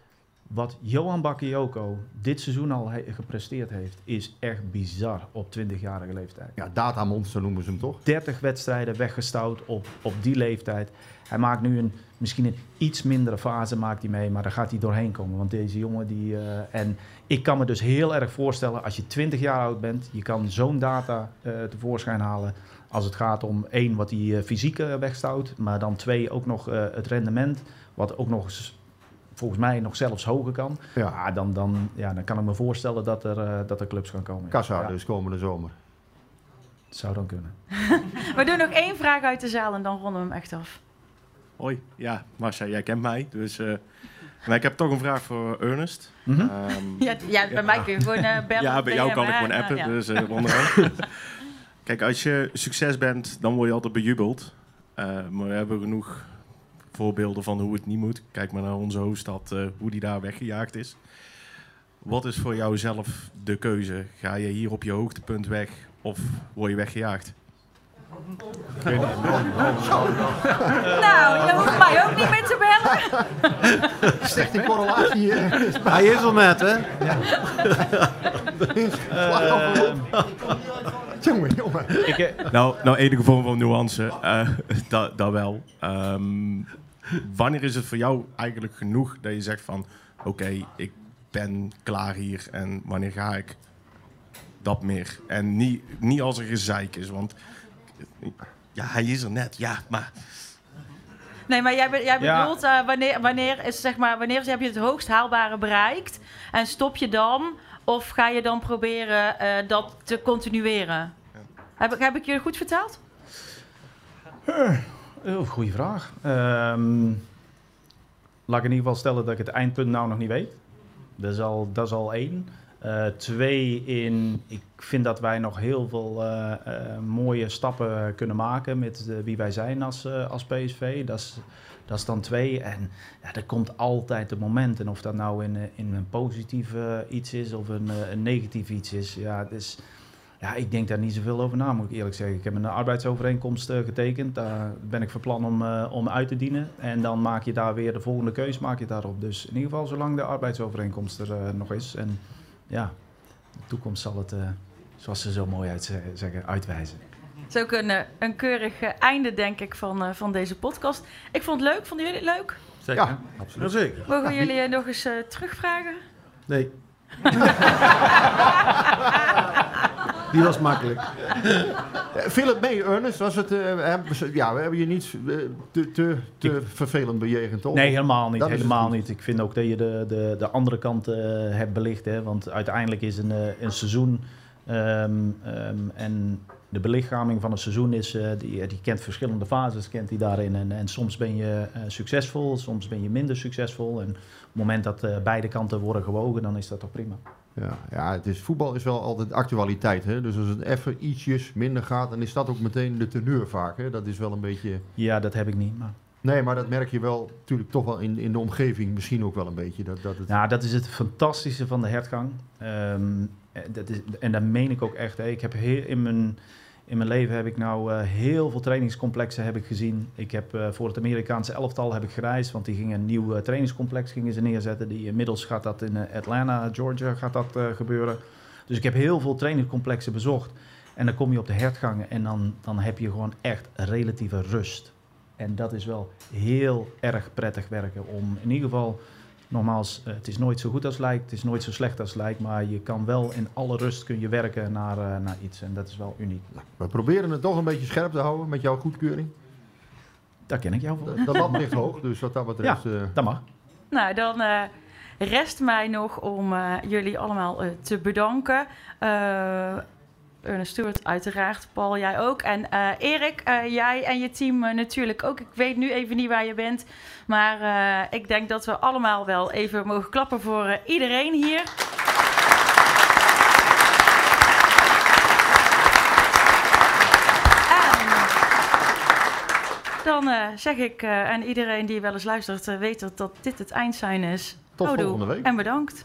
Speaker 1: wat Johan Bakayoko dit seizoen al he- gepresteerd heeft, is echt bizar op 20-jarige leeftijd.
Speaker 14: Ja, datamonster noemen ze hem toch?
Speaker 1: 30 wedstrijden weggestouwd op, op die leeftijd. Hij maakt nu een, misschien een iets mindere fase maakt hij mee, maar daar gaat hij doorheen komen. Want deze jongen die... eh, en ik kan me dus heel erg voorstellen, als je 20 jaar oud bent, je kan zo'n data eh, tevoorschijn halen. Als het gaat om één, wat hij eh, fysiek wegstout. Maar dan twee, ook nog het rendement. Wat ook nog eens volgens mij nog zelfs hoger kan.
Speaker 14: Ja.
Speaker 1: Ah, dan, dan, ja, dan kan ik me voorstellen dat er, eh, dat er clubs gaan komen.
Speaker 14: Kassa
Speaker 1: Ja,
Speaker 14: dus komende zomer.
Speaker 1: het zou dan kunnen. <laughs>
Speaker 11: We doen nog één vraag uit de zaal en dan ronden we hem echt af.
Speaker 20: Hoi, ja, Marcia, jij kent mij. Dus, eh, maar ik heb toch een vraag voor Ernest.
Speaker 1: Mhm.
Speaker 20: Ehm, <laughs>
Speaker 11: Ja, ja bij mij kun je gewoon bellen.
Speaker 20: ja, bij jou kan ik gewoon
Speaker 11: en,
Speaker 20: appen,
Speaker 11: eh, ja.
Speaker 20: dus uh. <laughs> Kijk, als je succes bent, dan word je altijd bejubeld. Eh, maar we hebben genoeg voorbeelden van hoe het niet moet. Kijk maar naar onze hoofdstad, eh, hoe die daar weggejaagd is. Wat is voor jou zelf de keuze? Ga je hier op je hoogtepunt weg of word je weggejaagd? <laughs>
Speaker 11: Nou, je hoeft mij ook niet meer te bellen. <laughs>
Speaker 14: Slechte correlatie.
Speaker 12: Hij is er net, hè? <laughs>
Speaker 14: Jongen, jongen.
Speaker 1: Ik, eh,
Speaker 20: Nou, nou enige vorm van nuance, eh dat dat wel. Ehm, wanneer is het voor jou eigenlijk genoeg dat je zegt van... Oké, ik ben klaar hier en wanneer ga ik dat meer? En niet, niet als er gezeik is, want... Ja, hij is er net, ja, maar...
Speaker 11: Nee, maar jij, jij
Speaker 20: Ja.
Speaker 11: bedoelt eh, wanneer, wanneer, is, zeg maar, wanneer heb je het hoogst haalbare bereikt? En stop je dan? Of ga je dan proberen eh, dat te continueren? Heb, ik- heb ik je goed verteld?
Speaker 1: Oh, goeie vraag. Ehm, laat ik in ieder geval stellen dat ik het eindpunt nou nog niet weet. Dat is al, dat is al één. Eh, twee, in, ik vind dat wij nog heel veel eh, eh, mooie stappen kunnen maken met wie wij zijn als, als PSV. Dat is, Dat is dan twee. En ja, er komt altijd een moment. En of dat nou in, in een positief iets is of een, een negatief iets is. Ja, is, ja, ik denk daar niet zoveel over na, moet ik eerlijk zeggen. Ik heb een arbeidsovereenkomst eh, getekend. Daar ben ik van plan om, eh, om uit te dienen. En dan maak je daar weer de volgende keus maak je daarop. Dus in ieder geval zolang de arbeidsovereenkomst er eh, nog is. En ja, de toekomst zal het, eh, zoals ze zo mooi uit zeggen, uitwijzen.
Speaker 11: Het is ook een, een keurig einde, denk ik, van, eh, van deze podcast. Ik vond het leuk. Vonden jullie het leuk?
Speaker 1: Zeker,
Speaker 5: Ja,
Speaker 1: absoluut.
Speaker 12: Zeker.
Speaker 11: Mogen we jullie nog eens eh, terugvragen?
Speaker 12: Nee. <laughs> <laughs> Die was makkelijk.
Speaker 14: Eh, Viel het mee, Ernest? Was het, eh, ja, we hebben je niet eh, te, te, te vervelend bejegend, toch?
Speaker 1: Nee, helemaal niet.
Speaker 14: Dat
Speaker 1: helemaal niet. Ik vind ook dat je de, de, de andere kant eh, hebt belicht. Hè? Want uiteindelijk is een, eh, een seizoen. ehm, ehm, en de belichaming van een seizoen is. eh, die, die kent verschillende fases kent die daarin. En, en soms ben je eh, succesvol, soms ben je minder succesvol. En op het moment dat eh, beide kanten worden gewogen, dan is dat toch prima.
Speaker 14: Ja, ja het is, voetbal is wel altijd actualiteit. Hè? Dus als het even ietsjes minder gaat, dan is dat ook meteen de teneur vaak. Hè? Dat is wel een beetje...
Speaker 1: Ja, dat heb ik niet. Maar...
Speaker 14: Nee, maar dat merk je wel natuurlijk toch wel in, in de omgeving misschien ook wel een beetje. Dat, dat het...
Speaker 1: Ja, dat is het fantastische van de hertgang. Ehm, eh, dat is, en dat meen ik ook echt. Hè. Ik heb heel, in, mijn, in mijn leven heb ik nou eh, heel veel trainingscomplexen heb ik gezien. Ik heb eh, voor het Amerikaanse elftal heb ik gereisd, want die gingen een nieuw eh, trainingscomplex gingen ze neerzetten. Die, inmiddels gaat dat in Atlanta, Georgia gaat dat gebeuren. Dus ik heb heel veel trainingscomplexen bezocht. En dan kom je op de hertgangen en dan, dan heb je gewoon echt relatieve rust. En dat is wel heel erg prettig werken om in ieder geval Nogmaals, eh, het is nooit zo goed als het lijkt, het is nooit zo slecht als het lijkt, maar je kan wel in alle rust kun je werken naar, eh, naar iets en dat is wel uniek.
Speaker 14: We proberen het toch een beetje scherp te houden met jouw goedkeuring.
Speaker 1: Daar ken ik jou voor.
Speaker 14: De, de lat ligt hoog, dus wat dat betreft...
Speaker 1: Ja,
Speaker 14: eh,
Speaker 1: dat mag.
Speaker 11: Nou, dan eh, rest mij nog om eh, jullie allemaal eh, te bedanken. Ernest Stewart uiteraard, Paul, jij ook. En eh, Erik, eh, jij en je team eh, natuurlijk ook. Ik weet nu even niet waar je bent. Maar ik denk dat we allemaal wel even mogen klappen voor iedereen hier. Dan eh, zeg ik, en iedereen die wel eens luistert, weet dat, dat dit het eindzijn is.
Speaker 14: Tot volgende week.
Speaker 11: En bedankt.